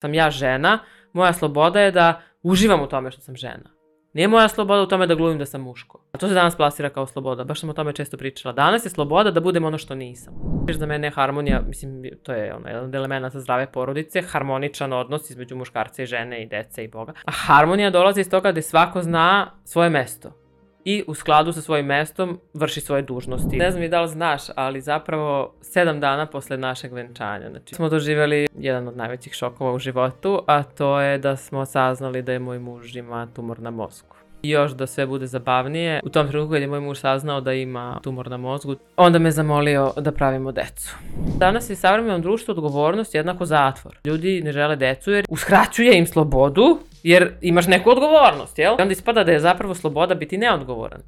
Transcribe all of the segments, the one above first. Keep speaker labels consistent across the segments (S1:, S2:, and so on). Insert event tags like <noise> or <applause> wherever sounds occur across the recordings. S1: sam ja žena, moja sloboda je da uživam u tome što sam žena. Nije moja sloboda u tome da glumim da sam muško. A to se danas plasira kao sloboda, baš sam o tome često pričala. Danas je sloboda da budem ono što nisam. Za mene harmonija, mislim, to je ono, jedan od elemenata zdrave porodice, harmoničan odnos između muškarca i žene i dece i Boga. A harmonija dolazi iz toga da svako zna svoje mesto i u skladu sa svojim mestom vrši svoje dužnosti. Ne znam i da li znaš, ali zapravo sedam dana posle našeg venčanja, znači smo doživjeli jedan od najvećih šokova u životu, a to je da smo saznali da je moj muž ima tumor na mozgu. I još da sve bude zabavnije, u tom trenutku kad je moj muž saznao da ima tumor na mozgu, onda me zamolio da pravimo decu. Danas je savremenom društvu odgovornost jednako zatvor. Ljudi ne žele decu jer uskraćuje im slobodu Jer imaš neku odgovornost, jel? I onda ispada da je zapravo sloboda biti neodgovoran.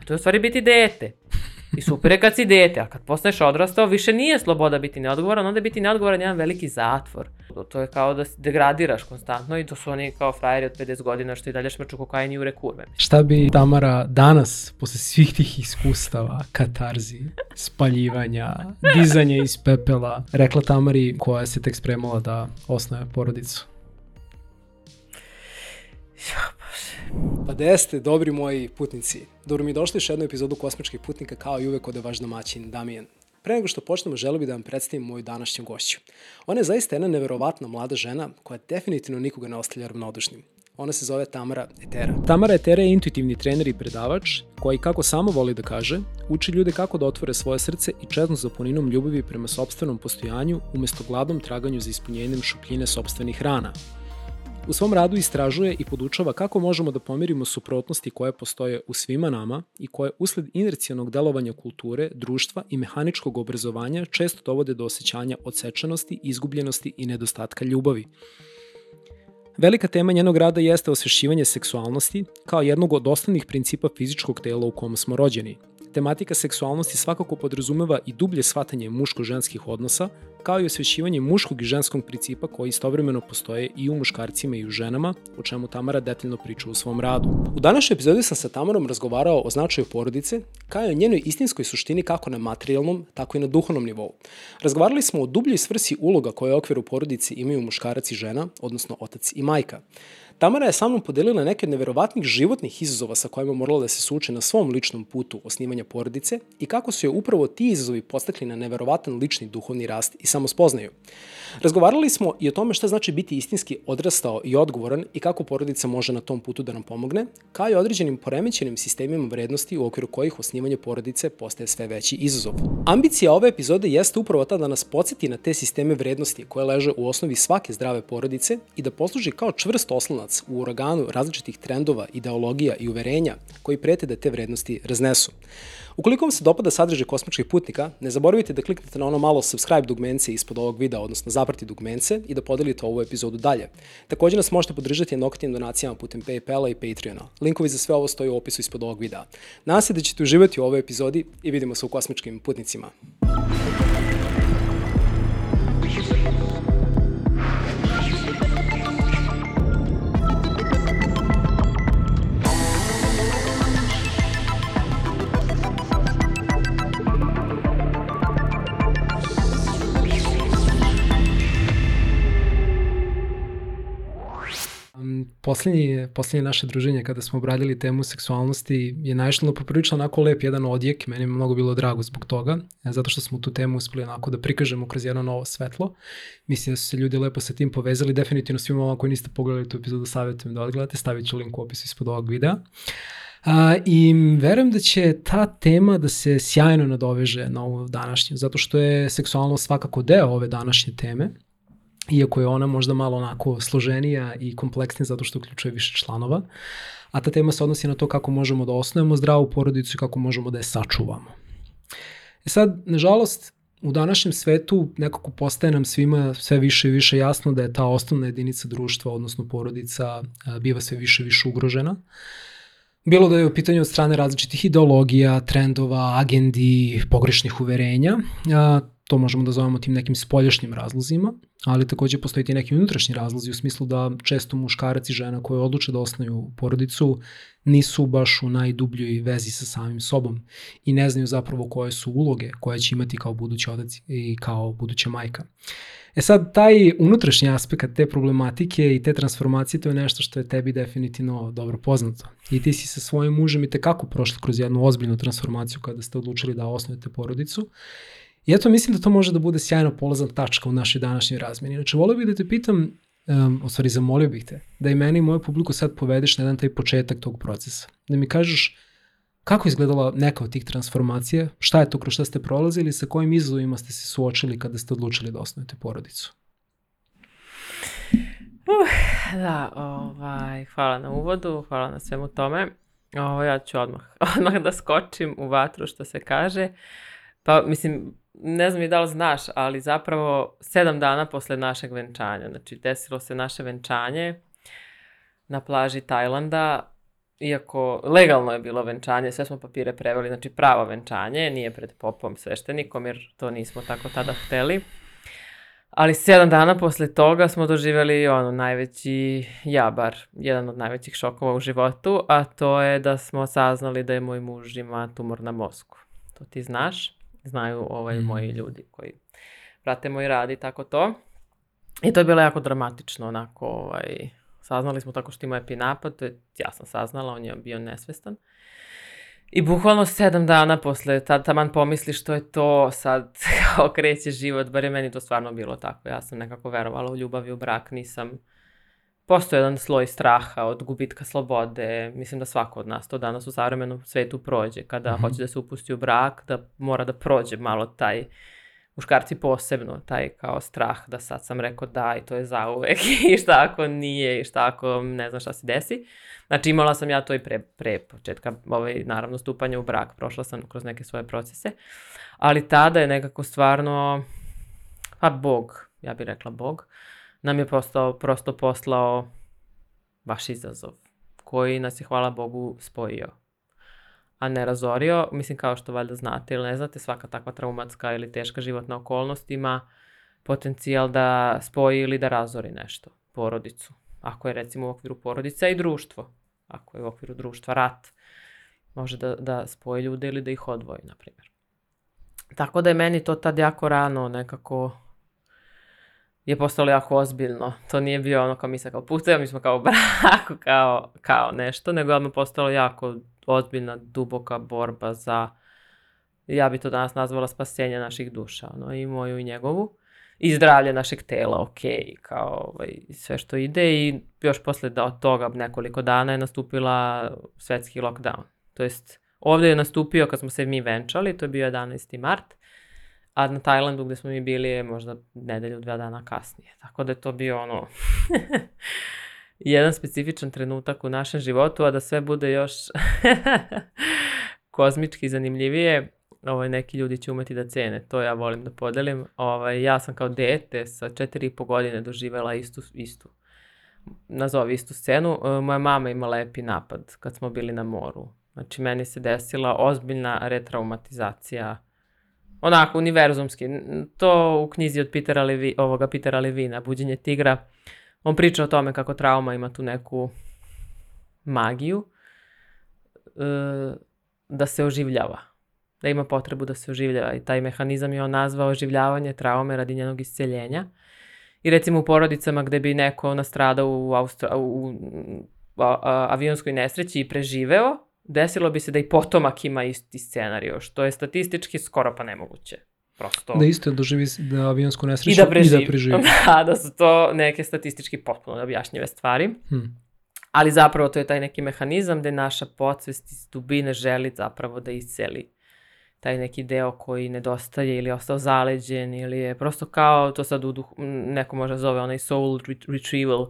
S1: A to je u stvari biti dete. I super je kad si dete, a kad postaneš odrastao, više nije sloboda biti neodgovoran, onda je biti neodgovoran jedan veliki zatvor. To je kao da degradiraš konstantno i to su oni kao frajeri od 50 godina što i dalje šmrču kokain i ure kurve.
S2: Šta bi Tamara danas, posle svih tih iskustava, katarzi, spaljivanja, dizanja iz pepela, rekla Tamari koja se tek spremala da osnuje porodicu?
S3: Ja, Pa deste, dobri moji putnici. Dobro mi došli još jednu epizodu Kosmičkih putnika kao i uvek ode vaš domaćin Damijan. Pre nego što počnemo, želeo bih da vam predstavim moju današnju gošću. Ona je zaista jedna neverovatna mlada žena koja definitivno nikoga ne ostavlja ravnodušnim. Ona se zove Tamara Etera. Tamara Etera je intuitivni trener i predavač koji, kako samo voli da kaže, uči ljude kako da otvore svoje srce i čeznu za puninom ljubavi prema sobstvenom postojanju umesto gladnom traganju za ispunjenjem šupljine sobstvenih rana, U svom radu istražuje i podučava kako možemo da pomerimo suprotnosti koje postoje u svima nama i koje usled inercijanog delovanja kulture, društva i mehaničkog obrazovanja često dovode do osjećanja odsečenosti, izgubljenosti i nedostatka ljubavi. Velika tema njenog rada jeste osvešćivanje seksualnosti kao jednog od osnovnih principa fizičkog tela u kom smo rođeni – tematika seksualnosti svakako podrazumeva i dublje shvatanje muško-ženskih odnosa, kao i osvećivanje muškog i ženskog principa koji istovremeno postoje i u muškarcima i u ženama, o čemu Tamara detaljno priča u svom radu. U današnjoj epizodi sam sa Tamarom razgovarao o značaju porodice, kao i o njenoj istinskoj suštini kako na materijalnom, tako i na duhovnom nivou. Razgovarali smo o dubljoj svrsi uloga koje u okviru porodice imaju muškarac i žena, odnosno otac i majka. Tamara je sa mnom podelila neke od neverovatnih životnih izazova sa kojima morala da se suče na svom ličnom putu osnivanja porodice i kako su je upravo ti izazovi postakli na neverovatan lični duhovni rast i samospoznaju. Razgovarali smo i o tome šta znači biti istinski odrastao i odgovoran i kako porodica može na tom putu da nam pomogne, kao i određenim poremećenim sistemima vrednosti u okviru kojih osnivanje porodice postaje sve veći izazov. Ambicija ove epizode jeste upravo ta da nas podsjeti na te sisteme vrednosti koje leže u osnovi svake zdrave porodice i da posluži kao čvrst oslonac u uraganu različitih trendova, ideologija i uverenja koji prete da te vrednosti raznesu. Ukoliko vam se dopada sadržaj kosmičkih putnika, ne zaboravite da kliknete na ono malo subscribe dugmence ispod ovog videa, odnosno zaprati dugmence i da podelite ovu epizodu dalje. Takođe nas možete podržati jednokratnim donacijama putem PayPala i Patreona. Linkovi za sve ovo stoje u opisu ispod ovog videa. Nadam se da ćete uživati u ovoj epizodi i vidimo se u kosmičkim putnicima.
S2: poslednje, poslednje naše druženje kada smo obradili temu seksualnosti je naišlo na poprilično onako lep jedan odjek, meni je mnogo bilo drago zbog toga, e, zato što smo tu temu uspeli onako da prikažemo kroz jedno novo svetlo. Mislim da su se ljudi lepo sa tim povezali, definitivno svima vama koji niste pogledali tu epizodu savjetujem da odgledate, stavit ću link u opisu ispod ovog videa. A, I verujem da će ta tema da se sjajno nadoveže na ovu današnju, zato što je seksualnost svakako deo ove današnje teme iako je ona možda malo onako složenija i kompleksnija zato što uključuje više članova, a ta tema se odnosi na to kako možemo da osnovimo zdravu porodicu i kako možemo da je sačuvamo. E sad, nažalost, u današnjem svetu nekako postaje nam svima sve više i više jasno da je ta osnovna jedinica društva, odnosno porodica, e, biva sve više i više ugrožena. Bilo da je u pitanju od strane različitih ideologija, trendova, agendi, pogrešnih uverenja, to možemo da zovemo tim nekim spoljašnjim razlozima, ali takođe postoji ti neki unutrašnji razlozi u smislu da često muškarac i žena koje odluče da osnaju porodicu nisu baš u najdubljoj vezi sa samim sobom i ne znaju zapravo koje su uloge koje će imati kao budući otac i kao buduća majka. E sad, taj unutrašnji aspekt te problematike i te transformacije, to je nešto što je tebi definitivno dobro poznato. I ti si sa svojim mužem i tekako prošli kroz jednu ozbiljnu transformaciju kada ste odlučili da osnovite porodicu I eto, mislim da to može da bude sjajno polazna tačka u našoj današnjoj razmeni. Znači, volio bih da te pitam, um, u stvari zamolio bih te, da i meni i moju publiku sad povedeš na jedan taj početak tog procesa. Da mi kažeš kako je izgledala neka od tih transformacija, šta je to kroz šta ste prolazili, sa kojim izazovima ste se suočili kada ste odlučili da osnovite porodicu?
S1: Uh, da, ovaj, hvala na uvodu, hvala na svemu tome. Ovo, ja ću odmah, <laughs> odmah da skočim u vatru, što se kaže. Pa, mislim, ne znam i da li znaš, ali zapravo sedam dana posle našeg venčanja, znači desilo se naše venčanje na plaži Tajlanda, iako legalno je bilo venčanje, sve smo papire preveli, znači pravo venčanje, nije pred popom sveštenikom jer to nismo tako tada hteli. Ali sedam dana posle toga smo doživjeli ono najveći jabar, jedan od najvećih šokova u životu, a to je da smo saznali da je moj muž ima tumor na mozgu. To ti znaš znaju ovaj, mm. moji ljudi koji prate moj rad i tako to. I to je bilo jako dramatično, onako, ovaj, saznali smo tako što ima epinapad, to je, ja sam saznala, on je bio nesvestan. I bukvalno sedam dana posle, tad taman pomisli što je to, sad <laughs> kao kreće život, bar je meni to stvarno bilo tako. Ja sam nekako verovala u ljubav i u brak, nisam postoji jedan sloj straha od gubitka slobode. Mislim da svako od nas to danas u savremenom svetu prođe. Kada mm -hmm. hoće da se upusti u brak, da mora da prođe malo taj muškarci posebno, taj kao strah da sad sam rekao da i to je zauvek <laughs> i šta ako nije i šta ako ne znam šta se desi. Znači imala sam ja to i pre, pre početka, ovaj, naravno stupanja u brak, prošla sam kroz neke svoje procese, ali tada je nekako stvarno, pa Bog, ja bih rekla Bog, uh, nam je prosto, prosto poslao vaš izazov koji nas je, hvala Bogu, spojio a ne razorio. Mislim, kao što valjda znate ili ne znate, svaka takva traumatska ili teška životna okolnost ima potencijal da spoji ili da razori nešto, porodicu. Ako je recimo u okviru porodice i društvo, ako je u okviru društva rat, može da, da spoji ljude ili da ih odvoji, na primjer. Tako da je meni to tad jako rano nekako je postalo jako ozbiljno. To nije bio ono kao mi se kao putujemo, mi smo kao u kao, kao nešto, nego je odmah postalo jako ozbiljna, duboka borba za, ja bi to danas nazvala spasenje naših duša, ono, i moju i njegovu. I zdravlje našeg tela, ok, kao ovaj, sve što ide i još posle da od toga nekoliko dana je nastupila svetski lockdown. To jest, ovde je nastupio kad smo se mi venčali, to je bio 11. mart, a na Tajlandu gde smo mi bili je možda nedelju, dva dana kasnije. Tako da je to bio ono <laughs> jedan specifičan trenutak u našem životu, a da sve bude još <laughs> kozmički zanimljivije, ovaj, neki ljudi će umeti da cene, to ja volim da podelim. Ovaj, ja sam kao dete sa četiri i po godine doživela istu, istu nazovi istu scenu. E, moja mama ima lepi napad kad smo bili na moru. Znači, meni se desila ozbiljna retraumatizacija onako univerzumski. To u knjizi od Petera Levi, ovoga Petera Levina, Buđenje tigra, on priča o tome kako trauma ima tu neku magiju e, da se oživljava. Da ima potrebu da se oživljava i taj mehanizam je on nazvao oživljavanje traume radi njenog isceljenja. I recimo u porodicama gde bi neko nastradao u, Austra u avionskoj nesreći i preživeo, desilo bi se da i potomak ima isti scenario, što je statistički skoro pa nemoguće.
S2: Prosto. Da isto doživi da, da avionsku nesreću i da preživi. I da, preživi.
S1: <laughs> da, da su to neke statistički potpuno objašnjive stvari. Hmm. Ali zapravo to je taj neki mehanizam gde naša podsvest iz dubine želi zapravo da isceli taj neki deo koji nedostaje ili je ostao zaleđen ili je prosto kao, to sad u duhu, neko možda zove onaj soul retrieval, uh,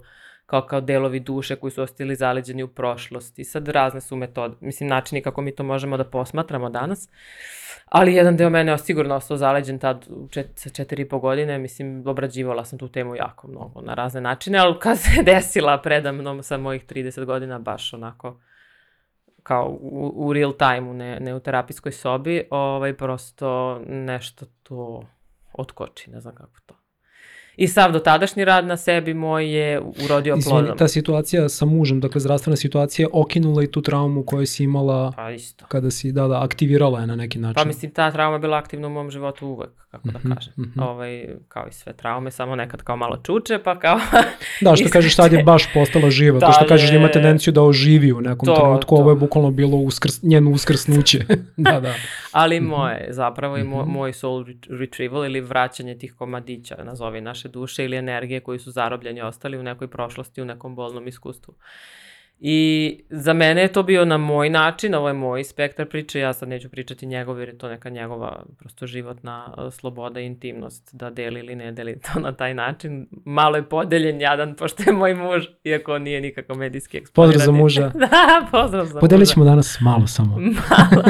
S1: kao kao delovi duše koji su ostali zaleđeni u prošlosti. Sad razne su metode, mislim načini kako mi to možemo da posmatramo danas. Ali jedan deo mene je sigurno ostao zaleđen tad u čet, sa četiri i po godine, mislim obrađivala sam tu temu jako mnogo na razne načine, ali kad se <laughs> desila predamnom sa mojih 30 godina baš onako kao u, u real time, u ne, ne u terapijskoj sobi, ovaj, prosto nešto to otkoči, ne znam kako to. I sav dotadašnji rad na sebi moj je urodio plodom. Izvini,
S2: ta situacija sa mužem, dakle zdravstvena situacija je okinula i tu traumu koju si imala pa
S1: isto.
S2: kada si, da, da, aktivirala je na neki način.
S1: Pa mislim, ta trauma je bila aktivna u mom životu uvek, kako mm -hmm, da mhm, kažem. Mm -hmm. ovaj, kao i sve traume, samo nekad kao malo čuče, pa kao...
S2: <laughs> da, što kažeš, sad je baš postala živa, to da, što kažeš da ima tendenciju da oživi u nekom to, trenutku, to. ovo je bukvalno bilo uskrs, njeno uskrsnuće. <laughs> da, da.
S1: Ali moje, zapravo i moj, mhm. moj soul retrieval ili vraćanje tih komadića, nazovi naše naše duše ili energije koji su zarobljeni ostali u nekoj prošlosti, u nekom bolnom iskustvu. I za mene je to bio na moj način, ovo je moj spektar priče, ja sad neću pričati njegov jer je to neka njegova prosto životna e, sloboda i intimnost da deli ili ne deli to na taj način. Malo je podeljen jadan pošto je moj muž, iako on nije nikako medijski
S2: eksponiran. Pozdrav za muža.
S1: <laughs> da, pozdrav za
S2: Podelit ćemo muža. danas malo samo. <laughs> malo.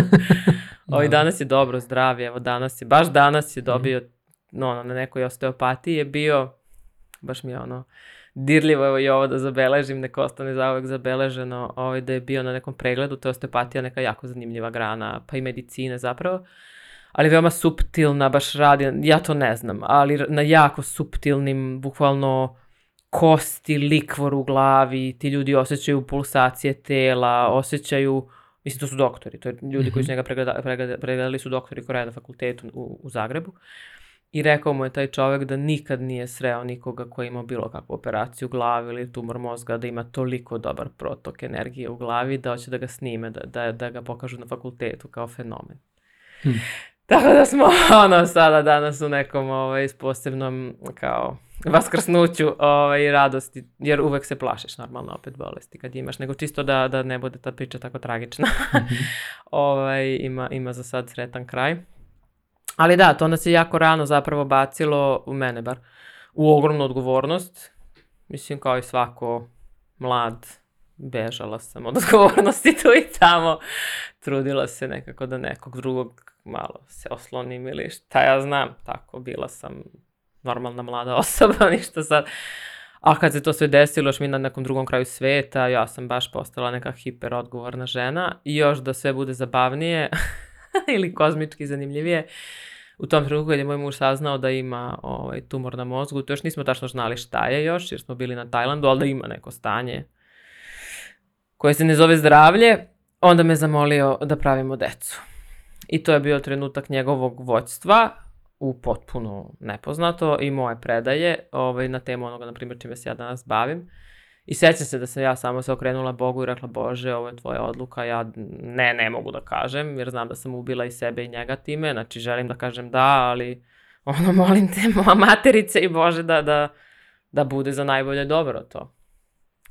S1: <laughs> Ovo da. danas je dobro zdravlje, evo danas je, baš danas je mhm. dobio mm no, na nekoj osteopatiji je bio, baš mi je ono, dirljivo evo i ovo da zabeležim, neko ostane zauvek zabeleženo, ovaj, da je bio na nekom pregledu, to je osteopatija neka jako zanimljiva grana, pa i medicine zapravo, ali veoma subtilna, baš radi, ja to ne znam, ali na jako subtilnim, bukvalno kosti, likvor u glavi, ti ljudi osjećaju pulsacije tela, osjećaju, mislim to su doktori, to je ljudi mm -hmm. koji su mhm. njega pregledali, pregledali su doktori koji rade na fakultetu u, u Zagrebu, uh, I rekao mu je taj čovek da nikad nije sreo nikoga koji ima bilo kakvu operaciju glave ili tumor mozga, da ima toliko dobar protok energije u glavi da hoće da ga snime, da, da, da ga pokažu na fakultetu kao fenomen. Hmm. Tako da smo <laughs> ono sada danas u nekom ovaj, posebnom kao vaskrsnuću ovaj, radosti, jer uvek se plašiš normalno opet bolesti kad imaš, nego čisto da, da ne bude ta priča tako tragična. Mhm. <laughs> ovaj, ima, ima za sad sretan kraj. Ali da, to onda se jako rano zapravo bacilo, u mene bar, u ogromnu odgovornost. Mislim, kao i svako mlad, bežala sam od <laughs> odgovornosti tu i tamo. Trudila se nekako da nekog drugog malo se oslonim ili šta ja znam. Tako, bila sam normalna mlada <laughs> osoba, ništa sad. A kad se to sve desilo, još mi na nekom drugom kraju sveta, ja sam baš postala neka hiperodgovorna žena. I još da sve bude zabavnije, <laughs> <laughs> ili kozmički zanimljivije. U tom trenutku kad je moj muž saznao da ima ovaj, tumor na mozgu, to još nismo tačno znali šta je još, jer smo bili na Tajlandu, ali da ima neko stanje koje se ne zove zdravlje, onda me zamolio da pravimo decu. I to je bio trenutak njegovog voćstva u potpuno nepoznato i moje predaje ovaj, na temu onoga, na primjer, čime se ja danas bavim. I sjećam se da sam ja samo se okrenula Bogu i rekla Bože, ovo je tvoja odluka, ja ne, ne mogu da kažem, jer znam da sam ubila i sebe i njega time, znači želim da kažem da, ali ono <laughs> molim te moja materice i Bože da, da, da bude za najbolje dobro to.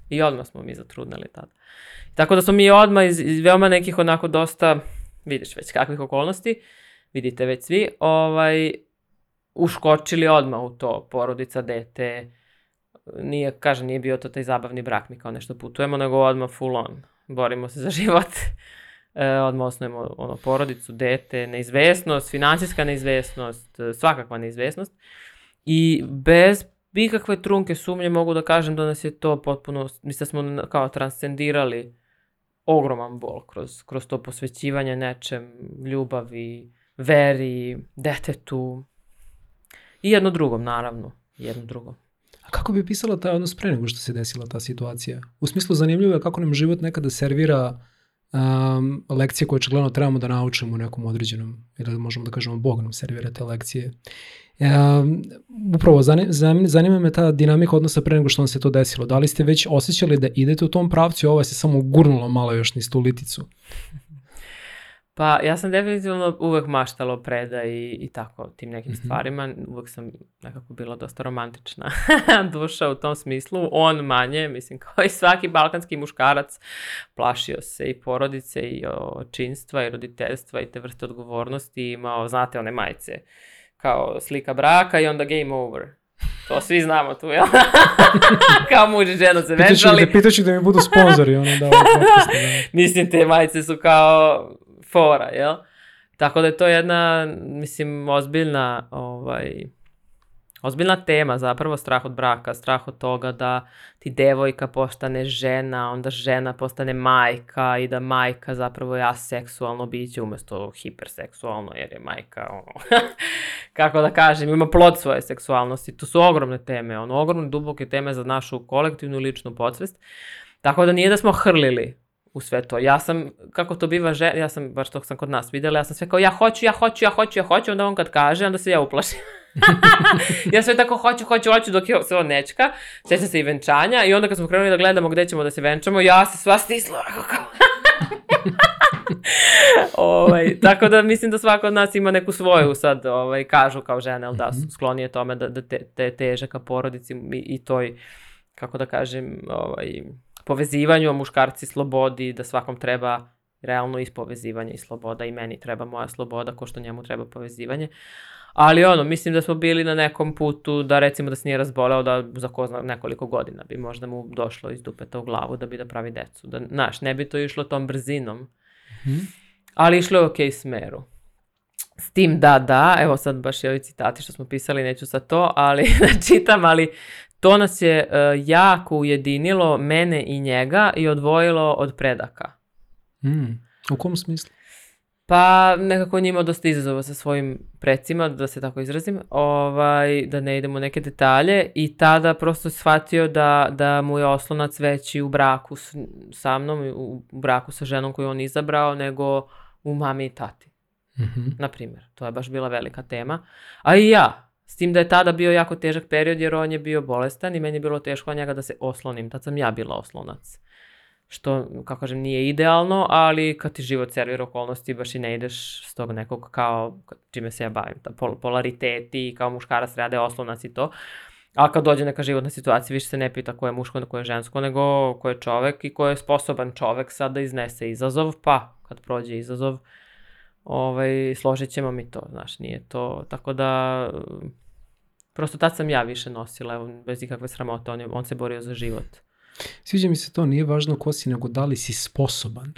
S1: I odmah smo mi zatrudnili tada. Tako da smo mi odmah iz, iz veoma nekih onako dosta, vidiš već kakvih okolnosti, vidite već svi, ovaj, uškočili odmah u to, porodica, dete, nije, kažem, nije bio to taj zabavni brak, mi kao nešto putujemo, nego odmah full on, borimo se za život. <laughs> E, odmah osnujemo ono, porodicu, dete, neizvesnost, financijska neizvesnost, e, svakakva neizvesnost. I bez ikakve trunke sumnje mogu da kažem da nas je to potpuno, mislim da smo kao transcendirali ogroman bol kroz, kroz to posvećivanje nečem, ljubavi, veri, detetu i jedno drugom naravno, jedno drugom.
S2: A kako bi opisala taj odnos pre nego što se desila ta situacija? U smislu zanimljivo je kako nam život nekada servira um, lekcije koje očigledno trebamo da naučimo u nekom određenom, ili da možemo da kažemo Bog nam servira te lekcije. Um, upravo, zanima, zanima me ta dinamika odnosa pre nego što vam se to desilo. Da li ste već osjećali da idete u tom pravcu i ova se samo gurnulo malo još niz tu liticu?
S1: Pa ja sam definitivno uvek maštala o predaji i tako tim nekim mm -hmm. stvarima. Uvek sam nekako bila dosta romantična <laughs> duša u tom smislu. On manje, mislim kao i svaki balkanski muškarac plašio se i porodice i očinstva i roditeljstva i te vrste odgovornosti. Imao, znate, one majice kao slika braka i onda game over. To svi znamo tu, jel? <laughs> Kao muž i žena se venčali. Pitaću
S2: da, pitaću da mi budu sponzori. Ono, da, <laughs> ovaj podcast,
S1: da. Mislim, te majice su kao fora, jel? Tako da je to jedna, mislim, ozbiljna, ovaj, ozbiljna tema zapravo, strah od braka, strah od toga da ti devojka postane žena, onda žena postane majka i da majka zapravo je aseksualno biće umjesto hiperseksualno jer je majka, ono, <laughs> kako da kažem, ima plod svoje seksualnosti. To su ogromne teme, ono, ogromne duboke teme za našu kolektivnu ličnu podsvest. Tako da nije da smo hrlili u sve to. Ja sam, kako to biva, žen, ja sam, baš to sam kod nas videla, ja sam sve kao ja hoću, ja hoću, ja hoću, ja hoću, onda on kad kaže, onda se ja uplašim. <laughs> ja sve tako hoću, hoću, hoću dok je se on nečka. Sjećam se i venčanja i onda kad smo krenuli da gledamo gde ćemo da se venčamo, ja se sva stisla. Kako... <laughs> ovaj, tako da mislim da svako od nas ima neku svoju sad, ovaj, kažu kao žene, ali da su mhm. sklonije tome da, da te, te teže ka porodici i, i toj, kako da kažem, ovaj, povezivanju, a muškarci slobodi, da svakom treba realno iz povezivanja i sloboda i meni treba moja sloboda ko što njemu treba povezivanje. Ali ono, mislim da smo bili na nekom putu da recimo da se nije razboleo da za ko zna nekoliko godina bi možda mu došlo iz dupeta u glavu da bi da pravi decu. Da, znaš, ne bi to išlo tom brzinom. Mm -hmm. Ali išlo je ok smeru. S tim da, da, evo sad baš i ovi citati što smo pisali, neću sa to, ali <laughs> da čitam, ali To nas je uh, jako ujedinilo, mene i njega, i odvojilo od predaka.
S2: Mm. U kom smislu?
S1: Pa nekako njima dosta izazova sa svojim precima, da se tako izrazim, ovaj, da ne idemo u neke detalje i tada prosto shvatio da, da mu je oslonac veći u braku s, sa mnom, u braku sa ženom koju on izabrao, nego u mami i tati. Mm -hmm. Na primjer, to je baš bila velika tema. A i ja, S tim da je tada bio jako težak period jer on je bio bolestan i meni je bilo teško njega da se oslonim. Tad sam ja bila oslonac. Što, kako kažem, nije idealno, ali kad ti život servira okolnosti baš i ne ideš s tog nekog kao čime se ja bavim. Ta pol polariteti, kao muškarac rade oslonac i to. A kad dođe neka životna situacija, više se ne pita ko je muško, ko je žensko, nego ko je čovek i ko je sposoban čovek sad da iznese izazov, pa kad prođe izazov, ovaj, složit ćemo mi to, znaš, nije to, tako da, prosto tad sam ja više nosila, evo, bez ikakve sramote, on, je, on se borio za život.
S2: Sviđa mi se to, nije važno ko si, nego da li si sposoban.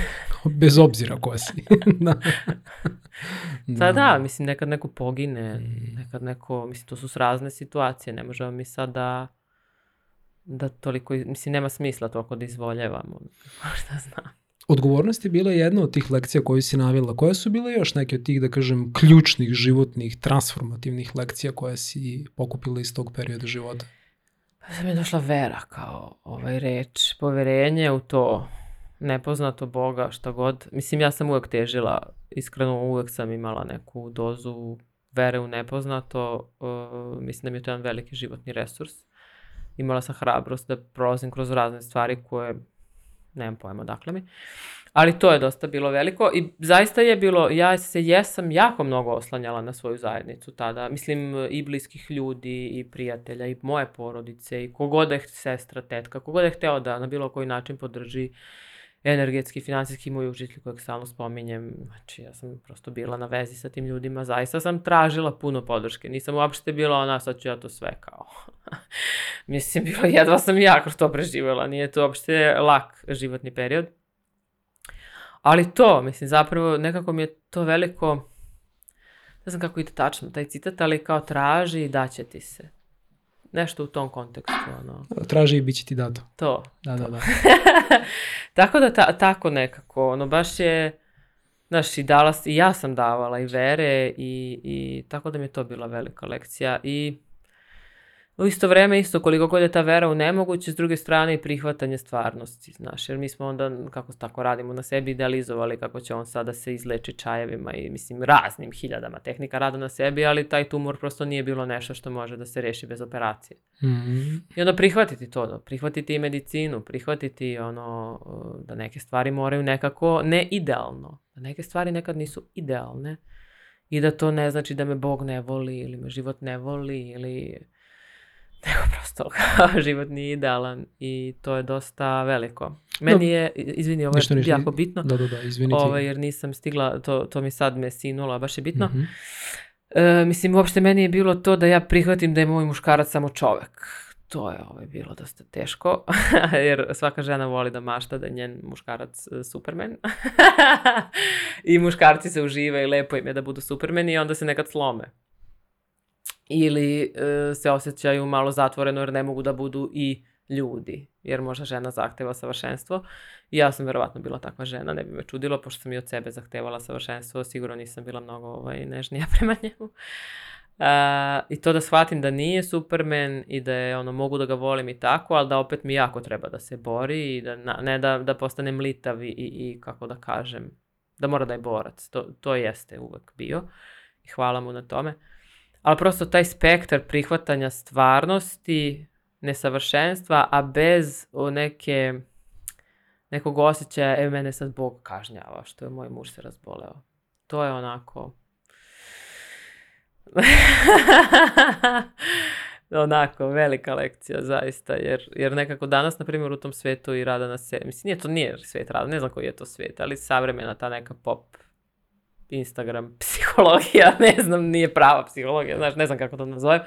S2: <laughs> Bez obzira ko si. <laughs> da.
S1: <laughs> da. da, mislim, nekad neko pogine, mm. nekad neko, mislim, to su razne situacije, ne možemo mi sada da, da toliko, mislim, nema smisla toliko da izvoljevamo, možda znam.
S2: Odgovornost je bila jedna od tih lekcija koju si navila. Koje su bile još neke od tih, da kažem, ključnih, životnih, transformativnih lekcija koje si pokupila iz tog perioda života?
S1: Pa sam je došla vera kao ovaj reč, poverenje u to nepoznato Boga, šta god. Mislim, ja sam uvek težila, iskreno uvek sam imala neku dozu vere u nepoznato. Uh, mislim da mi je to jedan veliki životni resurs. Imala sam hrabrost da prolazim kroz razne stvari koje nemam pojma odakle mi. Ali to je dosta bilo veliko i zaista je bilo, ja se jesam jako mnogo oslanjala na svoju zajednicu tada. Mislim i bliskih ljudi i prijatelja i moje porodice i kogoda je sestra, tetka, kogoda je hteo da na bilo koji način podrži uh, energetski, finansijski moj učitelj kojeg stalno spominjem, znači ja sam prosto bila na vezi sa tim ljudima, zaista sam tražila puno podrške, nisam uopšte bila ona, sad ću ja to sve kao. <laughs> Mislim, bilo, jedva sam ja kroz to preživjela, nije to uopšte lak životni period. Ali to, mislim, zapravo nekako mi je to veliko, ne znam kako ide tačno taj citat, ali kao traži i daće ti se. Nešto u tom kontekstu. Ono.
S2: Traži i bit će ti dato.
S1: To.
S2: Da, to. da, da.
S1: <laughs> tako da, ta, tako nekako. Ono, baš je, znaš, i dala, i ja sam davala i vere i, i tako da mi je to bila velika lekcija. I U isto vreme, isto koliko god je ta vera u nemoguće, s druge strane i prihvatanje stvarnosti, znaš, jer mi smo onda, kako tako radimo na sebi, idealizovali kako će on sada se izleči čajevima i, mislim, raznim hiljadama tehnika rada na sebi, ali taj tumor prosto nije bilo nešto što može da se reši bez operacije. Mm -hmm. I onda prihvatiti to, da, prihvatiti i medicinu, prihvatiti ono, da neke stvari moraju nekako, ne idealno, da neke stvari nekad nisu idealne i da to ne znači da me Bog ne voli ili me život ne voli ili Evo prosto, <laughs> život nije idealan i to je dosta veliko. Meni je, izvini, ovo je jako bitno, da, da, da, izvini ovaj, jer nisam stigla, to, to mi sad me sinula, baš je bitno. Mm -hmm. e, mislim, uopšte meni je bilo to da ja prihvatim da je moj muškarac samo čovek. To je ovaj, bilo dosta teško, <laughs> jer svaka žena voli da mašta da je njen muškarac e, supermen. <laughs> I muškarci se uživaju, lepo im je da budu supermeni i onda se nekad slome ili e, se osjećaju malo zatvoreno jer ne mogu da budu i ljudi, jer možda žena zahteva savršenstvo. ja sam verovatno bila takva žena, ne bi me čudilo, pošto sam i od sebe zahtevala savršenstvo, sigurno nisam bila mnogo ovaj, nežnija <laughs> prema njemu. Uh, I to da shvatim da nije Superman i da je ono, mogu da ga volim i tako, ali da opet mi jako treba da se bori i da, na, ne da, da postanem litav i, i, kako da kažem, da mora da je borac. To, to jeste uvek bio i hvala mu na tome ali prosto taj spektar prihvatanja stvarnosti, nesavršenstva, a bez neke, nekog osjećaja, e, mene sad Bog kažnjava, što je moj muž se razboleo. To je onako... <laughs> onako velika lekcija zaista jer, jer nekako danas na primjer u tom svetu i rada na sebi mislim nije to nije svet rada ne znam koji je to svet ali savremena ta neka pop Instagram <laughs> psihologija, ne znam, nije prava psihologija, znaš, ne znam kako to nazovem.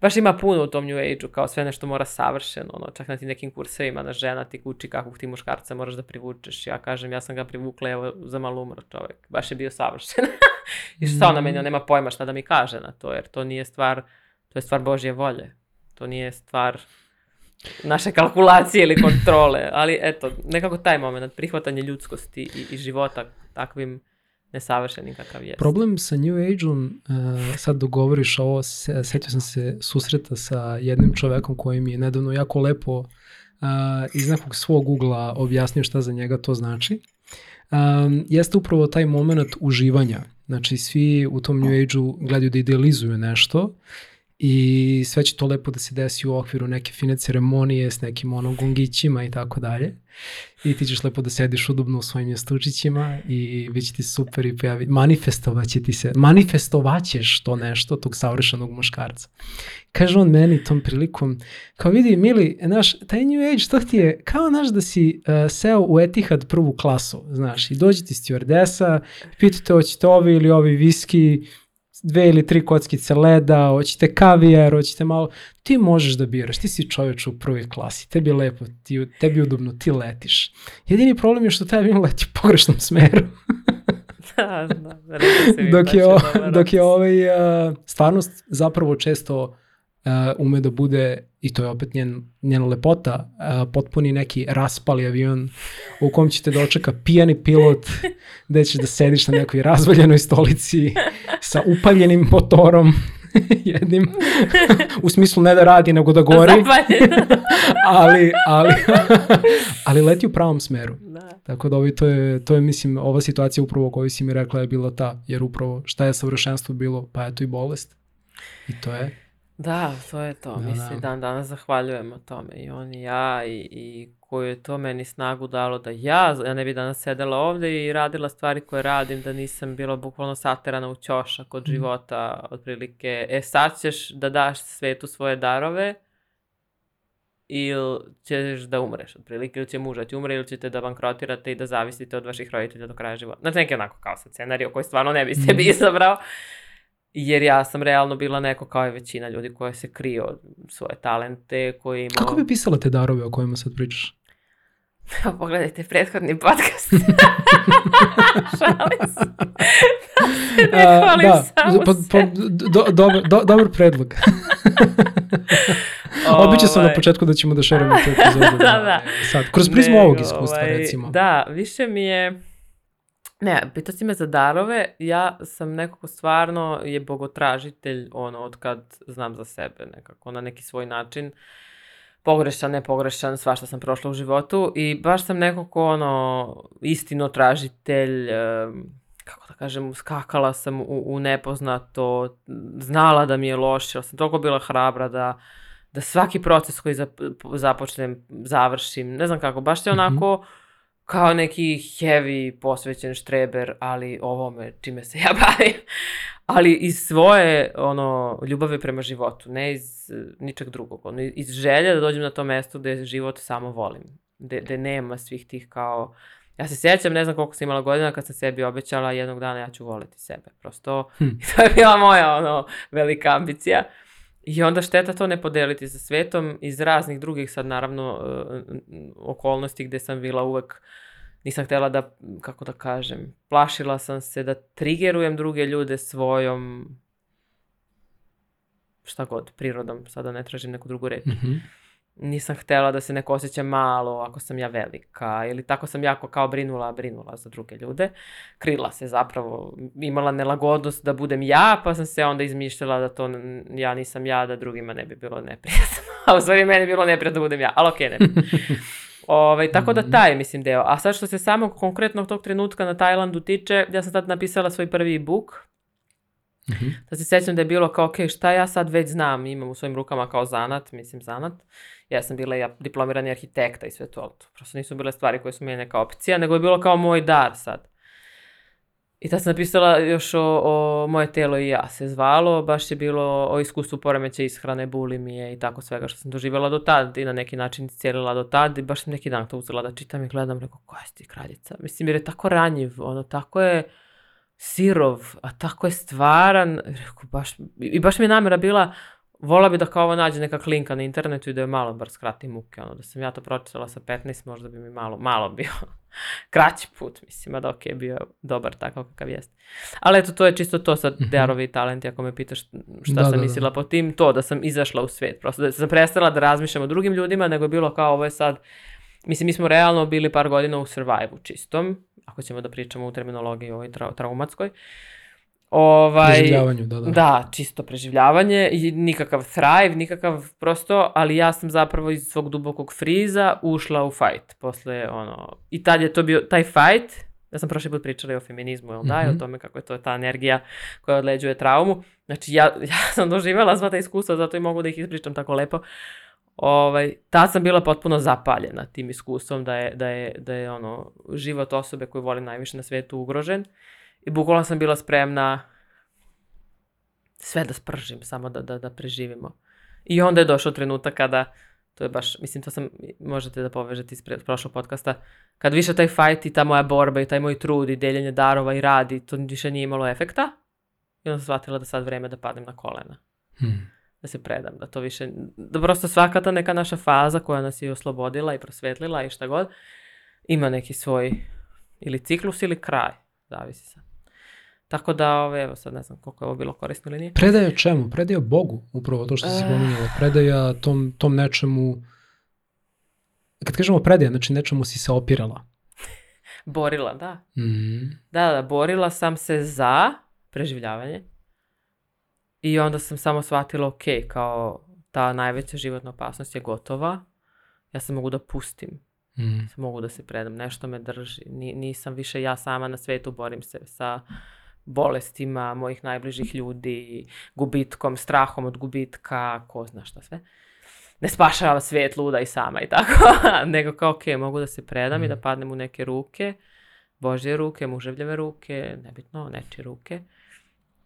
S1: Baš ima puno u tom New Age-u, kao sve nešto mora savršeno, ono, čak na ti nekim kursevima na žena ti kuči kakvog ti muškarca moraš da privučeš. Ja kažem, ja sam ga privukla, evo, za malo umro čovek, baš je bio savršen. <laughs> I šta ona meni, nema pojma šta da mi kaže na to, jer to nije stvar, to je stvar Božje volje. To nije stvar naše kalkulacije ili kontrole, ali eto, nekako taj moment, prihvatanje ljudskosti i, i života takvim nesavršeni kakav
S2: je. Problem sa New Age-om, uh, sad dogovoriš ovo, se, setio sam se susreta sa jednim čovekom koji mi je nedavno jako lepo uh, iz nekog svog ugla objasnio šta za njega to znači. Um, jeste upravo taj moment uživanja. Znači, svi u tom New Age-u gledaju da idealizuju nešto i sve će to lepo da se desi u okviru neke fine ceremonije s nekim ono gungićima i tako dalje. I ti ćeš lepo da sediš udobno u svojim jastučićima i bit će ti super i pojavi, Manifestovaće ti se, manifestovaćeš ćeš to nešto, tog savršenog muškarca. Kaže on meni tom prilikom, kao vidi Mili, naš, taj New Age, to ti je kao naš da si uh, seo u Etihad prvu klasu, znaš, i dođe ti stewardesa, pitate hoćete ovi ili ovi viski, dve ili tri kockice leda, hoćete kavijer, hoćete malo, ti možeš da biraš, ti si čoveč u prvoj klasi, tebi je lepo, ti, tebi je udobno, ti letiš. Jedini problem je što taj avion leti u pogrešnom smeru. <laughs> da, da, da, da, da dok, je, o, dok je ovaj, a, stvarnost zapravo često uh, ume da bude, i to je opet njen, njena lepota, uh, potpuni neki raspali avion u kom ćete da očeka pijani pilot, gde ćeš da sediš na nekoj razvaljenoj stolici sa upaljenim motorom, <laughs> jednim, u smislu ne da radi, nego da gori. <laughs> ali, ali, ali leti u pravom smeru. Da. Tako da ovaj, to, je, to je, mislim, ova situacija upravo koju si mi rekla je bila ta, jer upravo šta je savršenstvo bilo, pa eto i bolest. I to je
S1: Da, to je to. Da, Mi da. se da. dan danas zahvaljujemo tome i on i ja i, i koju je to meni snagu dalo da ja, ja ne bi danas sedela ovde i radila stvari koje radim, da nisam bila bukvalno saterana u ćošak od mhm. života, otprilike, e sad ćeš da daš svetu svoje darove ili ćeš da umreš, otprilike, da ili će muža umre, ili ćete da bankrotirate i da zavisite od vaših roditelja do kraja života. Znači, neki onako kao sa scenarij koji stvarno ne bi sebi mhm. <laughs> izabrao jer ja sam realno bila neko kao i većina ljudi koja se krije od svoje talente, koji ima...
S2: Kako bi pisala te darove o kojima sad pričaš?
S1: <laughs> Evo, pogledajte prethodni podcast. <laughs> Šalim se. da, <laughs> ne hvalim da, samo po, pa,
S2: pa, po, do, dobar, do, dobar predlog. Običao sam na ovaj. početku da ćemo da šerujemo te epizode. Da, da, da. Sad, kroz prizmu ovog iskustva, ovaj, recimo.
S1: Da, više mi je Ne, pita si me za darove, ja sam nekako stvarno je bogotražitelj ono od kad znam za sebe nekako, na neki svoj način pogrešan, nepogrešan, svašta sam prošla u životu i baš sam nekako ono istino tražitelj, kako da kažem, skakala sam u, u nepoznato, znala da mi je loše, ali sam toliko bila hrabra da, da svaki proces koji započnem završim, ne znam kako, baš je mhm. onako... Mm -hmm kao neki heavy posvećen štreber, ali ovome čime se <laughs> ja bavim, ali iz svoje ono, ljubave prema životu, ne iz e, ničeg drugog, ono, iz želja da dođem na to mesto gde život samo volim, gde, gde nema svih tih kao Ja se sjećam, ne znam koliko sam imala godina kad sam sebi obećala jednog dana ja ću voleti sebe. Prosto, hmm. <laughs> to je bila moja ono, velika ambicija. Uh, I onda šteta to ne podeliti sa svetom iz raznih drugih sad naravno e, okolnosti gde sam bila uvek nisam htela da, kako da kažem, plašila sam se da trigerujem druge ljude svojom šta god, prirodom, sada ne tražim neku drugu reč. Mm-hmm nisam htela da se neko osjeća malo ako sam ja velika ili tako sam jako kao brinula, brinula za druge ljude. Krila se zapravo, imala nelagodnost da budem ja, pa sam se onda izmišljala da to ja nisam ja, da drugima ne bi bilo neprijatno. <laughs> A u stvari meni bilo neprijatno da budem ja, ali okej, okay, ne bi. <laughs> Ove, ovaj, tako da mhm. taj, mislim, deo. A sad što se samog konkretnog tog trenutka na Tajlandu tiče, ja sam tad napisala svoj prvi e-book, mm Da se sećam da je bilo kao, ok, šta ja sad već znam, imam u svojim rukama kao zanat, mislim zanat ja sam bila ja, diplomirani arhitekta i sve to, ali to prosto nisu bile stvari koje su mi neka opcija, nego je bilo kao moj dar sad. I tad sam napisala još o, o Moje telo i ja se zvalo, baš je bilo o iskustvu poremeća ishrane, bulimije i tako svega što sam doživjela do tad i na neki način cijelila do tad i baš sam neki dan to uzela da čitam i gledam, rekao, koja si ti kraljica? Mislim, jer je tako ranjiv, ono, tako je sirov, a tako je stvaran, rekao, baš, i baš mi je namera bila, Vola bi da kao ovo nađe neka klinka na internetu i da je malo bar skrati muke, ono, da sam ja to pročitala sa 15, možda bi mi malo, malo bio <laughs> kraći put, mislim, a da ok, bio je dobar takav kakav jeste. Ali eto, to je čisto to sa mm talenti, ako me pitaš šta da, sam da, da. mislila da. po tim, to da sam izašla u svet, prosto da sam prestala da razmišljam o drugim ljudima, nego je bilo kao ovo je sad, mislim, mi smo realno bili par godina u survivu čistom, ako ćemo da pričamo u terminologiji ovoj traumatskoj, uh,
S2: Ovaj, preživljavanju, da, da.
S1: Da, čisto preživljavanje i nikakav thrive, nikakav prosto, ali ja sam zapravo iz svog dubokog friza ušla u fight posle ono, i tad je to bio taj fight, ja sam prošli put pričala i o feminizmu, jel da, mm -hmm. i o mhm. tome kako je to ta energija koja odleđuje traumu. Znači, ja, <laughs> ja sam doživjela sva ta iskustva, zato i mogu da ih ispričam tako lepo. Ovaj, tad sam bila potpuno zapaljena tim iskustvom da je, da je, da je ono, život osobe koju volim najviše na svetu ugrožen. Uh, I bukvalno sam bila spremna sve da spržim, samo da, da, da preživimo. I onda je došao trenutak kada, to je baš, mislim, to sam, možete da povežete iz prošlog podcasta, kad više taj fight i ta moja borba i taj moj trud i deljenje darova i radi, to više nije imalo efekta. I onda sam shvatila da sad vreme da padnem na kolena. Hmm. Da se predam, da to više, da prosto svaka ta neka naša faza koja nas je oslobodila i prosvetlila i šta god, ima neki svoj ili ciklus ili kraj, zavisi sad. Tako da, ove, evo sad ne znam koliko je ovo bilo korisno ili nije.
S2: Predaja čemu? Predaja Bogu, upravo to što si ah. spominjala. Predaja tom, tom nečemu, kad kažemo predaja, znači nečemu si se opirala.
S1: <laughs> borila, da. Mm -hmm. Da, da, borila sam se za preživljavanje i onda sam samo shvatila, ok, kao ta najveća životna opasnost je gotova, ja se mogu da pustim. Mm. Mogu da se predam, nešto me drži, Ni, nisam više ja sama na svetu, borim se sa bolestima mojih najbližih ljudi, gubitkom, strahom od gubitka, ko zna šta sve. Ne spašavam svijet luda i sama i tako, <laughs> nego kao ok, mogu da se predam mm. i da mhm. padnem u neke ruke, Božje ruke, muževljeve ruke, nebitno, nečije ruke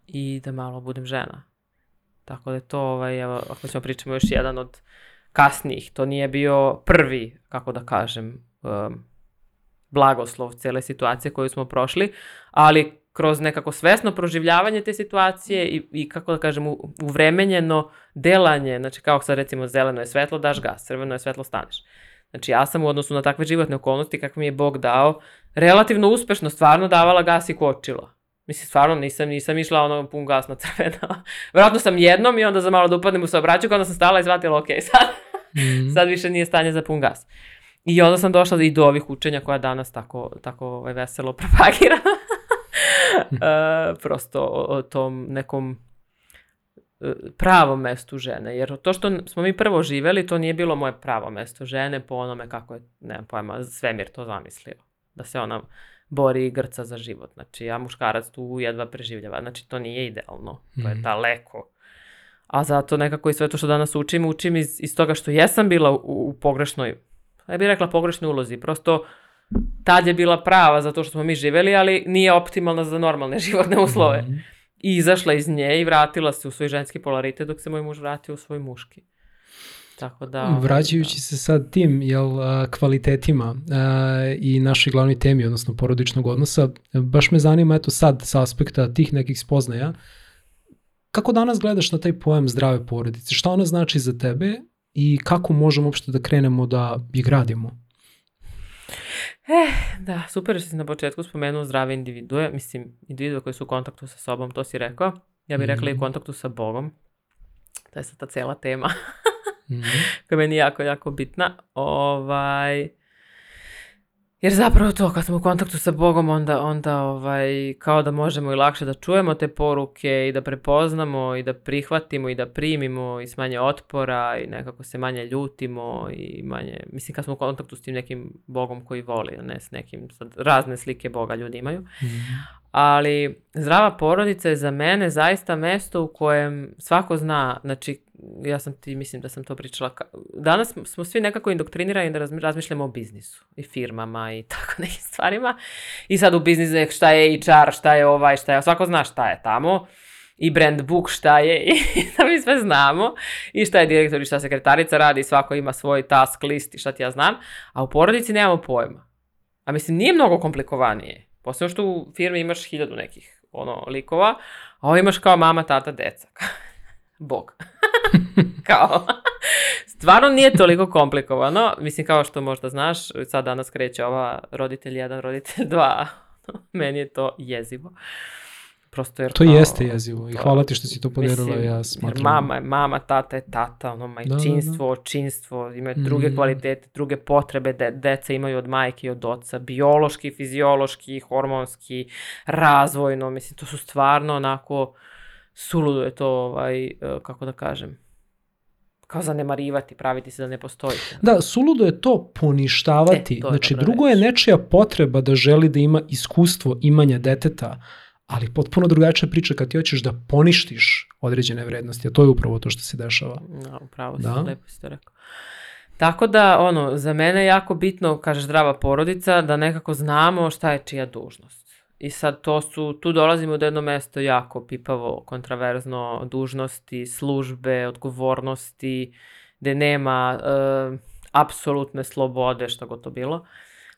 S1: i da malo budem žena. Tako da je to, ovaj, evo, ako ćemo pričamo još jedan od kasnijih, to nije bio prvi, kako da kažem, um, blagoslov cele situacije koju smo prošli, ali kroz nekako svesno proživljavanje te situacije i, i kako da kažem, uvremenjeno delanje, znači kao sad recimo zeleno je svetlo, daš gas, crveno je svetlo, staneš. Znači ja sam u odnosu na takve životne okolnosti kakve mi je Bog dao, relativno uspešno stvarno davala gas i kočilo. Mislim, stvarno nisam, nisam išla ono pun gas na crveno. <laughs> Vjerojatno sam jednom i onda za malo da upadnem u saobraćaj, onda sam stala i shvatila, ok, <laughs> sad, mm. sad više nije stanje za pun gas. I onda sam došla i do ovih učenja koja danas tako, tako ovaj, veselo <laughs> propagira. <laughs> e, prosto o, o tom nekom e, pravom mestu žene, jer to što smo mi prvo živeli, to nije bilo moje pravo mesto žene po onome kako je, nemam pojma, svemir to zamislio. Da se ona bori i grca za život. Znači, ja muškarac tu jedva preživljava. Znači, to nije idealno. To je mhm. daleko. A zato nekako i sve to što danas učim, učim iz, iz toga što jesam bila u, u pogrešnoj, ja bih rekla pogrešnoj ulozi. Prosto tad je bila prava zato što smo mi živeli, ali nije optimalna za normalne <laughs> životne uslove. Mm -hmm. I izašla iz nje i vratila se u svoj ženski polaritet dok se moj muž vratio u svoj muški.
S2: Tako da... Vraćajući da. se sad tim jel, kvalitetima e, i našoj glavnoj temi, odnosno porodičnog odnosa, baš me zanima eto sad sa aspekta tih nekih spoznaja, kako danas gledaš na taj pojam zdrave porodice? Šta ona znači za tebe i kako možemo uopšte da krenemo da je gradimo?
S1: Eh, da, super što si na početku spomenuo zdrave individue, mislim, individue koji su u kontaktu sa sobom, to si rekao. Ja bih mm rekla i u mhm. kontaktu sa Bogom. To je sad ta cela tema. mm -hmm. <laughs> koja je meni jako, jako bitna. Ovaj, Jer zapravo to, kad smo u kontaktu sa Bogom, onda, onda ovaj, kao da možemo i lakše da čujemo te poruke i da prepoznamo i da prihvatimo i da primimo i smanje otpora i nekako se manje ljutimo i manje, mislim kad smo u kontaktu s tim nekim Bogom koji voli, ne s nekim, sad razne slike Boga ljudi imaju, mm-hmm ali zdrava porodica je za mene zaista mesto u kojem svako zna, znači ja sam ti, mislim da sam to pričala, danas smo svi nekako indoktrinirani da razmišljamo o biznisu i firmama i <laughs> tako nekim stvarima i sad u biznisu šta je HR, šta je ovaj, šta je, svako zna šta je tamo i brand book šta je <laughs> i da mi sve znamo i šta je direktor i šta sekretarica radi i svako ima svoj task list i šta ti ja znam, a u porodici nemamo pojma. A mislim nije mnogo komplikovanije. Posle što u firmi imaš hiljadu nekih ono, likova, a ovo imaš kao mama, tata, deca. <laughs> Bog. <laughs> kao, stvarno nije toliko komplikovano. Mislim, kao što možda znaš, sad danas kreće ova roditelj 1, roditelj 2. <laughs> Meni je to jezivo. Uh,
S2: Prosto jer to kao, jeste jezivo i hvala ti što si to podelila, mislim, ja
S1: smatram. Mama, mama, tata je tata, ono majčinstvo, da, da. da. očinstvo, imaju mm. druge mhm. kvalitete, druge potrebe de, deca imaju od majke i od oca, biološki, fiziološki, hormonski, razvojno, mislim to su stvarno onako suludo je to ovaj e, kako da kažem kao zanemarivati, praviti se da ne postoji.
S2: Da, suludo je to poništavati. E, to je znači, drugo reći. je nečija potreba da želi da ima iskustvo imanja deteta, uh, ali potpuno drugačija priča kad ti hoćeš da poništiš određene vrednosti, a to je upravo to što se dešava. Da,
S1: upravo da? si, lepo si to rekao. Tako da, ono, za mene je jako bitno, kaže zdrava porodica, da nekako znamo šta je čija dužnost. I sad to su, tu dolazimo do jedno mesto jako pipavo, kontraverzno, dužnosti, službe, odgovornosti, gde nema e, apsolutne slobode, što god to bilo.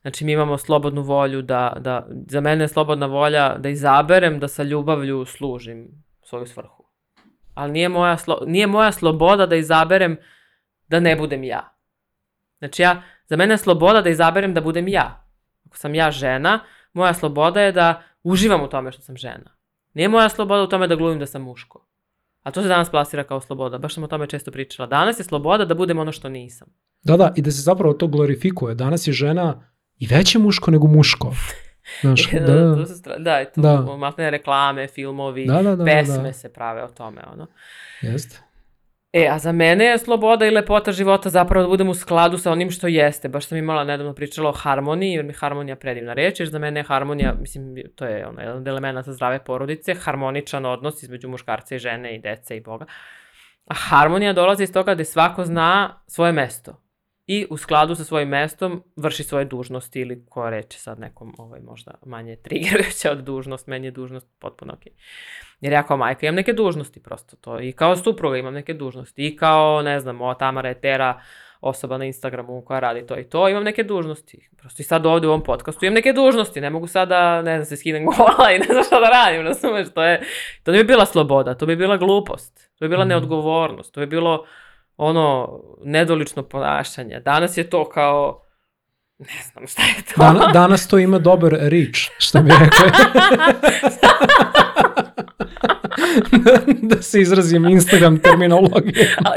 S1: Znači mi imamo slobodnu volju da, da, za mene je slobodna volja da izaberem da sa ljubavlju služim svoju svrhu. Ali nije moja, slo, nije moja sloboda da izaberem da ne budem ja. Znači ja, za mene je sloboda da izaberem da budem ja. Ako sam ja žena, moja sloboda je da uživam u tome što sam žena. Nije moja sloboda u tome da glumim da sam muško. A to se danas plasira kao sloboda. Baš sam o tome često pričala. Danas je sloboda da budem ono što nisam.
S2: Da, da, i da se zapravo to glorifikuje. Danas je žena i veće muško nego muško. Znaš,
S1: da, da, da. Stra... da, tu da. Matne reklame, filmovi, da, da, da, pesme da. se prave o tome. Ono. Jeste. E, a za mene je sloboda i lepota života zapravo da budem u skladu sa onim što jeste. Baš sam imala nedavno pričala o harmoniji, jer mi harmonija predivna reč, jer za mene je harmonija, mislim, to je ono, jedan od elemenata zdrave porodice, harmoničan odnos između muškarca i žene i dece i Boga. A harmonija dolazi iz toga da svako zna svoje mesto i u skladu sa svojim mestom vrši svoje dužnosti ili ko reče sad nekom ovaj, možda manje trigerujuća od dužnost, meni je dužnost potpuno okej. Okay. Jer ja kao majka imam neke dužnosti prosto to i kao supruga imam neke dužnosti i kao ne znam, o Tamara Etera, osoba na Instagramu koja radi to i to, imam neke dužnosti. Prosto i sad ovde u ovom podcastu imam neke dužnosti, ne mogu sada, ne znam, se skinem gola i <laughs> ne znam šta da radim, razumeš, to je, to ne bi bila sloboda, to bi bila glupost, to bi bila mhm. neodgovornost, to bi bilo ono, nedolično ponašanje. Danas je to kao, ne
S2: znam šta je to. Dan, danas to ima dobar reach, što mi rekao. <laughs> <laughs> da se izrazim Instagram terminologije.
S1: <laughs> a,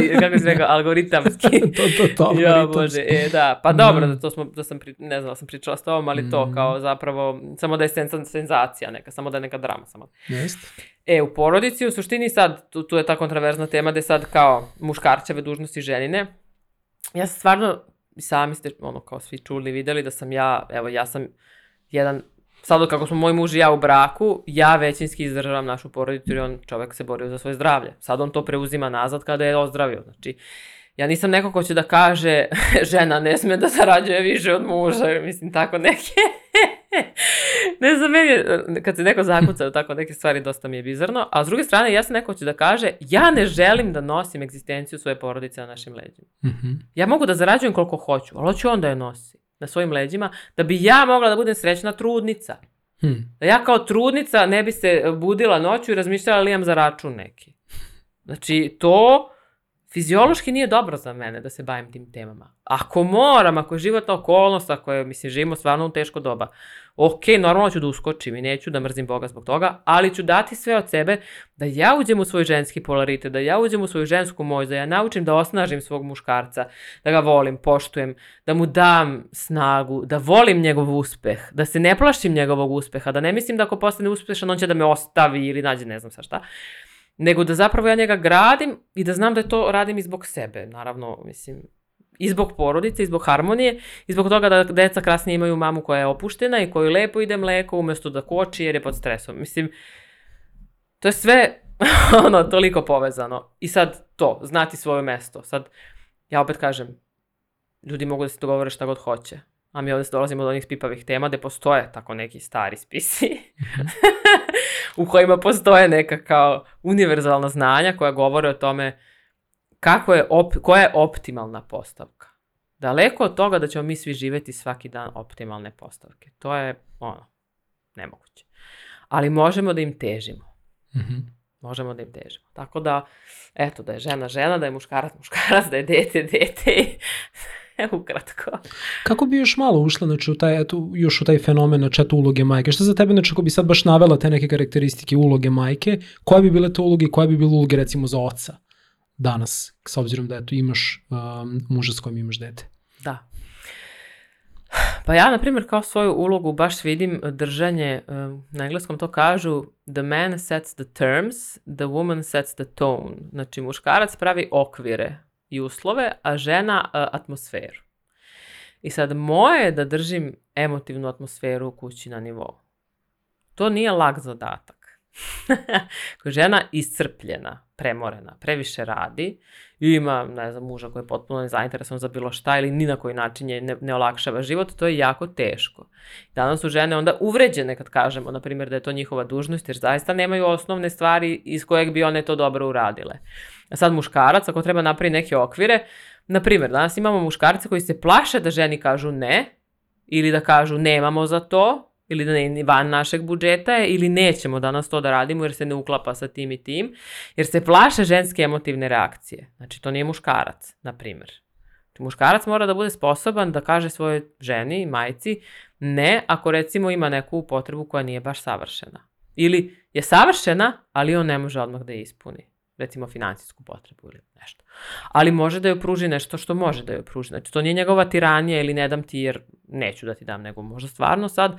S1: e, kako si rekao, algoritamski. <laughs> to, to, to, algoritamski. Jo, bože, e, da. Pa dobro, mhm. da, to smo, da sam, pri, ne znam, da sam pričala s tobom, ali mm. to mhm. kao zapravo, samo da je sens, senzacija neka, samo da je neka drama. Samo. Jeste. E, u porodici, u suštini sad, tu, tu je ta kontraverzna tema da sad kao muškarčeve dužnosti ženine. Ja sam stvarno, sami ste ono kao svi čuli, videli da sam ja, evo ja sam jedan sad kako smo moj muž i ja u braku, ja većinski izdržavam našu porodicu jer on čovek se borio za svoje zdravlje. Sad on to preuzima nazad kada je ozdravio. Znači, ja nisam neko ko će da kaže <laughs> žena ne sme da zarađuje više od muža, mislim tako neke. <laughs> ne znam, meni, kad se neko zakuca tako neke stvari, dosta mi je bizarno. A s druge strane, ja sam neko ko da kaže, ja ne želim da nosim egzistenciju svoje porodice na našim leđima. Mm -hmm. Ja mogu da zarađujem koliko hoću, ali hoću on da je nosi na svojim leđima, da bi ja mogla da budem srećna trudnica. Hmm. Da ja kao trudnica ne bi se budila noću i razmišljala da li imam za račun neki. Znači, to fiziološki nije dobro za mene da se bavim tim temama. Ako moram, ako je životna okolnost, ako je, mislim, živimo stvarno u teško doba, ok, normalno ću da uskočim i neću da mrzim Boga zbog toga, ali ću dati sve od sebe da ja uđem u svoj ženski polaritet, da ja uđem u svoju žensku moć, da ja naučim da osnažim svog muškarca, da ga volim, poštujem, da mu dam snagu, da volim njegov uspeh, da se ne plašim njegovog uspeha, da ne mislim da ako postane uspešan on će da me ostavi ili nađe ne znam sa šta, nego da zapravo ja njega gradim i da znam da je to radim i zbog sebe, naravno, mislim, i zbog porodice, i zbog harmonije, i zbog toga da deca krasnije imaju mamu koja je opuštena i koju lepo ide mleko umesto da koči jer je pod stresom. Mislim, to je sve <laughs> ono, toliko povezano. I sad to, znati svoje mesto. Sad, ja opet kažem, ljudi mogu da se dogovore šta god hoće. A mi ovdje dolazimo do onih pipavih tema gde postoje tako neki stari spisi. <laughs> u kojima postoje neka kao univerzalna znanja koja govore o tome kako je op, koja je optimalna postavka. Daleko od toga da ćemo mi svi živjeti svaki dan optimalne postavke. To je ono, nemoguće. Ali možemo da im težimo. mm Možemo da im težimo. Tako da, eto, da je žena žena, da je muškarac <laughs> muškarac, da je dete dete. <laughs> ukratko.
S2: Kako bi još malo ušla znači, u taj, eto, još u taj fenomen znači, eto, uloge majke? Šta za tebe, znači, ako bi sad baš navela te neke karakteristike uloge majke, koje bi bile te uloge i koje bi bile uloge recimo za oca danas, s obzirom da eto, imaš um, muža s kojim imaš dete?
S1: Da. Pa ja, na primjer, kao svoju ulogu baš vidim držanje, um, na engleskom to kažu, the man sets the terms, the woman sets the tone. Znači, muškarac pravi okvire, i uslove, a žena atmosferu. I sad moje je da držim emotivnu atmosferu u kući na nivou. To nije lak zadatak. Ako <laughs> je žena iscrpljena, premorena, previše radi i ima, ne znam, muža koji je potpuno nezainteresovan za bilo šta ili ni na koji način je ne, ne olakšava život, to je jako teško. Danas su žene onda uvređene kad kažemo, na primjer, da je to njihova dužnost, jer zaista nemaju osnovne stvari iz kojeg bi one to dobro uradile. A sad muškarac, ako treba napravi neke okvire, na primjer, danas imamo muškarce koji se plaše da ženi kažu ne, ili da kažu nemamo za to, ili van našeg budžeta ili nećemo danas to da radimo jer se ne uklapa sa tim i tim, jer se plaše ženske emotivne reakcije. Znači, to nije muškarac, na primjer. Znači, Muškarac mora da bude sposoban da kaže svojoj ženi i majci ne ako recimo ima neku potrebu koja nije baš savršena. Ili je savršena, ali on ne može odmah da je ispuni. Recimo financijsku potrebu ili nešto. Ali može da joj pruži nešto što može da joj pruži. Znači to nije njegova tiranija ili ne dam ti jer neću da ti dam, nego možda stvarno sad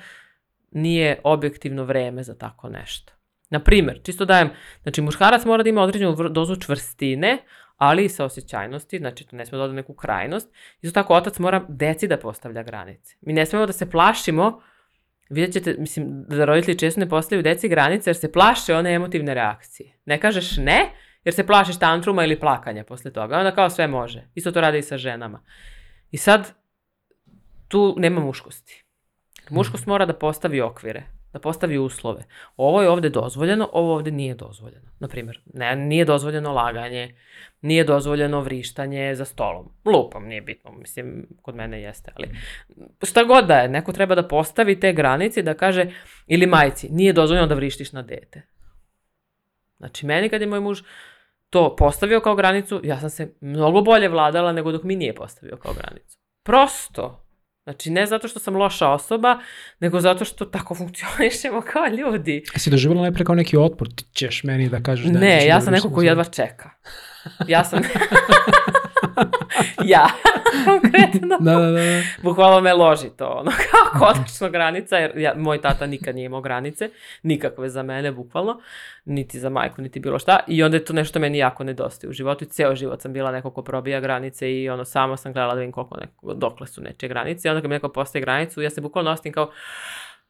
S1: nije objektivno vreme za tako nešto. Na primer, čisto da dajem, znači muškarac mora da ima određenu dozu čvrstine, ali i saosećajnosti, znači ne smemo da odu neku krajnost. Isto tako otac mora deci da postavlja granice. Mi ne smemo da se plašimo, vidjet ćete, mislim, da roditelji često ne postavljaju deci granice jer se plaše one emotivne reakcije. Ne kažeš ne, jer se plašiš tantruma ili plakanja posle toga. Onda kao sve može. Isto to rade i sa ženama. I sad, tu nema muškosti. Dakle, muškost mora da postavi okvire, da postavi uslove. Ovo je ovde dozvoljeno, ovo ovde nije dozvoljeno. Naprimjer, ne, nije dozvoljeno laganje, nije dozvoljeno vrištanje za stolom. Lupam, nije bitno, mislim, kod mene jeste, ali šta god da je, neko treba da postavi te granice da kaže, ili majci, nije dozvoljeno da vrištiš na dete. Znači, meni kad je moj muž to postavio kao granicu, ja sam se mnogo bolje vladala nego dok mi nije postavio kao granicu. Prosto, Znači, ne zato što sam loša osoba, nego zato što tako <laughs> funkcionišemo kao ljudi.
S2: A si doživjela najpre kao neki otpor? Ti ćeš meni da kažeš da...
S1: Ne, ja da sam neko koji jedva čeka. Ja sam... <laughs> ja. <laughs> konkretno. Da, da, da, da. Bukvalno me loži to, ono, <laughs> kao konačno granica, jer ja, moj tata nikad nije imao granice, nikakve za mene, bukvalno, niti za majku, niti bilo šta. I onda je to nešto meni jako nedostaje u životu i ceo život sam bila neko ko probija granice i ono, samo sam gledala da vidim koliko neko, dokle su nečije granice. I onda kad mi neko postaje granicu, ja se bukvalno ostim kao,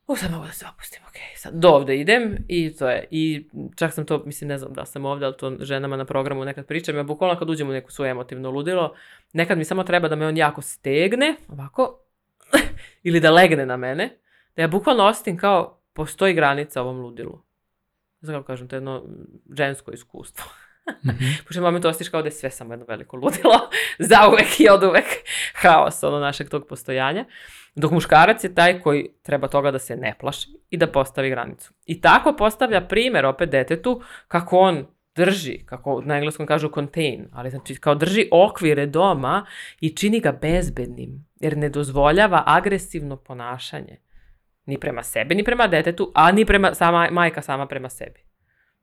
S1: U, sad mogu da se opustim, ok, sad do ovde idem i to je. I čak sam to, mislim, ne znam da sam ovde, ali to ženama na programu nekad pričam. Ja bukvalno kad uđem u neku svoje emotivno ludilo, nekad mi samo treba da me on jako stegne, ovako, <laughs> ili da legne na mene, da ja bukvalno ostim kao, postoji granica ovom ludilu. Znači, kako kažem, to je jedno žensko iskustvo. Mm-hmm. <laughs> Pošto moment osjećaš kao da je sve samo jedno veliko ludilo, <laughs> Za uvek i oduvek haos ono našeg tog postojanja. Dok muškarac je taj koji treba toga da se ne plaši i da postavi granicu. I tako postavlja primer opet detetu kako on drži, kako na engleskom kažu contain, ali znači kao drži okvire doma i čini ga bezbednim, jer ne dozvoljava agresivno ponašanje. Ni prema sebi, ni prema detetu, a ni prema sama, majka sama prema sebi.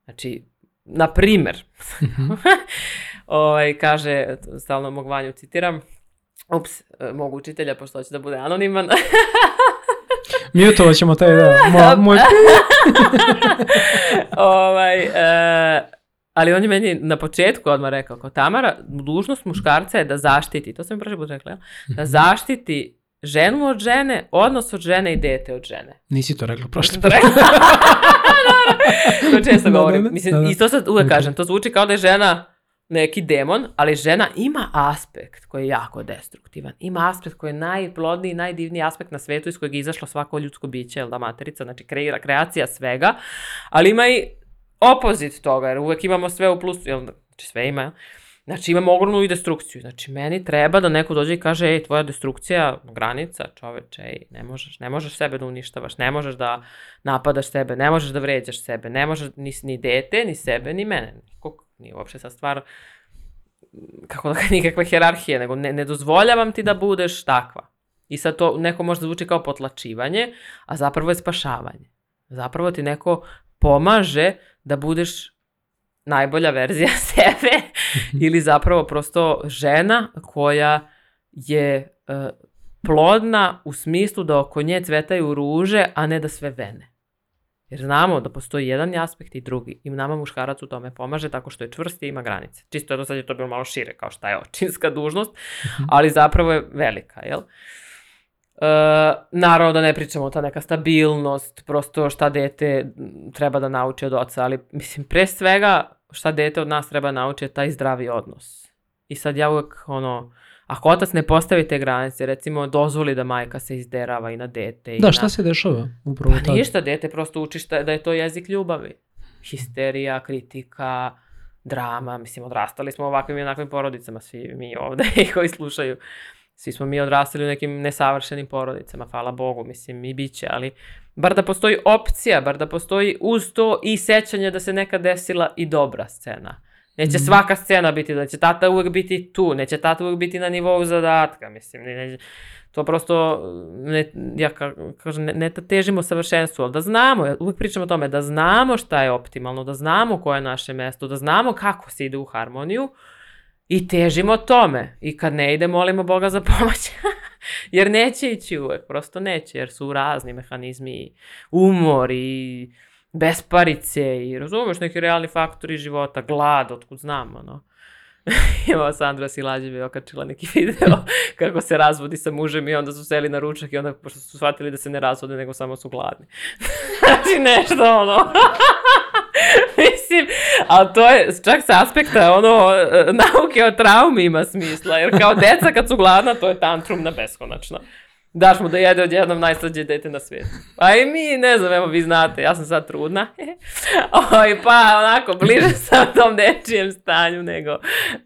S1: Znači, na primer, mhm. <laughs> ovaj, kaže, stalno mog vanju citiram, ups, mogu učitelja, pošto hoće da bude anoniman. <laughs> Mjutovat ćemo taj, da. <laughs> Mo, moj... ovaj, e, ali on je meni na početku odmah rekao, kao Tamara, dužnost muškarca je da zaštiti, to sam mi prošli put rekla, da mhm. zaštiti ženu od žene, odnos od žene i dete od žene.
S2: Nisi to rekla prošle. To rekla. <laughs> to
S1: često govorim. Mislim, I to sad uvek kažem, to zvuči kao da je žena neki demon, ali žena ima aspekt koji je jako destruktivan. Ima aspekt koji je najplodniji, najdivniji aspekt na svetu iz kojeg je izašlo svako ljudsko biće, jel da materica, znači kreira, kreacija svega, ali ima i opozit toga, jer uvek imamo sve u plusu, jel, znači sve ima, jel? Znači imam ogromnu i destrukciju. Znači meni treba da neko dođe i kaže ej tvoja destrukcija granica čoveče ej ne možeš, ne možeš sebe da uništavaš, ne možeš da napadaš sebe, ne možeš da vređaš sebe, ne možeš ni, ni dete, ni sebe, ni mene. Nikog, nije uopšte sa stvar mm, kako da <laughs> nikakve hjerarhije, nego ne, ne dozvoljavam ti da budeš takva. I sad to neko možda zvuči kao potlačivanje, a zapravo je spašavanje. Zapravo ti neko pomaže da budeš najbolja verzija <laughs> sebe Mhm. ili zapravo prosto žena koja je e, plodna u smislu da oko nje cvetaju ruže, a ne da sve vene. Jer znamo da postoji jedan aspekt i drugi. I nama muškarac u tome pomaže tako što je čvrst i ima granice. Čisto jedno sad je to bilo malo šire, kao šta je očinska dužnost, mhm. ali zapravo je velika, jel? E, naravno da ne pričamo ta neka stabilnost, prosto šta dete treba da nauči od oca, ali mislim pre svega šta dete od nas treba naučiti je taj zdravi odnos. I sad ja uvek, ono, ako otac ne postavi te granice, recimo dozvoli da majka se izderava i na dete. I da,
S2: na... šta se dešava
S1: upravo pa, Ništa, dete prosto uči šta, da je to jezik ljubavi. Histerija, kritika, drama, mislim odrastali smo u ovakvim i onakvim porodicama svi mi ovde i <laughs> koji slušaju. Uh, Svi smo mi odrastali u nekim nesavršenim porodicama, hvala Bogu, mislim i bit će, ali bar da postoji opcija, bar da postoji uz to i sećanje da se nekad desila i dobra scena. Neće mm. svaka scena biti, da će tata uvek biti tu, neće tata uvek biti na nivou zadatka, mislim, ne, to prosto, ne, ja kažem, ne, ne težimo savršenstvu, ali da znamo, ja uvek pričamo o tome, da znamo šta je optimalno, da znamo koje je naše mesto, da znamo kako se ide u harmoniju, uh, I težimo tome. I kad ne ide, molimo Boga za pomoć. <laughs> jer neće ići uvek, prosto neće, jer su razni mehanizmi i umor i besparice i razumeš neki realni faktori života, glad, otkud znam, ono. <laughs> Evo, Sandra Silađe mi je okačila neki video <laughs> kako se razvodi sa mužem i onda su seli na ručak i onda, pošto su shvatili da se ne razvode, nego samo su gladni. znači, nešto ono mislim, ali to je čak sa aspekta ono, e, nauke o traumima smisla, jer kao deca kad su gladna, to je tantrum na beskonačno. Daš mu da jede odjednom najslađe dete na svijetu. A i mi, ne znam, evo vi znate, ja sam sad trudna. <laughs> Oj, pa onako, bliže <laughs> sam tom nečijem stanju nego,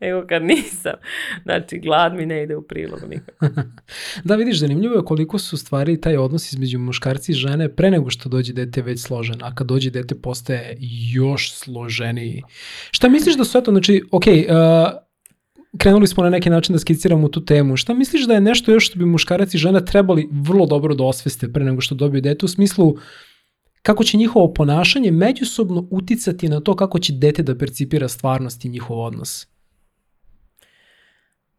S1: nego kad nisam. Znači, glad mi ne ide u prilog nikako. <laughs>
S2: da, vidiš, zanimljivo je koliko su stvari taj odnos između muškarci i žene pre nego što dođe dete već složen, a kad dođe dete postaje još složeniji. Šta misliš da su eto, znači, okej, okay, uh, eh, krenuli smo na neki način da skiciramo tu temu. Šta misliš da je nešto još što bi muškarac i žena trebali vrlo dobro da osveste pre nego što dobiju dete u smislu kako će njihovo ponašanje međusobno uticati na to kako će dete da percipira stvarnost i njihov odnos?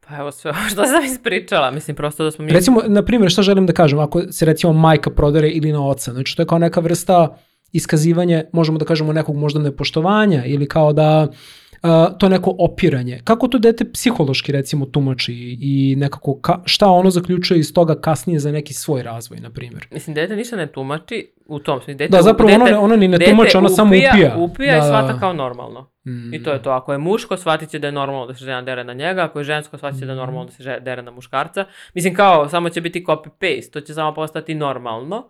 S1: Pa evo sve ovo što sam ispričala, mislim prosto da smo mi...
S2: Recimo, na primjer, šta želim da kažem, ako se recimo majka prodere ili na oca, znači to je kao neka vrsta iskazivanje, možemo da kažemo nekog možda nepoštovanja ili kao da uh, uh, to neko opiranje. Kako to dete psihološki recimo tumači i nekako ka, šta ono zaključuje iz toga kasnije za neki svoj razvoj, na primjer?
S1: Mislim, dete ništa ne tumači u tom smislu. Dete,
S2: da, zapravo dete, ono, ne, ono ni ne tumači, ono upija, samo upija.
S1: Upija da, i da, shvata da. kao normalno. Mm. I to je mm. to. Ako je muško, shvatit će da je normalno da se žena dere na njega, ako je žensko, shvatit će da je normalno da se dere na muškarca. Mislim, kao, samo će biti copy-paste, to će samo postati normalno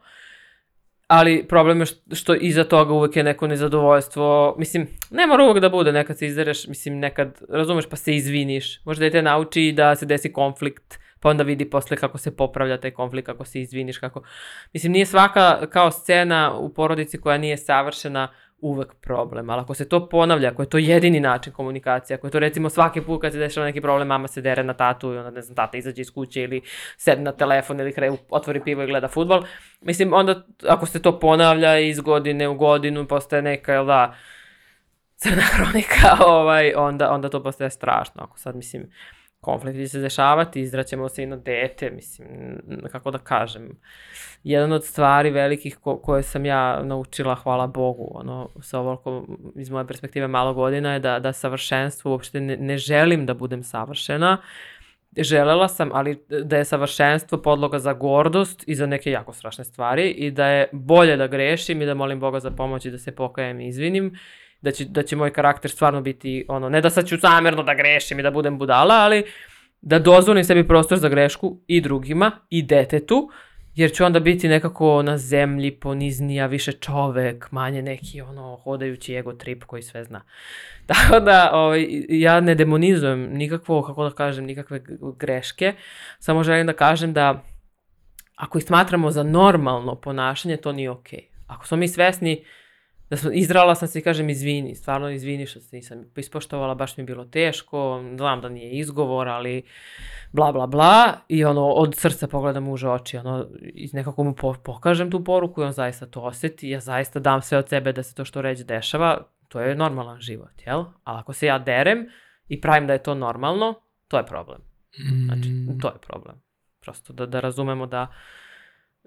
S1: ali problem je što iza toga uvek je neko nezadovoljstvo, mislim, ne mora uvek da bude, nekad se izdereš, mislim, nekad, razumeš, pa se izviniš, možda te nauči da se desi konflikt, pa onda vidi posle kako se popravlja taj konflikt, kako se izviniš, kako... Mislim, nije svaka kao scena u porodici koja nije savršena, uvek problem. Ali ako se to ponavlja, ako je to jedini način komunikacije, ako je to recimo svaki put kad se dešava neki problem, mama se dere na tatu i onda ne znam, tata izađe iz kuće ili sedne na telefon ili kraju, otvori pivo i gleda futbol. Mislim, onda ako se to ponavlja iz godine u godinu, postaje neka, jel da, crna hronika, <laughs> ovaj, onda, onda to postaje strašno. Ako sad, mislim, uh, konflikti će se dešavati, izraćemo se i na dete, mislim, kako da kažem. Jedan od stvari velikih ko koje sam ja naučila, hvala Bogu, ono, sa ovoliko, iz moje perspektive malo godina, je da, da savršenstvo uopšte ne, ne želim da budem savršena, želela sam, ali da je savršenstvo podloga za gordost i za neke jako strašne stvari i da je bolje da grešim i da molim Boga za pomoć i da se pokajem i izvinim, da će, da će moj karakter stvarno biti ono, ne da sad ću zamerno da grešim i da budem budala, ali da dozvolim sebi prostor za grešku i drugima i detetu, jer ću onda biti nekako na zemlji poniznija, više čovek, manje neki ono hodajući ego trip koji sve zna. <laughs> Tako da ovaj, ja ne demonizujem nikakvo, kako da kažem, nikakve greške, samo želim da kažem da ako ih smatramo za normalno ponašanje, to nije okej. Okay. Ako smo mi svesni uh, da sam, izrala sam se i kažem izvini, stvarno izvini što se nisam ispoštovala, baš mi je bilo teško, znam da nije izgovor, ali bla bla bla i ono od srca pogledam muža oči, ono i nekako mu po, pokažem tu poruku i on zaista to oseti, ja zaista dam sve od sebe da se to što reći dešava, to je normalan život, jel? Ali ako se ja derem i pravim da je to normalno, to je problem. Znači, to je problem. Prosto da, da razumemo da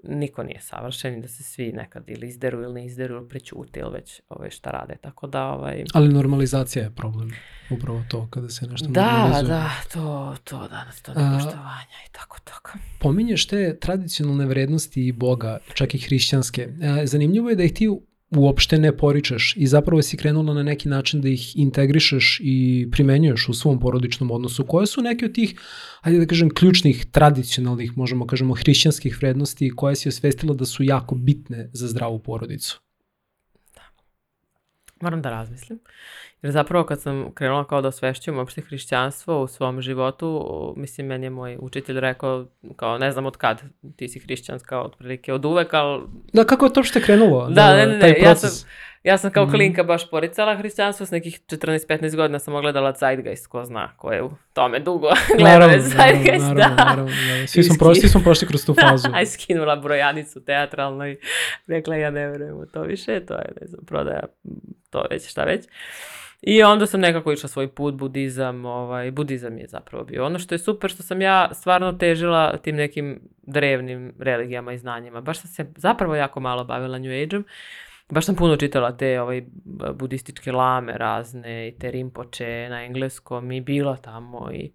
S1: niko nije savršen i da se svi nekad ili izderu ili ne izderu ili prećute ili već ove ovaj, šta rade, tako da ovaj...
S2: Ali normalizacija je problem, upravo to kada se nešto
S1: da, normalizuje. Da, da, to, to danas, to nepoštovanja i tako, tako.
S2: Pominješ te tradicionalne vrednosti i Boga, čak i hrišćanske. A, e, zanimljivo je da ih ti uopšte ne poričeš i zapravo si krenula na neki način da ih integrišeš i primenjuješ u svom porodičnom odnosu. Koje su neke od tih, hajde da kažem, ključnih, tradicionalnih, možemo kažemo, hrišćanskih vrednosti koje si osvestila da su jako bitne za zdravu porodicu?
S1: Moram da razmislim. Jer zapravo kad sam krenula kao da osvešćujem uopšte hrišćanstvo u svom životu, mislim, meni je moj učitelj rekao, kao ne znam od kad, ti si hrišćanska otprilike od uvek, ali...
S2: Da, kako je to uopšte krenulo?
S1: Da, da, ne, ne, taj proces? ja sam Ja sam kao mm. klinka baš poricala hrišćanstvo, s nekih 14-15 godina sam ogledala Zeitgeist, ko zna, ko je u tome dugo <laughs> gledala je Zeitgeist.
S2: Naravno, da. naravno, naravno. Svi, smo prošli, prošli kroz tu fazu.
S1: <laughs> Aj, skinula brojanicu teatralno i rekla ja ne verujem u to više, to je, ne znam, prodaja, to već, šta već. I onda sam nekako išla svoj put, budizam, ovaj, budizam je zapravo bio ono što je super, što sam ja stvarno težila tim nekim drevnim religijama i znanjima. Baš sam se zapravo jako malo bavila New Age-om baš sam puno čitala te ovaj, budističke lame razne i te rimpoče na engleskom i bila tamo i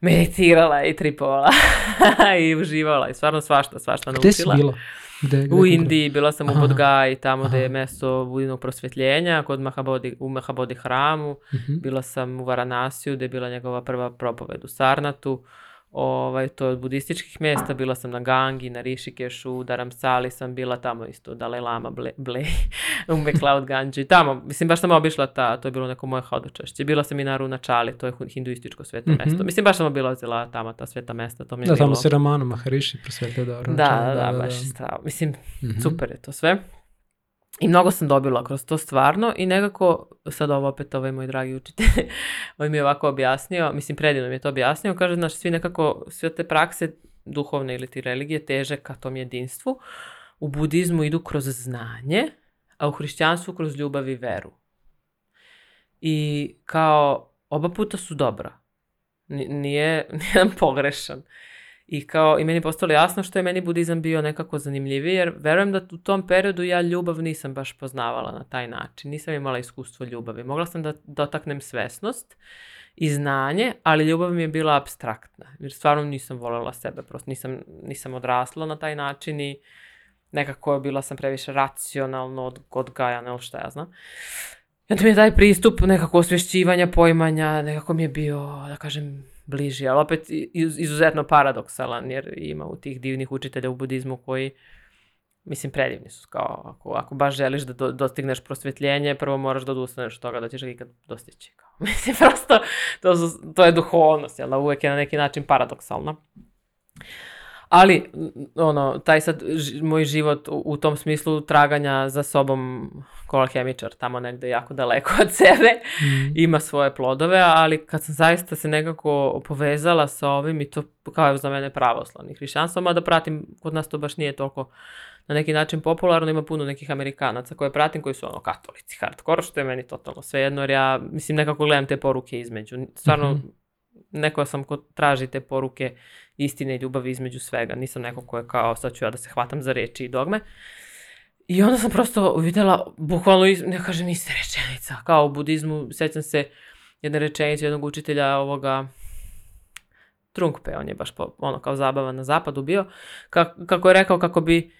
S1: meditirala i tripovala <laughs> i uživala i stvarno svašta, svašta naučila. Gde si bila? Gde, gde u Indiji, bila sam aha, u Bodgaji, tamo aha. gde je mesto budinog prosvetljenja, kod Mahabodhi, u Mahabodhi hramu. Uh mhm. -huh. Bila sam u Varanasiju, gde je bila njegova prva propoved u Sarnatu ovaj, to od budističkih mesta, bila sam na Gangi, na Rišikešu, Daramsali sam bila tamo isto, Dalai Lama, Ble, Ble, <laughs> Umbe Cloud Ganji, tamo, mislim baš sam obišla ta, to je bilo neko moje hodočašće, bila sam i na Runačali, to je hinduističko sveto mm-hmm. mesto, mislim baš sam obilazila tamo ta sveta mesta, to
S2: mi je da,
S1: bilo... Da,
S2: tamo se Ramanu Maharishi prosvete, da, Runačali,
S1: da, da, da, da, baš, da, Mislim, mm-hmm. super je to sve. I mnogo sam dobila kroz to stvarno i nekako, sad ovo opet ovaj moj dragi učitelj, <laughs> on ovaj mi je ovako objasnio, mislim predivno mi je to objasnio, kaže, znaš, svi nekako, sve te prakse duhovne ili ti religije teže ka tom jedinstvu, u budizmu idu kroz znanje, a u hrišćanstvu kroz ljubav i veru. I kao, oba puta su dobra. Nije, <laughs> nijedan pogrešan. I kao, i meni postalo jasno što je meni budizam bio nekako zanimljiviji, jer verujem da u tom periodu ja ljubav nisam baš poznavala na taj način. Nisam imala iskustvo ljubavi. Mogla sam da dotaknem svesnost i znanje, ali ljubav mi je bila abstraktna. Jer stvarno nisam volela sebe, prosto nisam, nisam odrasla na taj način i nekako je bila sam previše racionalno odgajana ili šta ja znam. I onda mi je taj pristup nekako osvješćivanja, poimanja, nekako mi je bio, da kažem, bliži, ali opet izuzetno paradoksalan, jer ima u tih divnih učitelja u budizmu koji Mislim, predivni su, kao, ako, ako baš želiš da do, dostigneš prosvetljenje, prvo moraš da odustaneš od toga da ćeš ga ikad dostići. Kao. <laughs> Mislim, prosto, to, su, to je duhovnost, jel da, uvek je na neki način paradoksalno. Uh, ali, ono, taj sad ž, moj život u, u, tom smislu traganja za sobom ko hemičar tamo negde jako daleko od sebe mm. ima svoje plodove, ali kad sam zaista se nekako povezala sa ovim i to kao je za mene pravoslavni hrišćanstvo, mada pratim, kod nas to baš nije toliko na neki način popularno, ima puno nekih Amerikanaca koje pratim koji su ono katolici, hardkor što je meni totalno svejedno, jer ja mislim nekako gledam te poruke između. Stvarno, mm -hmm neko sam ko traži te poruke istine i ljubavi između svega. Nisam neko ko je kao, sad ću ja da se hvatam za reči i dogme. I onda sam prosto videla, bukvalno, iz, ne kažem iste rečenica, kao u budizmu, sećam se jedne rečenice jednog učitelja ovoga, Trungpe, on je baš po, ono kao zabava na zapadu bio, kako, kako je rekao kako bi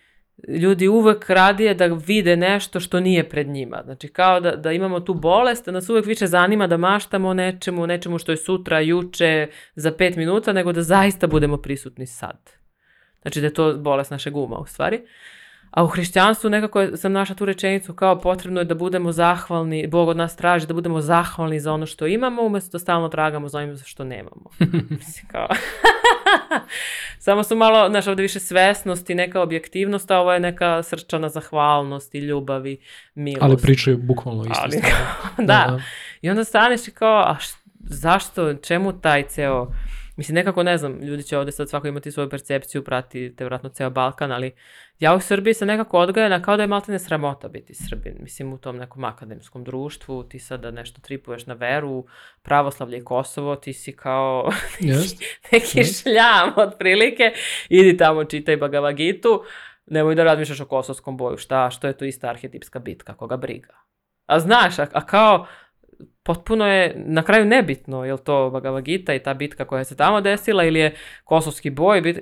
S1: ljudi uvek radije da vide nešto što nije pred njima. Znači kao da, da imamo tu bolest, da nas uvek više zanima da maštamo nečemu, nečemu što je sutra, juče, za pet minuta, nego da zaista budemo prisutni sad. Znači da je to bolest našeg uma u stvari. A u hrišćanstvu nekako sam našla tu rečenicu kao potrebno je da budemo zahvalni, Bog od nas traži da budemo zahvalni za ono što imamo, umesto da stalno tragamo za ono što nemamo. <laughs> Mislim kao... <laughs> Samo su malo, znaš, ovde više svesnost i neka objektivnost, a ovo je neka srčana zahvalnost i ljubav i milost. Ali
S2: pričaju bukvalno isto. Ali,
S1: <laughs> da. da. da. I onda staneš i kao, a š, zašto, čemu taj ceo Mislim, nekako ne znam, ljudi će ovde sad svako imati svoju percepciju, prati te vratno ceo Balkan, ali ja u Srbiji sam nekako odgojena kao da je maltene sramota biti Srbin. Mislim, u tom nekom akademskom društvu, ti sada da nešto tripuješ na veru, pravoslavlje i Kosovo, ti si kao yes. <laughs> neki yes. šljam otprilike, idi tamo čitaj Bhagavad Gitu, nemoj da razmišljaš o kosovskom boju, šta, što je to ista arhetipska bitka, koga briga. A znaš, a, a kao, potpuno je na kraju nebitno, je li to Bhagavad Gita i ta bitka koja se tamo desila ili je kosovski boj, bit,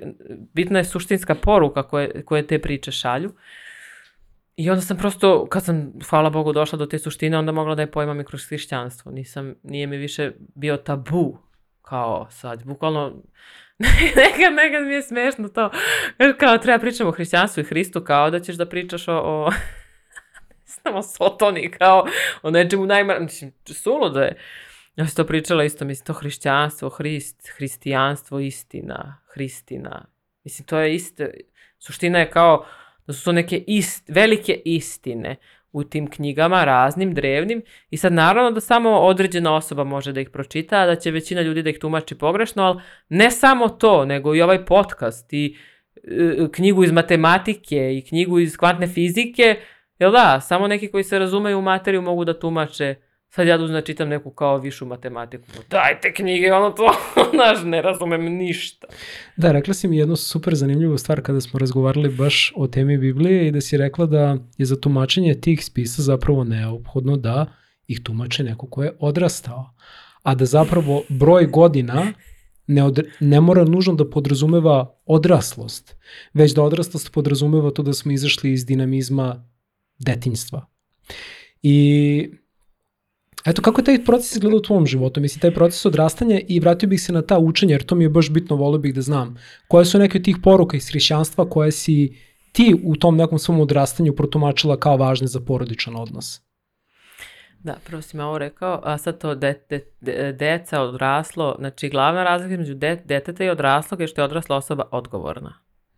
S1: bitna je suštinska poruka koje, koje te priče šalju. I onda sam prosto, kad sam, hvala Bogu, došla do te suštine, onda mogla da je pojmam i kroz hrišćanstvo. Nisam, nije mi više bio tabu, kao sad, bukvalno, <laughs> nekad, nekad mi je smešno to, kao treba pričamo o hrišćanstvu i Hristu, kao da ćeš da pričaš o, o samo <laughs> sotoni kao o nečemu najmar... Mislim, sulo da je. Ja sam to pričala isto, mislim, to hrišćanstvo, hrist, hristijanstvo, istina, hristina. Mislim, to je isto, suština je kao da su to neke ist, velike istine u tim knjigama, raznim, drevnim, i sad naravno da samo određena osoba može da ih pročita, a da će većina ljudi da ih tumači pogrešno, ali ne samo to, nego i ovaj podcast i e, e, knjigu iz matematike i knjigu iz kvantne fizike, Jel da, samo neki koji se razumeju u materiju mogu da tumače. Sad ja da čitam neku kao višu matematiku. Dajte knjige, ono to, <laughs> znaš, ne razumem ništa.
S2: Da, rekla si mi jednu super zanimljivu stvar kada smo razgovarali baš o temi Biblije i da si rekla da je za tumačenje tih spisa zapravo neophodno da ih tumače neko ko je odrastao. A da zapravo broj godina ne, od, ne mora nužno da podrazumeva odraslost, već da odraslost podrazumeva to da smo izašli iz dinamizma detinjstva. I eto kako je taj proces izgledao u tvom životu? Mislim, taj proces odrastanja i vratio bih se na ta učenja, jer to mi je baš bitno, volio bih da znam. Koje su neke od tih poruka iz hrišćanstva koje si ti u tom nekom svom odrastanju protumačila kao važne za porodičan odnos?
S1: Da, prvo si me ovo rekao, a sad to de, de, de, deca odraslo, znači glavna razlika između de, deteta i odraslog je što je odrasla osoba odgovorna.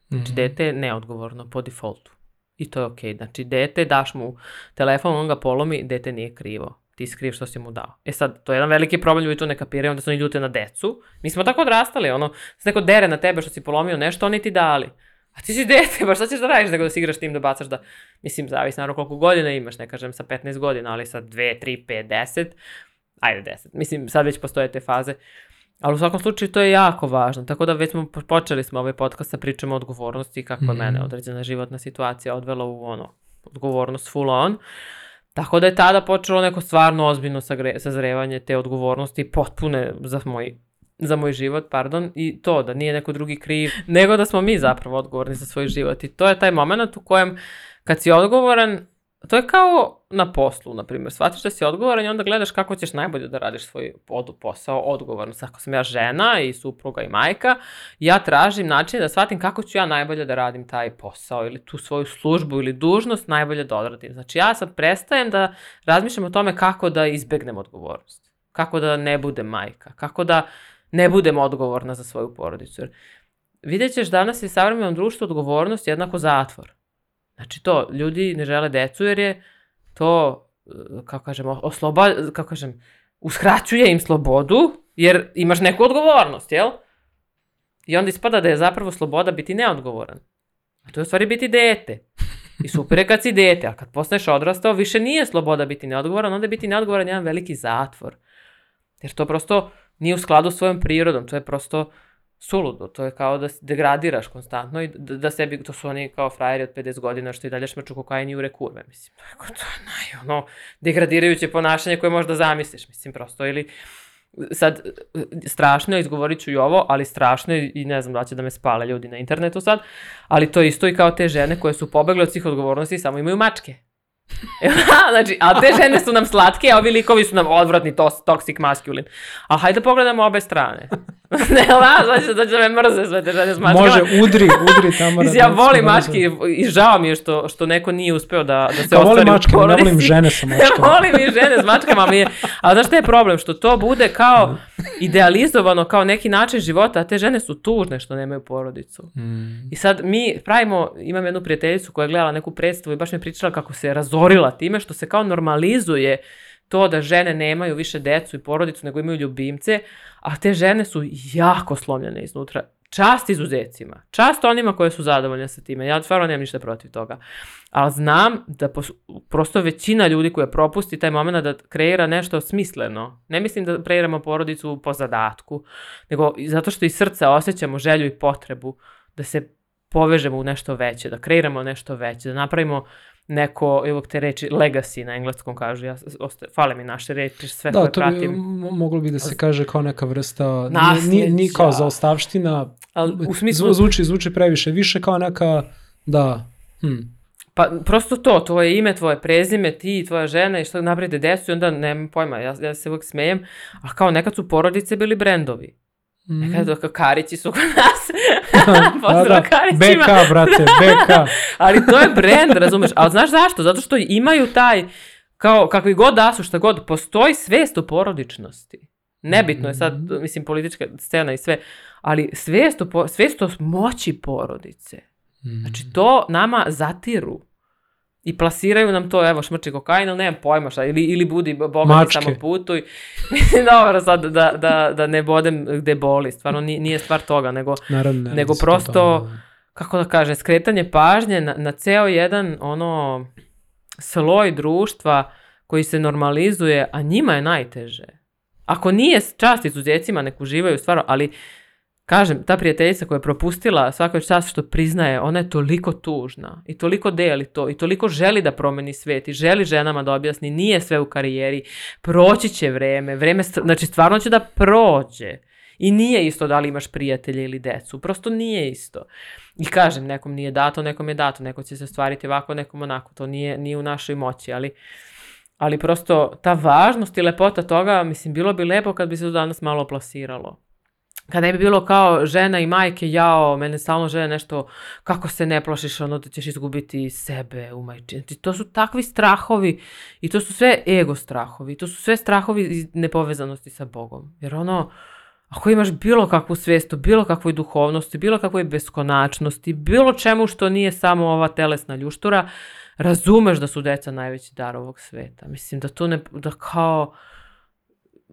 S1: Znači mm -hmm. dete je neodgovorno po defaultu. I to je okej. Okay. Znači, dete, daš mu telefon, on ga polomi, dete nije krivo. Ti si kriv što si mu dao. E sad, to je jedan veliki problem, ljudi to ne kapiraju, onda su oni ljute na decu. Mi smo tako odrastali, ono, se neko dere na tebe što si polomio nešto, oni ti dali. A ti si dete, baš pa šta ćeš da radiš nego da si igraš tim, da bacaš da, mislim, zavis naravno koliko godina imaš, ne kažem sa 15 godina, ali sa 2, 3, 5, 10, ajde 10, mislim, sad već postoje te faze. Uh, Ali u svakom slučaju to je jako važno, tako da već smo počeli smo ovaj podcast sa pričom o odgovornosti kako mm je mene mhm. određena životna situacija odvela u ono, odgovornost full on. Tako da je tada počelo neko stvarno ozbiljno sagre, sazrevanje te odgovornosti potpune za moj za moj život, pardon, i to da nije neko drugi kriv, nego da smo mi zapravo odgovorni za svoj život i to je taj moment u kojem kad si odgovoran, To je kao na poslu, na primjer. Shvatiš da si odgovoran i onda gledaš kako ćeš najbolje da radiš svoj posao odgovorno. Sad, ako sam ja žena i supruga i majka, ja tražim način da shvatim kako ću ja najbolje da radim taj posao ili tu svoju službu ili dužnost najbolje da odradim. Znači, ja sad prestajem da razmišljam o tome kako da izbegnem odgovornost. Kako da ne budem majka. Kako da ne budem odgovorna za svoju porodicu. Jer vidjet ćeš danas i savremenom društvu odgovornost jednako zatvor Znači to, ljudi ne žele decu jer je to, e, kako kažem, osloba, kako kažem, uskraćuje im slobodu jer imaš neku odgovornost, jel? I onda ispada da je zapravo sloboda biti neodgovoran. A to je u stvari biti dete. I super je kad si dete, a kad postaneš odrastao, više nije sloboda biti neodgovoran, onda je biti neodgovoran jedan veliki zatvor. Jer to prosto nije u skladu s svojom prirodom, to je prosto suludo, to je kao da degradiraš konstantno i da, da sebi, to su oni kao frajeri od 50 godina što i dalje šmeču kokain i ure kurve, mislim, tako to je naj, ono, degradirajuće ponašanje koje možda zamisliš, mislim, prosto, ili sad, strašno je, izgovorit ću i ovo, ali strašno je i ne znam da će da me spale ljudi na internetu sad, ali to je isto i kao te žene koje su pobegle od svih odgovornosti i samo imaju mačke. <laughs> znači, a te žene su nam slatke, a ovi likovi su nam odvratni, to, toxic masculine. A hajde da pogledamo obe strane. <laughs> ne, lažno se da će me mrze sve te žene s mačkama. Može,
S2: udri, udri
S1: <laughs> tamo. ja volim da mačke i žao mi je što, što neko nije uspeo da, da se da,
S2: ostvari
S1: mačke, u
S2: porodici. Ne volim žene sa <laughs> mačkama. ne
S1: volim i žene s mačkama, ali, je, ali znaš šta je problem? Što to bude kao da. idealizovano, kao neki način života, a te žene su tužne što nemaju porodicu. Mm. I sad mi pravimo, imam jednu prijateljicu koja je gledala neku predstavu i baš mi je pričala kako se je razorila time što se kao normalizuje to da žene nemaju više decu i porodicu nego imaju ljubimce, a te žene su jako slomljene iznutra. Čast izuzecima. Čast onima koje su zadovoljne sa time. Ja stvarno nemam ništa protiv toga. Ali znam da pos, prosto većina ljudi koja propusti taj moment da kreira nešto smisleno. Ne mislim da kreiramo porodicu po zadatku, nego zato što iz srca osjećamo želju i potrebu da se povežemo u nešto veće, da kreiramo nešto veće, da napravimo neko, evo te reči, legacy na engleskom kažu, ja, osta, fale mi naše reči,
S2: sve da, koje pratim. Da, to bi, moglo bi da se kaže kao neka vrsta, nije, ni kao zaostavština, Al, u smislu... zvuči, zvuči previše, više kao neka, da, hm.
S1: Pa prosto to, tvoje ime, tvoje prezime, ti, tvoja žena i što naprede desu i onda nema pojma, ja, ja se uvek smejem, a kao nekad su porodice bili brendovi. Mm. Mm-hmm. Nekada dok karići su kod <laughs> nas. Da, da, <laughs>
S2: Pozdrav da, <laughs> da. karićima. BK, brate, BK.
S1: ali to je brend, razumeš. Ali znaš zašto? Zato što imaju taj, kao kakvi god da su, šta god, postoji svest o porodičnosti. Nebitno je sad, mm-hmm. mislim, politička scena i sve, ali svijest o, svijest o moći porodice. Znači, mm-hmm. to nama zatiru. I plasiraju nam to, evo, šmrči kokain, ali nemam pojma šta, ili, ili budi bogati samo putuj. <laughs> Dobro, sad da, da, da ne bodem gde boli, stvarno nije stvar toga, nego, Naravno, nego prosto, to, da. kako da kaže, skretanje pažnje na, na ceo jedan ono sloj društva koji se normalizuje, a njima je najteže. Ako nije čast izuzecima, nek uživaju stvarno, ali Kažem, ta prijateljica koja je propustila svakoj čas što priznaje, ona je toliko tužna i toliko deli to i toliko želi da promeni svet i želi ženama da objasni, nije sve u karijeri, proći će vreme, vreme, znači stvarno će da prođe. I nije isto da li imaš prijatelje ili decu, prosto nije isto. I kažem, nekom nije dato, nekom je dato, neko će se stvariti ovako, nekom onako, to nije, nije u našoj moći, ali... Ali prosto ta važnost i lepota toga, mislim, bilo bi lepo kad bi se to danas malo plasiralo. Kada bi bilo kao žena i majke, jao, mene stalno žele nešto, kako se ne plašiš, ono da ćeš izgubiti sebe u majčinci. Znači, to su takvi strahovi i to su sve ego strahovi. To su sve strahovi iz nepovezanosti sa Bogom. Jer ono, ako imaš bilo kakvu svijest bilo kakvoj duhovnosti, bilo kakvoj beskonačnosti, bilo čemu što nije samo ova telesna ljuštura, razumeš da su deca najveći dar ovog sveta. Mislim da to ne, da kao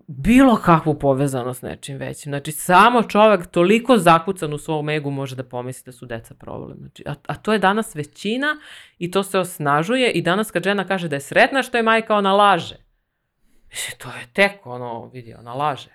S1: bilo kakvu povezanost nečim većim. Znači, samo čovek toliko zakucan u svom egu može da pomisli da su deca problem. Znači, a, a to je danas većina i to se osnažuje i danas kad žena kaže da je sretna što je majka, ona laže. Mislim, to je tek ono, vidi, ona laže.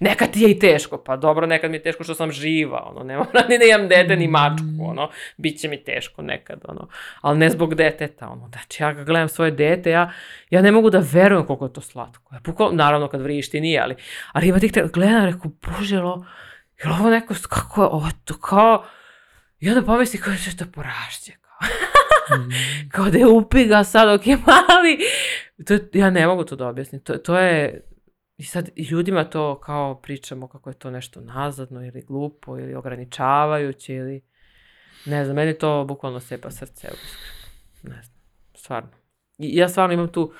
S1: Nekad ti je i teško, pa dobro, nekad mi je teško što sam živa, ono, ne nema, ni da imam dete, ni mačku, mm. ono, bit će mi teško nekad, ono, ali ne zbog deteta, ono, znači ja gledam svoje dete, ja, ja ne mogu da verujem koliko je to slatko, ja bukval, naravno kad vrišti nije, ali, ali ima tih, te, gledam, reku, bože, jel, jel ovo neko, kako je ovo, to kao, i onda pomisli kao je da to porašće, kao, mm. <laughs> kao da je upiga sad dok je mali, to, ja ne mogu to da objasnim, to, to je, I sad ljudima to kao pričamo kako je to nešto nazadno ili glupo ili ograničavajuće ili ne znam, meni to bukvalno sepa srce, evo Ne znam, stvarno. I ja stvarno imam tu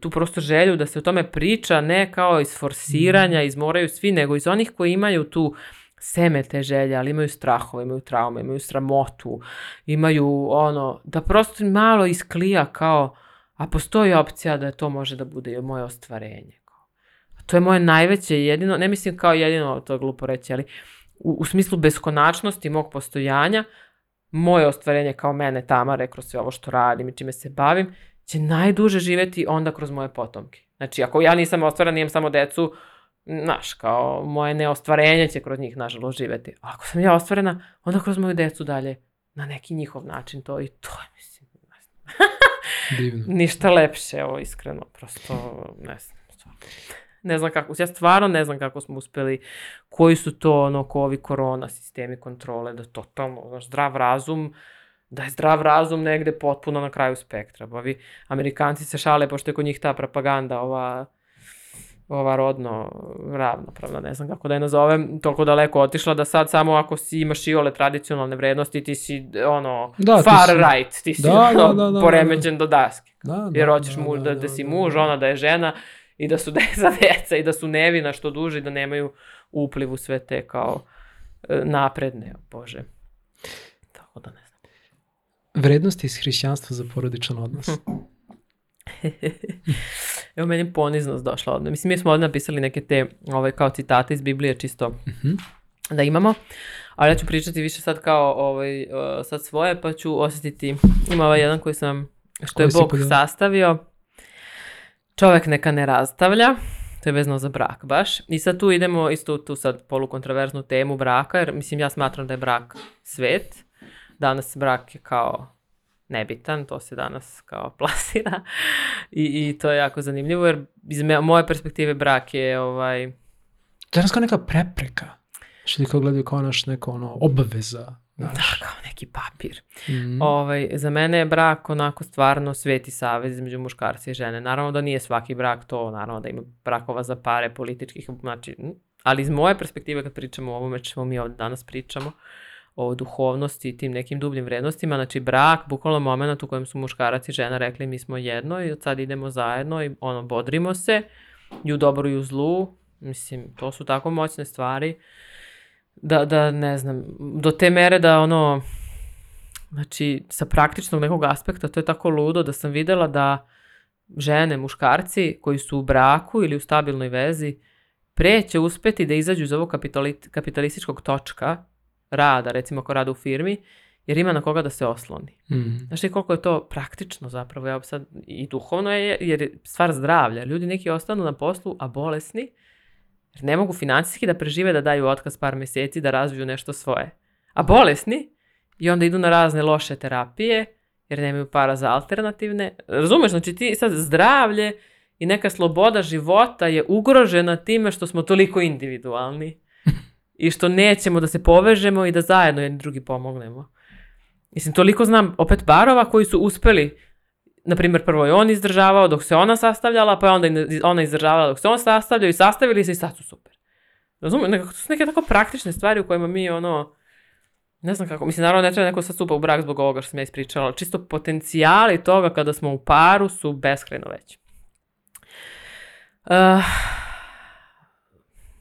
S1: tu prosto želju da se o tome priča, ne kao iz forsiranja, mhm. iz moraju svi, nego iz onih koji imaju tu seme te želje, ali imaju strahove, imaju traume, imaju sramotu, imaju ono, da prosto malo isklija kao, a postoji opcija da to može da bude moje ostvarenje. To je moje najveće jedino, ne mislim kao jedino, to je glupo reći, ali u, u smislu beskonačnosti mog postojanja, moje ostvarenje kao mene, Tamare, kroz sve ovo što radim i čime se bavim, će najduže živeti onda kroz moje potomke. Znači, ako ja nisam ostvaren, imam samo decu, znaš, kao moje neostvarenje će kroz njih, nažalost, živeti. A ako sam ja ostvarena, onda kroz moju decu dalje, na neki njihov način to i to je, mislim, ne znam. <laughs> Divno. Ništa lepše, ovo, iskreno, prosto, ne znam. Stvarno ne znam kako, ja stvarno ne znam kako smo uspeli, koji su to ono ko ovi korona sistemi kontrole, da totalno, znaš, zdrav razum, da je zdrav razum negde potpuno na kraju spektra. Bavi, pa Amerikanci se šale, pošto je kod njih ta propaganda, ova ova rodno ravnopravna, ne znam kako da je nazovem, toliko daleko otišla da sad samo ako si imaš i ole tradicionalne vrednosti, ti si ono da, far ti si, right, ti si da, da ono, da, da, da, poremeđen da, da. do daske. Da, da, Jer hoćeš da, muž, da, da, da, da si da, muž, da. ona da je žena i da su <laughs> deca deca i da su nevina što duže i da nemaju u sve te kao e, napredne, bože. Tako
S2: da ne znam. Vrednosti iz hrišćanstva za porodičan odnos. <laughs>
S1: Evo meni poniznost došla odmah. Mislim, mi smo odmah napisali neke te ovaj, kao citate iz Biblije čisto uh mhm. -huh. da imamo. Ali ja ću pričati više sad kao ovaj, e, sad svoje, pa ću osjetiti, ima ovaj jedan koji sam, što Koji je Bog sastavio čovek neka ne rastavlja, to je vezano za brak baš. I sad tu idemo isto tu sad polukontraverznu temu braka, jer mislim ja smatram da je brak svet. Danas brak je kao nebitan, to se danas kao <laughs> plasira I, i to je jako zanimljivo jer iz moje perspektive brak je ovaj...
S2: danas kao neka prepreka, što ti znači, da kao gledaju kao naš neko ono obaveza. Znaš. Da, da, da, kao neki papir.
S1: Mm ovaj, za mene je brak onako stvarno sveti savez između muškarca i žene. Naravno da nije svaki brak to, naravno da ima brakova za pare političkih, znači, ali iz moje perspektive kad pričamo o ovome čemu mi ovde danas pričamo, o duhovnosti i tim nekim dubljim vrednostima, znači brak, bukvalno moment u kojem su muškarac i žena rekli mi smo jedno i od sad idemo zajedno i ono, bodrimo se i u dobru i u zlu, mislim, to su tako moćne stvari. Uh, da, da ne znam, do te mere da ono, znači sa praktičnog nekog aspekta to je tako ludo da sam videla da žene, muškarci koji su u braku ili u stabilnoj vezi pre će uspeti da izađu iz ovog kapitalističkog točka rada, recimo ako rada u firmi, jer ima na koga da se osloni. Mm. Znaš li koliko je to praktično zapravo, ja sad i duhovno je, jer je stvar zdravlja. Ljudi neki ostanu na poslu, a bolesni, Jer ne mogu financijski da prežive da daju otkaz par meseci da razviju nešto svoje. A bolesni i onda idu na razne loše terapije jer nemaju para za alternativne. Razumeš, znači ti sad zdravlje i neka sloboda života je ugrožena time što smo toliko individualni i što nećemo da se povežemo i da zajedno jedni drugi pomognemo. Mislim, toliko znam opet barova koji su uspeli na primjer, prvo je on izdržavao dok se ona sastavljala, pa je onda ona izdržavala dok se on sastavljao i sastavili se i sad su super. Razumijem, nekako, to su neke tako praktične stvari u kojima mi ono, ne znam kako, mislim naravno ne treba neko sad stupa u brak zbog ovoga što sam ja ispričala, ali čisto potencijali toga kada smo u paru su beskrajno veći. Uh,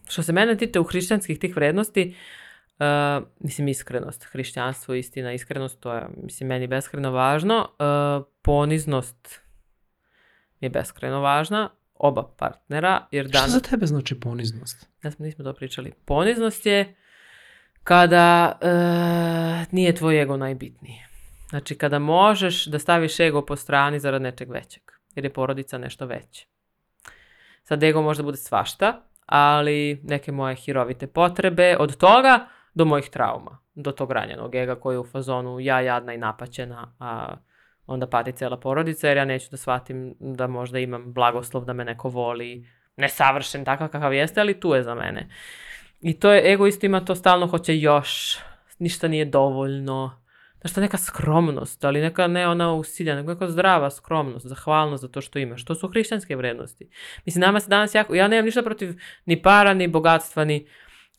S1: što se mene tiče u hrišćanskih tih vrednosti, Uh, mislim, iskrenost, hrišćanstvo, istina, iskrenost, to je, mislim, meni beskreno važno. Uh, poniznost mi je beskreno važna, oba partnera. Jer danas...
S2: Šta za tebe znači poniznost? Ja
S1: da, smo, nismo to pričali. Poniznost je kada uh, nije tvoj ego najbitniji. Znači, kada možeš da staviš ego po strani zarad nečeg većeg, jer je porodica nešto veće. Sad ego možda bude svašta, ali neke moje hirovite potrebe od toga do mojih trauma, do tog ranjenog ega koji je u fazonu ja jadna i napaćena, a onda pati cela porodica jer ja neću da shvatim da možda imam blagoslov da me neko voli, nesavršen takav kakav jeste, ali tu je za mene. I to je, ego isto ima to stalno hoće još, ništa nije dovoljno, znaš šta, neka skromnost, ali neka ne ona usiljena, nego neka zdrava skromnost, zahvalnost za to što imaš. To su hrišćanske vrednosti. Mislim, nama se danas jako, ja nemam ništa protiv ni para, ni bogatstva, ni,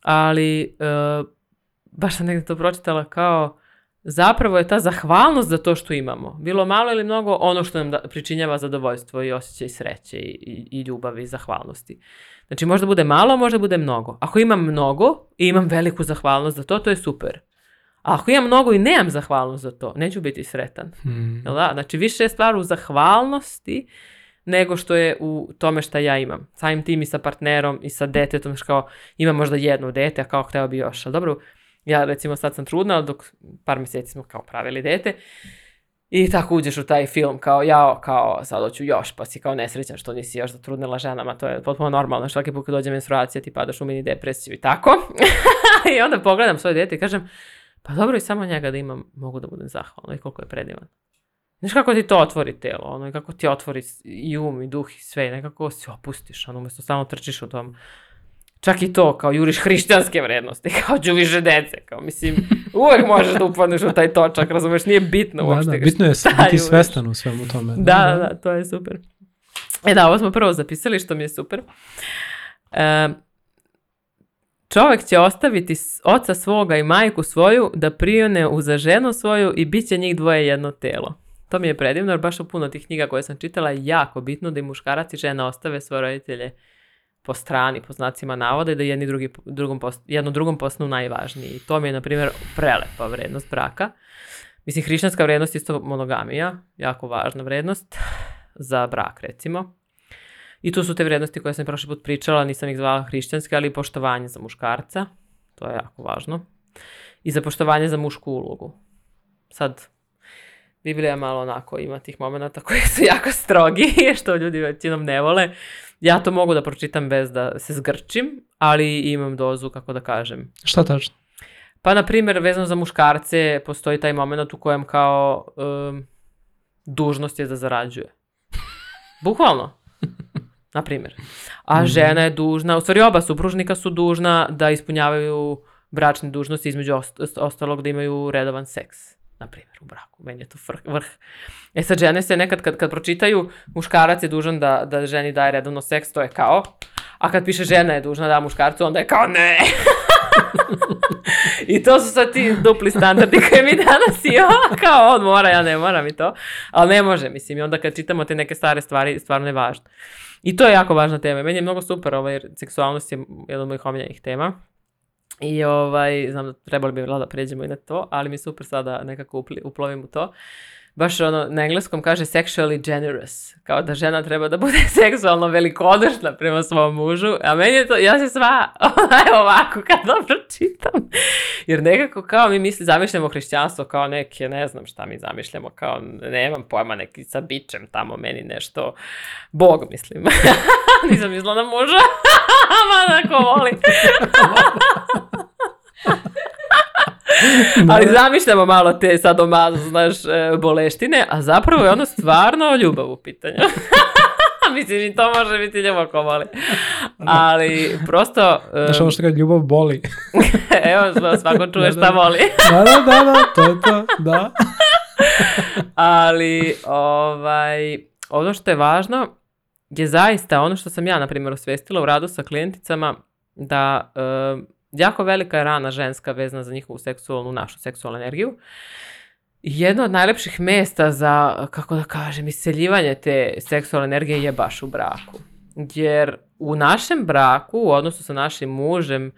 S1: ali uh, baš sam negdje to pročitala kao zapravo je ta zahvalnost za to što imamo. Bilo malo ili mnogo ono što nam da, pričinjava zadovoljstvo i osjećaj sreće i, i, i ljubavi i zahvalnosti. Znači možda bude malo, možda bude mnogo. Ako imam mnogo i imam veliku zahvalnost za to, to je super. A ako imam mnogo i nemam zahvalnost za to, neću biti sretan. Hmm. Jel da? Znači više je stvar u zahvalnosti nego što je u tome šta ja imam. Samim tim i sa partnerom i sa detetom, što kao imam možda jedno dete, a kao hteo bi još. Ali dobro, ja recimo sad sam trudna, ali dok par meseci smo kao pravili dete, i tako uđeš u taj film kao ja, kao sad hoću još, pa si kao nesrećan što nisi još zatrudnila ženama, to je potpuno normalno, što svaki put kad dođe menstruacija ti padaš u mini depresiju i tako. <laughs> I onda pogledam svoje dete i kažem, pa dobro i samo njega da imam, mogu da budem zahvalna i koliko je predivan. Znaš kako ti to otvori telo, ono, i kako ti otvori i um i duh i sve, nekako se opustiš, ono, umesto da samo trčiš u tom čak i to, kao juriš hrišćanske vrednosti, <laughs> kao đuviše dece, kao mislim, uvek možeš da upadneš u taj točak, razumeš, nije bitno da,
S2: uopšte.
S1: Da, da,
S2: bitno je biti svestan u svemu tome.
S1: Da, da, da, da, to je super. E da, ovo smo prvo zapisali, što mi je super. E, čovek će ostaviti oca svoga i majku svoju da prione u za ženu svoju i bit će njih dvoje jedno telo. To mi je predivno, jer baš u puno tih knjiga koje sam čitala je jako bitno da i muškarac i žena ostave svoje roditelje po strani, po znacima navoda i da jedni drugi, drugom post, jedno drugom postanu najvažniji. to mi je, na primjer, prelepa vrednost braka. Mislim, hrišćanska vrednost je isto monogamija, jako važna vrednost za brak, recimo. I tu su te vrednosti koje sam prošli put pričala, nisam ih zvala hrišćanske, ali poštovanje za muškarca, to je jako važno, i za poštovanje za mušku ulogu. Sad, Biblija malo onako ima tih momenta koji su <laughs> jako strogi, <laughs> što ljudi većinom ne vole. Ja to mogu da pročitam bez da se zgrčim, ali imam dozu, kako da kažem.
S2: Šta tačno?
S1: Pa, na primjer, vezano za muškarce, postoji taj moment u kojem kao um, dužnost je da zarađuje. Bukvalno. Na primjer. A mhm. žena je dužna, u stvari oba supružnika su dužna da ispunjavaju bračne dužnosti, između ostalog da imaju redovan seks na primjer, u braku. Meni je to vrh. E sad, žene se nekad kad, kad pročitaju muškarac je dužan da, da ženi daje redovno seks, to je kao, a kad piše žena je dužna da muškarcu, onda je kao ne. <laughs> I to su sad ti dupli standardi koje mi danas i kao on mora, ja ne moram i to. Ali ne može, mislim, i onda kad čitamo te neke stare stvari, stvarno je važno. I to je jako važna tema. Meni je mnogo super, ovaj, seksualnost je jedna od mojih omiljenih tema. I ovaj, znam da trebali bi vrlo da pređemo i na to, ali mi super sada da nekako upli, uplovim u to baš ono, na engleskom kaže sexually generous, kao da žena treba da bude <laughs> seksualno velikodušna prema svom mužu, a meni je to, ja se sva <laughs> ovako kad dobro čitam, jer nekako kao mi misli, zamišljamo hrišćanstvo kao neke, ne znam šta mi zamišljamo, kao nemam pojma, neki sa bičem tamo meni nešto, Bog mislim, <laughs> nisam mislila na muža, mada ako volim. Da. Ali zamišljamo malo te sad sadomazo, znaš, e, boleštine, a zapravo je ono stvarno ljubav u pitanju. <laughs> Mislim, i to može biti ljubav ko voli. Ali prosto...
S2: Um... Znaš ono što kaže, ljubav boli.
S1: <laughs> Evo, svako čuje da, da. šta da. voli.
S2: da, da, da, da, to je to, da.
S1: <laughs> Ali, ovaj, ono što je važno je zaista ono što sam ja, na primjer, osvestila u radu sa klijenticama, da um, jako velika rana ženska vezana za njihovu seksualnu, našu seksualnu energiju. Jedno od najlepših mesta za, kako da kažem, isceljivanje te seksualne energije je baš u braku. Jer u našem braku, u odnosu sa našim mužem,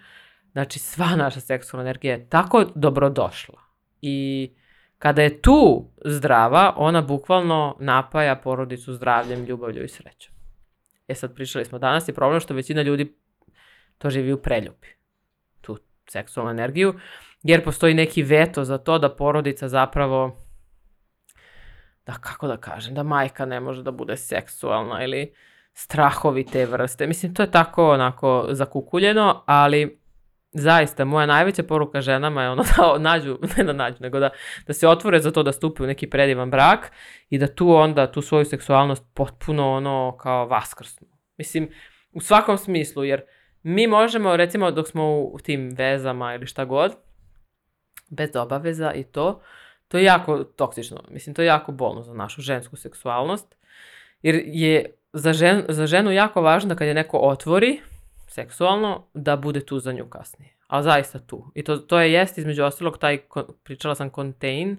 S1: znači sva naša seksualna energija je tako dobrodošla. I kada je tu zdrava, ona bukvalno napaja porodicu zdravljem, ljubavlju i srećom. E sad pričali smo danas je problem što većina ljudi to živi u preljubi seksualnu energiju, jer postoji neki veto za to da porodica zapravo da kako da kažem, da majka ne može da bude seksualna ili strahovi te vrste. Mislim, to je tako onako zakukuljeno, ali zaista moja najveća poruka ženama je ono <laughs> da nađu, ne da nađu, nego da, da se otvore za to da stupe u neki predivan brak i da tu onda tu svoju seksualnost potpuno ono kao vaskrsnu. Mislim, u svakom smislu, jer mi možemo, recimo dok smo u tim vezama ili šta god, bez obaveza i to, to je jako toksično. Mislim, to je jako bolno za našu žensku seksualnost. Jer je za, žen, za ženu jako važno da kad je neko otvori seksualno, da bude tu za nju kasnije. Ali zaista tu. I to, to je jest između ostalog taj, pričala sam contain,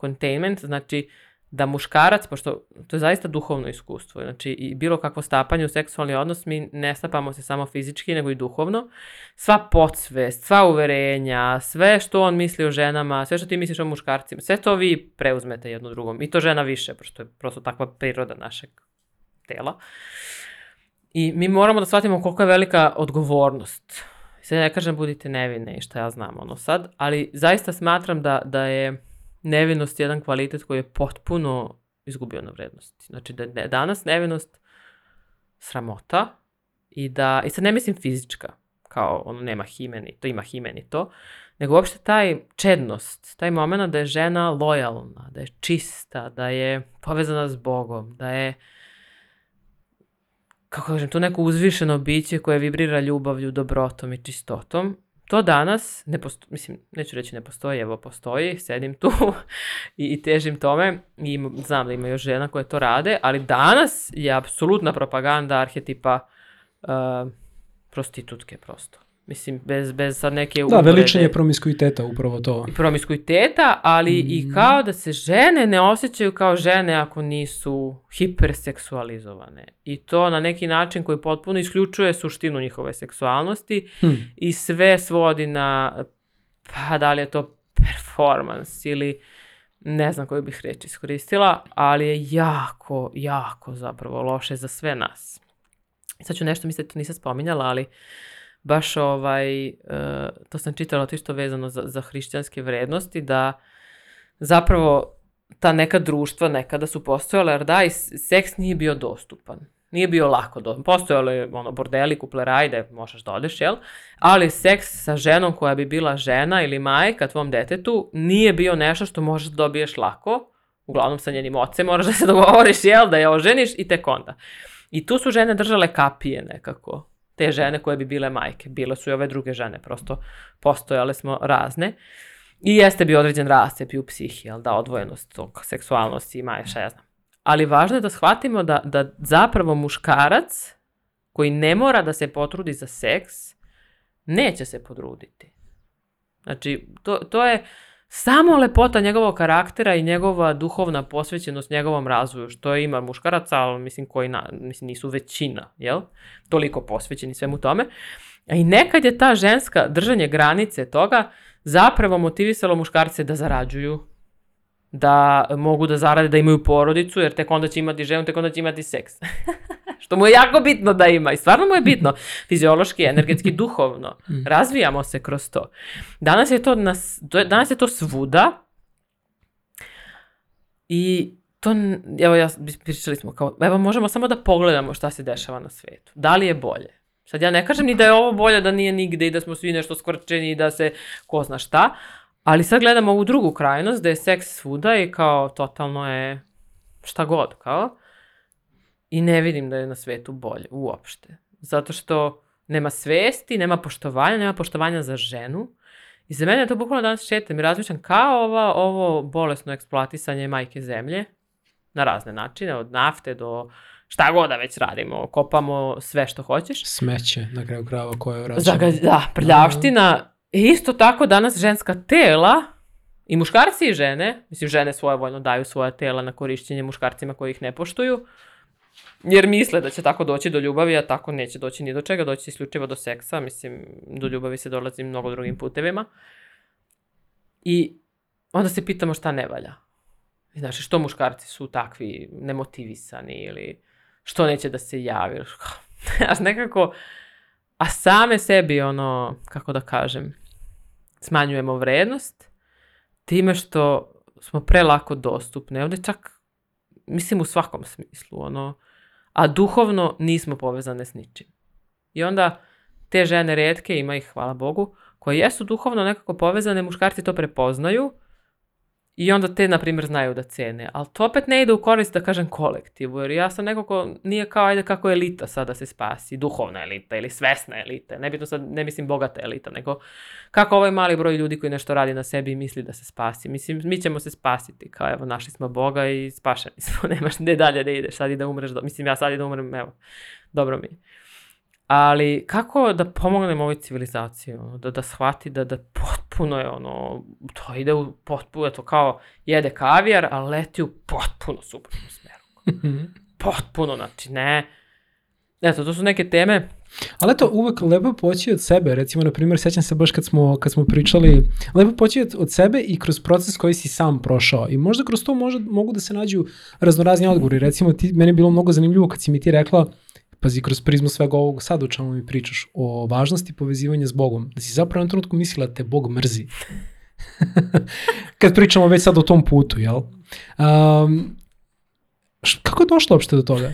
S1: containment, znači da muškarac, pošto to je zaista duhovno iskustvo, znači i bilo kakvo stapanje u seksualni odnos, mi ne stapamo se samo fizički, nego i duhovno. Sva podsvest, sva uverenja, sve što on misli o ženama, sve što ti misliš o muškarcima, sve to vi preuzmete jedno drugom. I to žena više, pošto je prosto takva priroda našeg tela. I mi moramo da shvatimo koliko je velika odgovornost. Sad ne kažem budite nevine i šta ja znam ono sad, ali zaista smatram da, da je nevinost je jedan kvalitet koji je potpuno izgubio na vrednosti. Znači da je danas nevinost sramota i da, i sad ne mislim fizička, kao ono nema himeni, to ima himeni to, nego uopšte taj čednost, taj moment da je žena lojalna, da je čista, da je povezana s Bogom, da je kako kažem, to neko uzvišeno biće koje vibrira ljubavlju, dobrotom i čistotom To danas, ne posto, mislim, neću reći ne postoji, evo postoji, sedim tu <laughs> i, i težim tome i znam da ima još žena koje to rade, ali danas je apsolutna propaganda arhetipa uh, prostitutke prosto. Mislim, bez, bez sad neke...
S2: Da, veličanje promiskuiteta, upravo to.
S1: Promiskuiteta, ali mm. i mhm. kao da se žene ne osjećaju kao žene ako nisu hiperseksualizovane. I to na neki način koji potpuno isključuje suštinu njihove seksualnosti hmm. i sve svodi na, pa da li je to performans ili ne znam koju bih reč iskoristila, ali je jako, jako zapravo loše za sve nas. Sad ću nešto misliti, da to nisam spominjala, ali uh, baš ovaj, e, to sam čitala tišto vezano za, za hrišćanske vrednosti, da zapravo ta neka društva nekada su postojala, jer da, i seks nije bio dostupan. Nije bio lako dostupan. Postojalo je ono, bordeli, kuplerajde, možeš da odeš, jel? Ali seks sa ženom koja bi bila žena ili majka tvom detetu nije bio nešto što možeš da dobiješ lako. Uglavnom sa njenim ocem moraš da se dogovoriš, jel? Da je oženiš i tek onda. I tu su žene držale kapije nekako te žene koje bi bile majke. Bile su i ove druge žene, prosto postojale smo razne. I jeste bio određen rastep i u psihi, jel da, odvojenost tog seksualnosti i maje, ja znam. Ali važno je da shvatimo da, da zapravo muškarac koji ne mora da se potrudi za seks, neće se podruditi. Znači, to, to je Samo lepota njegovog karaktera i njegova duhovna posvećenost njegovom razvoju, što ima muškaraca, ali mislim koji na, mislim, nisu većina, jel? Toliko posvećeni svemu tome. A i nekad je ta ženska držanje granice toga zapravo motivisalo muškarce da zarađuju, da mogu da zarade, da imaju porodicu, jer tek onda će imati ženu, tek onda će imati seks. <laughs> što mu je jako bitno da ima i stvarno mu je bitno <laughs> fiziološki, energetski, <laughs> duhovno. Mm. Razvijamo se kroz to. Danas je to, nas, danas je to svuda i to, evo ja, pričali smo kao, evo možemo samo da pogledamo šta se dešava na svetu. Da li je bolje? Sad ja ne kažem ni da je ovo bolje, da nije nigde i da smo svi nešto skvrčeni i da se ko zna šta, ali sad gledamo ovu drugu krajnost da je seks svuda i kao totalno je šta god, kao. I ne vidim da je na svetu bolje uopšte. Zato što nema svesti, nema poštovanja, nema poštovanja za ženu. I za mene je to bukvalno danas šetam i razmišljam kao ova, ovo bolesno eksploatisanje majke zemlje na razne načine, od nafte do šta god da već radimo, kopamo sve što hoćeš.
S2: Smeće
S1: na
S2: kraju krava koje
S1: vraćamo. Zaga, da, prljavština. I isto tako danas ženska tela i muškarci i žene, mislim žene svoje voljno daju svoja tela na korišćenje muškarcima koji ih ne poštuju, Jer misle da će tako doći do ljubavi, a tako neće doći ni do čega, doći isključivo do seksa, mislim, do ljubavi se dolazi mnogo drugim putevima. I onda se pitamo šta ne valja. Znači, što muškarci su takvi nemotivisani ili što neće da se javi. <laughs> Znaš, nekako, a same sebi, ono, kako da kažem, smanjujemo vrednost time što smo prelako dostupne. Ovde čak, mislim, u svakom smislu, ono, a duhovno nismo povezane s ničim. I onda te žene redke, ima ih hvala Bogu, koje jesu duhovno nekako povezane, muškarci to prepoznaju I onda te, na primjer, znaju da cene. Ali to opet ne ide u korist, da kažem, kolektivu. Jer ja sam nekako, nije kao, ajde, kako elita sada se spasi. Duhovna elita ili svesna elita. Ne, bitno sad, ne mislim bogata elita, nego kako ovaj mali broj ljudi koji nešto radi na sebi i misli da se spasi. Mislim, mi ćemo se spasiti. Kao, evo, našli smo Boga i spašeni smo. <laughs> Nemaš, ne dalje da ideš, sad i da umreš. Do... Mislim, ja sad i da umrem, evo, dobro mi je. Ali kako da pomognem ovoj civilizaciji, ono, da, da shvati da, da potpuno je ono, to ide u potpuno, to kao jede kavijar, a leti u potpuno suprotnu smeru. <laughs> potpuno, znači ne. Eto, to su neke teme
S2: Ali eto, uvek lepo poći od sebe, recimo, na primjer, sećam se baš kad smo, kad smo pričali, lepo poći od, sebe i kroz proces koji si sam prošao i možda kroz to možda, mogu da se nađu raznorazni odgovori, recimo, ti, meni je bilo mnogo zanimljivo kad si mi ti rekla Pazi, kroz prizmu svega ovog sad o čemu mi pričaš, o važnosti povezivanja s Bogom, da si zapravo na trenutku mislila da te Bog mrzi. <laughs> Kad pričamo već sad o tom putu, jel? Um, kako je došlo uopšte do toga?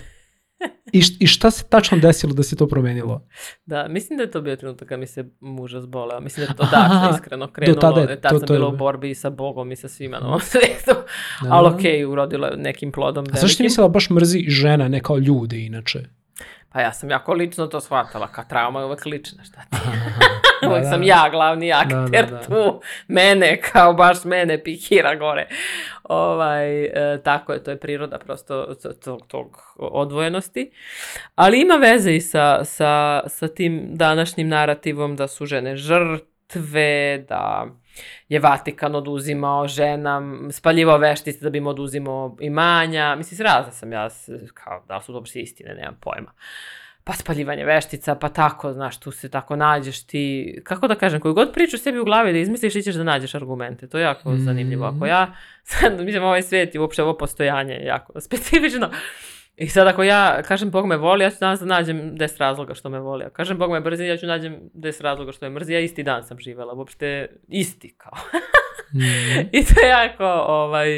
S2: I, I šta se tačno desilo da se to promenilo?
S1: Da, mislim da je to bio trenutak kad mi se muž zbola. Mislim da je to dakle iskreno krenulo. Do tada, je, da, tad to, sam to, bila u borbi sa Bogom i sa svima na da. ovom svetu. Da. Ali okej, okay, urodilo je nekim plodom.
S2: A velikim. zašto je mislila baš mrzi žena, ne kao ljude inače?
S1: Pa ja sam jako lično to shvatala, kao trauma je uvek lična, šta ti? <laughs> uvek da, sam da, ja da. glavni akter da, da, da. tu, mene, kao baš mene pikira gore. Ovaj, e, tako je, to je priroda prosto tog, tog odvojenosti. Ali ima veze i sa, sa, sa tim današnjim narativom da su žene žrtve, da je Vatikan oduzimao ženam, spaljivao veštice da bi im oduzimao imanja. Mislim, srazna sam ja, kao, da li su uopšte istine, nemam pojma. Pa spaljivanje veštica, pa tako, znaš, tu se tako nađeš ti. Kako da kažem, koju god priču sebi u glavi da izmisliš, ti ćeš da nađeš argumente. To je jako mm. zanimljivo. Ako ja, mhm. sad, <laughs> mislim, ovaj svet i uopšte ovo postojanje je jako specifično. I sad ako ja kažem Bog me voli, ja ću danas da nađem 10 razloga što me voli. Ako kažem Bog me mrzi, ja ću nađem 10 razloga što me mrzi. Ja isti dan sam živela, uopšte isti kao. mm <laughs> I to je jako ovaj,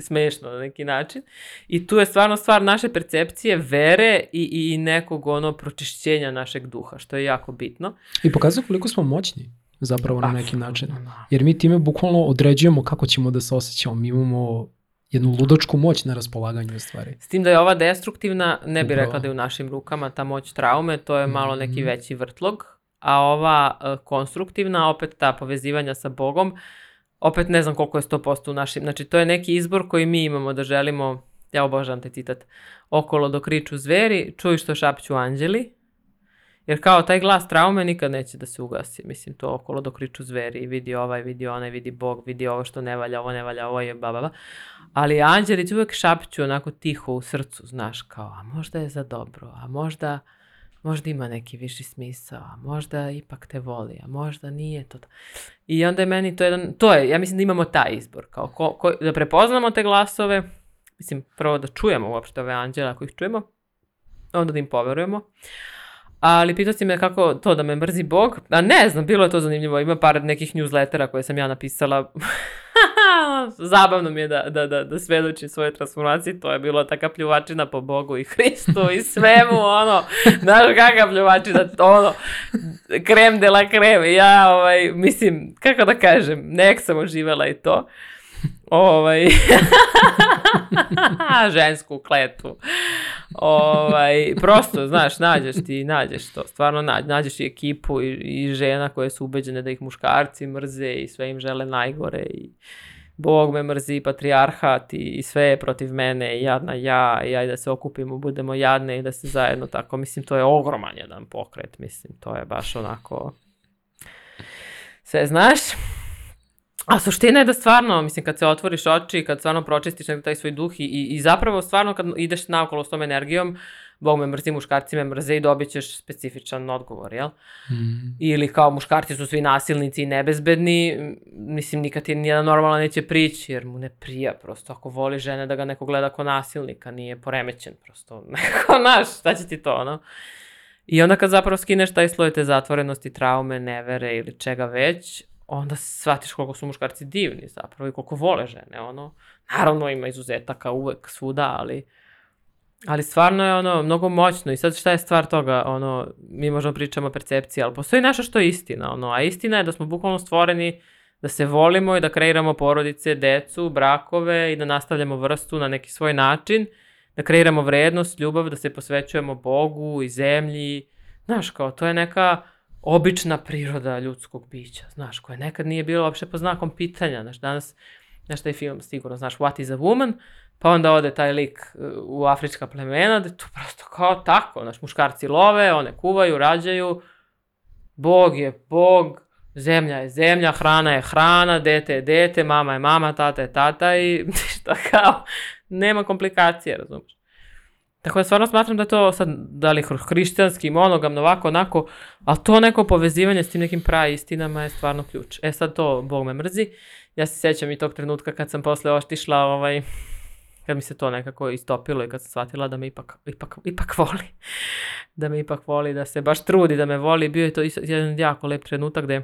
S1: smešno na neki način. I tu je stvarno stvar naše percepcije, vere i, i nekog ono pročišćenja našeg duha, što je jako bitno.
S2: I pokazuje koliko smo moćni zapravo na neki način. Da. Jer mi time bukvalno određujemo kako ćemo da se osjećamo. Mi imamo jednu ludačku moć na raspolaganju stvari.
S1: S tim da je ova destruktivna, ne bih rekla da je u našim rukama ta moć traume, to je malo mhm. neki veći vrtlog, a ova e, konstruktivna, opet ta povezivanja sa Bogom, opet ne znam koliko je 100% u našim, znači to je neki izbor koji mi imamo da želimo, ja obožavam taj citat, okolo dok riču zveri, čuj što šapću anđeli, Jer kao taj glas traume nikad neće da se ugasi. Mislim, to okolo dok kriču zveri, vidi ovaj, vidi onaj, vidi Bog, vidi ovo što ne valja, ovo ne valja, ovo je babava. Ali Anđelić uvek šapću onako tiho u srcu, znaš, kao, a možda je za dobro, a možda, možda ima neki viši smisao, a možda ipak te voli, a možda nije to. I onda je meni to jedan, to je, ja mislim da imamo taj izbor, kao ko, ko, da prepoznamo te glasove, mislim, prvo da čujemo uopšte ove anđele ako ih čujemo, onda da im poverujemo, ali pitao si me kako to da me mrzi Bog. A ne znam, bilo je to zanimljivo. Ima par nekih newslettera koje sam ja napisala. <laughs> Zabavno mi je da, da, da, da svedočim svoje transformacije. To je bilo taka pljuvačina po Bogu i Hristu i svemu, ono. Znaš kakva pljuvačina, ono, krem de la krem. Ja, ovaj, mislim, kako da kažem, nek sam oživela i to ovaj, <laughs> žensku kletu. Ovaj, prosto, znaš, nađeš ti, nađeš to, stvarno nađeš, i ekipu i, i žena koje su ubeđene da ih muškarci mrze i sve im žele najgore i Bog me mrzi, patrijarhat i, i sve je protiv mene, jadna ja, i ajde da se okupimo, budemo jadne i da se zajedno tako, mislim, to je ogroman jedan pokret, mislim, to je baš onako, sve znaš. A suština je da stvarno, mislim, kad se otvoriš oči, kad stvarno pročistiš taj svoj duh i, i, i zapravo stvarno kad ideš naokolo s tom energijom, bog me mrzi, muškarci me mrze i dobit ćeš specifičan odgovor, jel? Mm. Ili kao muškarci su svi nasilnici i nebezbedni, mislim, nikad ti nijedan normalno neće prići, jer mu ne prija prosto. Ako voli žene da ga neko gleda kao nasilnika, nije poremećen prosto. <laughs> Neko, naš, šta će ti to, ono? I onda kad zapravo skineš taj sloj te zatvorenosti, traume, nevere ili čega već, onda shvatiš koliko su muškarci divni zapravo i koliko vole žene, ono. Naravno ima izuzetaka uvek svuda, ali ali stvarno je ono mnogo moćno i sad šta je stvar toga, ono, mi možemo pričamo o percepciji, ali postoji nešto što je istina, ono, a istina je da smo bukvalno stvoreni da se volimo i da kreiramo porodice, decu, brakove i da nastavljamo vrstu na neki svoj način, da kreiramo vrednost, ljubav, da se posvećujemo Bogu i zemlji, znaš, kao, to je neka, uh, obična priroda ljudskog bića, znaš, koja nekad nije bila uopšte pod znakom pitanja, znaš, danas, znaš, taj film sigurno, znaš, What is a woman, pa onda ode taj lik e, u afrička plemena, da je to prosto kao tako, znaš, muškarci love, one kuvaju, rađaju, Bog je Bog, zemlja je zemlja, hrana je hrana, dete je dete, mama je mama, tata je tata i ništa <laughs> kao, nema komplikacije, razumiješ? Tako da stvarno smatram da to sad, da li hrišćanski, monogamno, ovako, onako, ali to neko povezivanje s tim nekim istinama je stvarno ključ. E sad to, Bog me mrzi. Ja se sjećam i tog trenutka kad sam posle oštišla, ovaj, kad mi se to nekako istopilo i kad sam shvatila da me ipak, ipak, ipak voli. <laughs> da me ipak voli, da se baš trudi, da me voli. Bio je to jedan jako lep trenutak gde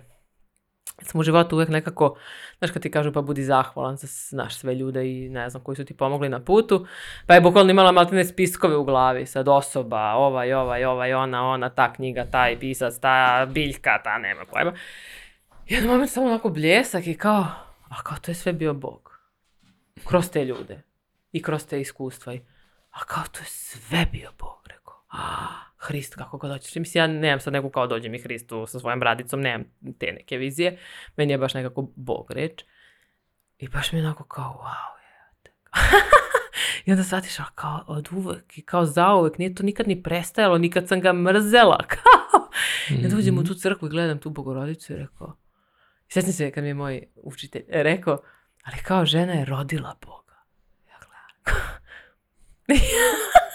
S1: sam u životu uvek nekako, znaš kad ti kažu pa budi zahvalan za znaš, sve ljude i ne znam koji su ti pomogli na putu, pa je bukvalno imala maltene spiskove u glavi, sad osoba, ovaj, ovaj, ovaj, ona, ona, ta knjiga, taj pisac, ta biljka, ta nema pojma. I jedan moment samo onako bljesak i kao, a kao to je sve bio Bog. Kroz te ljude i kroz te iskustva. I, a kao to je sve bio Bog, rekao. A, Hrist, kako god hoćeš. Mislim, ja nemam sad neku kao dođem i Hristu sa svojom radicom, nemam te neke vizije. Meni je baš nekako Bog reč. I baš mi je onako kao, wow, je. <laughs> I onda shvatiš, ali kao od uvek i kao zauvek, nije to nikad ni prestajalo, nikad sam ga mrzela, <laughs> kao. I onda uđem u mhm. tu crkvu i gledam tu bogorodicu i rekao, sjećam se kad mi je moj učitelj rekao, ali kao žena je rodila Boga. Ja gledam.
S2: <laughs>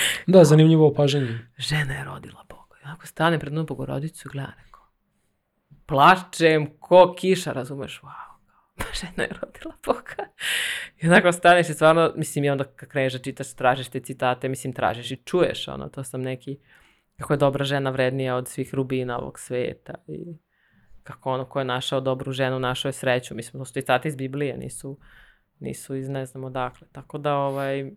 S2: <laughs> Da, zanimljivo opažanje.
S1: Žena je rodila Boga. I onako stane pred mnom bogorodicu i gleda neko. Plačem ko kiša, razumeš, wow. <laughs> Pa žena je rodila Boga. I onako staneš i stvarno, mislim, i onda kad kreneš da čitaš, tražiš te citate, mislim, tražiš i čuješ, ono, to sam neki, kako je dobra žena vrednija od svih rubina ovog sveta i kako ono ko je našao dobru ženu, našao je sreću. Mislim, to su citate iz Biblije, nisu, nisu iz ne znam odakle. Tako da, ovaj,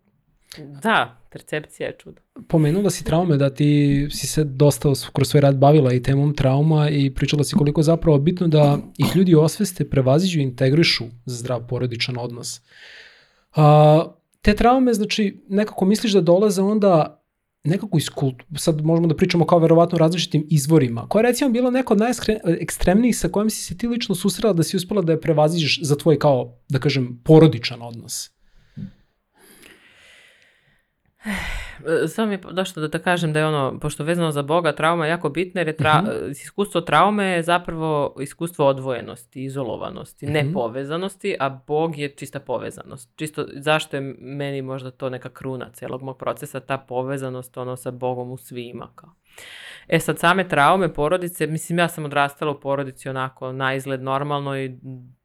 S1: Da, percepcija je čudo.
S2: Pomenula si traume, da ti si se dosta kroz svoj rad bavila i temom trauma i pričala si koliko je zapravo bitno da ih ljudi osveste, prevaziđu i integrišu za zdrav porodičan odnos. Uh, te traume, znači, nekako misliš da dolaze onda nekako iz kultu, sad možemo da pričamo kao verovatno različitim izvorima, koja je recimo bila neka od najekstremnijih sa kojim si se ti lično susrela da si uspela da je prevaziđeš za tvoj kao, da kažem, porodičan odnos.
S1: <sighs> Samo mi je došlo da, da kažem da je ono, pošto vezano za Boga, trauma je jako bitna jer je tra, uh-huh. iskustvo traume je zapravo iskustvo odvojenosti, izolovanosti, uh-huh. nepovezanosti, a Bog je čista povezanost. Čisto zašto je meni možda to neka kruna celog mog procesa, ta povezanost ono sa Bogom u svima kao. E sad, same traume porodice, mislim ja sam odrastala u porodici onako na izgled normalnoj,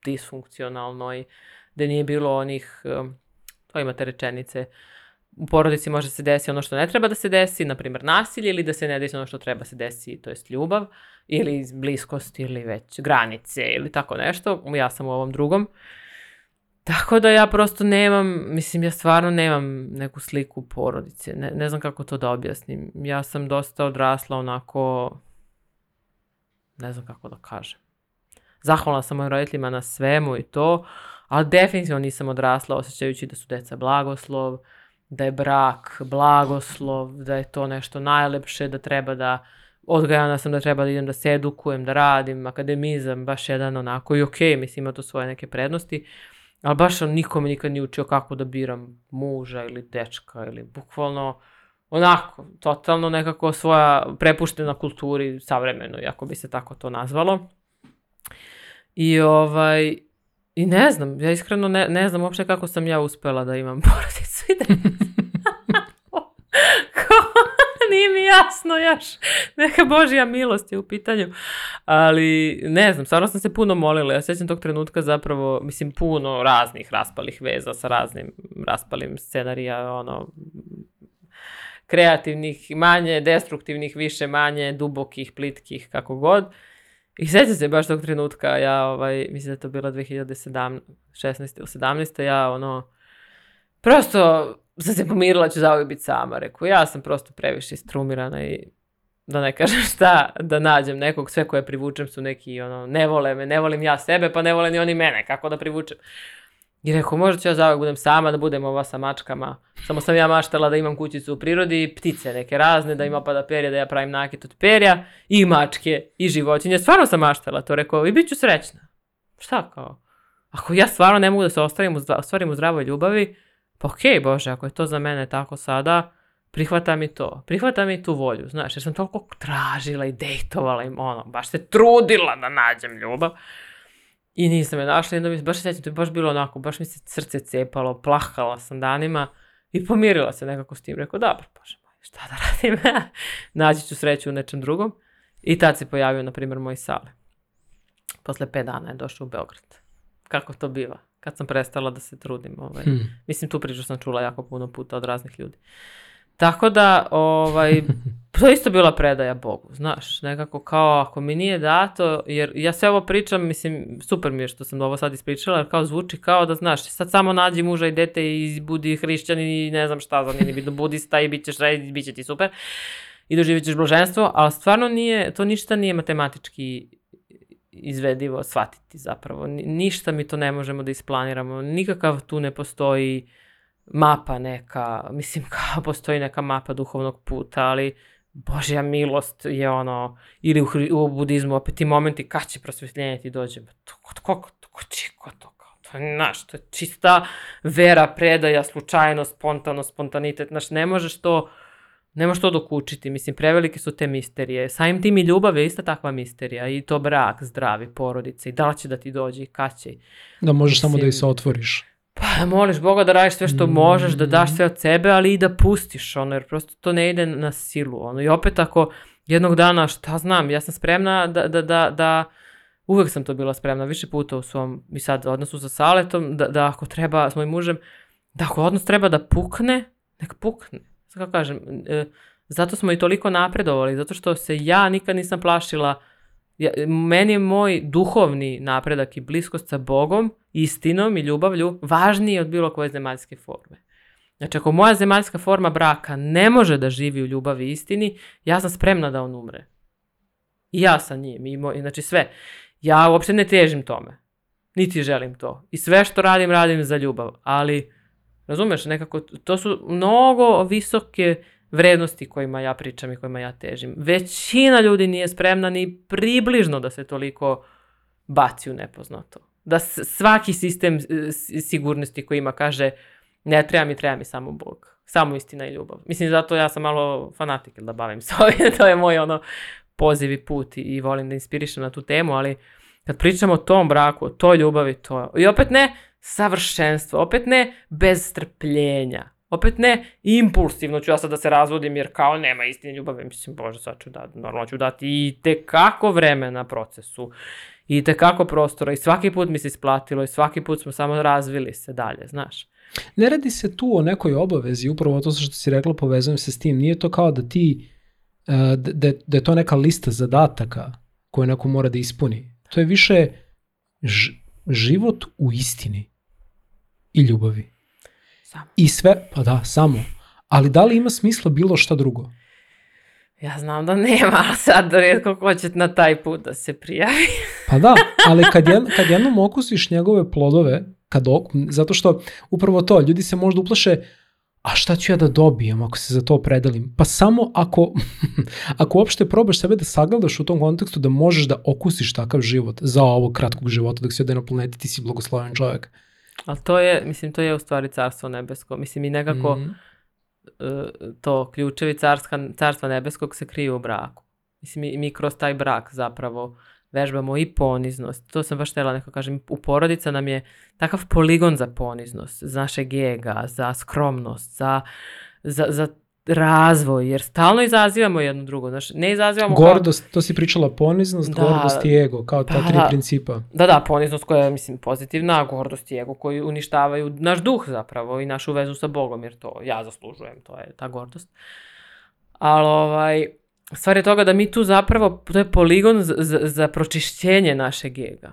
S1: disfunkcionalnoj, da nije bilo onih, to imate rečenice, u porodici može se desiti ono što ne treba da se desi, na primjer nasilje ili da se ne desi ono što treba da se desi, to jest ljubav ili bliskost ili već granice ili tako nešto. Ja sam u ovom drugom. Tako da ja prosto nemam, mislim ja stvarno nemam neku sliku porodice. Ne, ne znam kako to da objasnim. Ja sam dosta odrasla onako, ne znam kako da kažem. Zahvalna sam mojim roditeljima na svemu i to, ali definitivno nisam odrasla osjećajući da su deca blagoslov, da je brak blagoslov, da je to nešto najlepše, da treba da odgajana sam da treba da idem da se edukujem, da radim, akademizam, baš jedan onako i okej, okay, mislim ima to svoje neke prednosti, ali baš on nikome nikad nije učio kako da biram muža ili dečka ili bukvalno onako, totalno nekako svoja prepuštena kulturi savremeno, ako bi se tako to nazvalo. I ovaj, I ne znam, ja iskreno ne, ne znam uopšte kako sam ja uspela da imam <laughs> porodicu i da <laughs> <laughs> Nije mi jasno još. Neka Božja milost je u pitanju. Ali ne znam, stvarno sam se puno molila. Ja sećam tog trenutka zapravo, mislim, puno raznih raspalih veza sa raznim raspalim scenarija, ono, kreativnih, manje, destruktivnih, više, manje, dubokih, plitkih, kako god. I sjećam se baš tog trenutka, ja ovaj, mislim da je to bila 2016. ili 17. ja ono, prosto sam se pomirila ću zauvijek biti sama, reku, ja sam prosto previše istrumirana i da ne kažem <laughs> šta, da nađem nekog, sve koje privučem su neki, ono, ne vole me, ne volim ja sebe, pa ne vole ni oni mene, kako da privučem. I rekao, možda ću ja zavek budem sama, da budem ova sa mačkama. Samo sam ja maštala da imam kućicu u prirodi ptice neke razne, da ima pada perja, da ja pravim nakit od perja, i mačke, i životinje. Stvarno sam maštala to, rekao, i bit ću srećna. Šta kao? Ako ja stvarno ne mogu da se ostavim, ostvarim u zdravoj ljubavi, pa okej, okay, Bože, ako je to za mene tako sada, prihvata mi to. Prihvata mi tu volju, znaš, jer sam toliko tražila i dejtovala im ono, baš se trudila da nađem ljubav. I nisam je našla, onda mi baš sjećam, to je baš bilo onako, baš mi se srce cepalo, plahkala sam danima i pomirila se nekako s tim. Rekao, dobro, bože moj, šta da radim? <laughs> Naći ću sreću u nečem drugom. I tad se pojavio, na primjer, moj sale. Posle 5 dana je došao u Beograd. Kako to biva? Kad sam prestala da se trudim. Ovaj. Hmm. Mislim, tu priču sam čula jako puno puta od raznih ljudi. Tako da, ovaj, <laughs> Pa to je isto bila predaja Bogu, znaš, nekako kao ako mi nije dato, jer ja sve ovo pričam, mislim, super mi je što sam ovo sad ispričala, kao zvuči kao da, znaš, sad samo nađi muža i dete i budi hrišćan i ne znam šta, znam, ili bitno budista i bit ćeš red, bit će ti super i doživit ćeš blaženstvo, ali stvarno nije, to ništa nije matematički izvedivo shvatiti zapravo. Ništa mi to ne možemo da isplaniramo, nikakav tu ne postoji mapa neka, mislim kao postoji neka mapa duhovnog puta, ali Božja milost je ono, ili u, u budizmu opet i momenti kad će prosvetljenje ti dođe, to, kod koga, to, kod čiko to, kao, to je, znaš, to je čista vera, predaja, slučajno, spontano, spontanitet, znaš, ne možeš to, ne možeš to dokučiti, mislim, prevelike su te misterije, samim tim i ljubav je ista takva misterija, i to brak, zdravi, porodice, i da li će da ti dođe, i kad
S2: će. Da možeš mislim, samo da i se otvoriš.
S1: Pa moliš Boga da radiš sve što mm. možeš, da daš sve od sebe, ali i da pustiš, ono, jer prosto to ne ide na silu, ono, i opet ako jednog dana, šta znam, ja sam spremna da, da, da, da uvek sam to bila spremna, više puta u svom, i sad, odnosu sa Saletom, da, da ako treba, s mojim mužem, da ako odnos treba da pukne, nek pukne, kako kažem, e, zato smo i toliko napredovali, zato što se ja nikad nisam plašila ja, meni je moj duhovni napredak i bliskost sa Bogom, istinom i ljubavlju važniji od bilo koje zemaljske forme. Znači, ako moja zemaljska forma braka ne može da živi u ljubavi i istini, ja sam spremna da on umre. I ja sa njim, i moj, znači sve. Ja uopšte ne težim tome. Niti želim to. I sve što radim, radim za ljubav. Ali, razumeš, nekako, to su mnogo visoke vrednosti kojima ja pričam i kojima ja težim. Većina ljudi nije spremna ni približno da se toliko baci u nepoznato. Da svaki sistem e, sigurnosti koji ima kaže ne treba mi, treba mi samo Bog. Samo istina i ljubav. Mislim, zato ja sam malo fanatik da bavim se <laughs> ovim. to je moj ono poziv i put i, i volim da inspirišem na tu temu, ali kad pričamo o tom braku, o toj ljubavi, to... I opet ne savršenstvo, opet ne bez strpljenja Opet ne, impulsivno ću ja sad da se razvodim jer kao nema istine ljubave, mislim, bože, sad ću da, normalno ću dati i tekako vremena procesu, i tekako prostora, i svaki put mi se isplatilo, i svaki put smo samo razvili se dalje, znaš.
S2: Ne radi se tu o nekoj obavezi, upravo to što si rekla povezujem se s tim, nije to kao da ti, e, da, da, da je to neka lista zadataka koje neko mora da ispuni. To je više život u istini i ljubavi. Samo. I sve, pa da, samo. Ali da li ima smisla bilo šta drugo?
S1: Ja znam da nema, ali <laughs> sad redko ko će na taj put da se prijavi.
S2: pa da, ali kad, jed, kad jednom okusiš njegove plodove, kad ok, zato što upravo to, ljudi se možda uplaše, a šta ću ja da dobijem ako se za to predelim? Pa samo ako, <laughs> ako uopšte probaš sebe da sagledaš u tom kontekstu da možeš da okusiš takav život za ovog kratkog života dok si odaj na planeti, ti si blagosloven čovjek.
S1: Ali to je, mislim, to je u stvari carstvo nebesko. Mislim, i nekako mm -hmm. to ključevi carska, carstva nebeskog se kriju u braku. Mislim, i, mi kroz taj brak zapravo vežbamo i poniznost. To sam baš tela neko kažem. U porodica nam je takav poligon za poniznost, za našeg ega, za skromnost, za, za, za razvoj, jer stalno izazivamo jedno drugo. Znači, ne izazivamo...
S2: Gordost, kao... to si pričala, poniznost, da, gordost i ego, kao ta pa, tri da. principa.
S1: Da, da, poniznost koja je, mislim, pozitivna, a gordost i ego koji uništavaju naš duh zapravo i našu vezu sa Bogom, jer to ja zaslužujem, to je ta gordost. Ali ovaj, stvar je toga da mi tu zapravo, to je poligon za, za pročišćenje našeg ega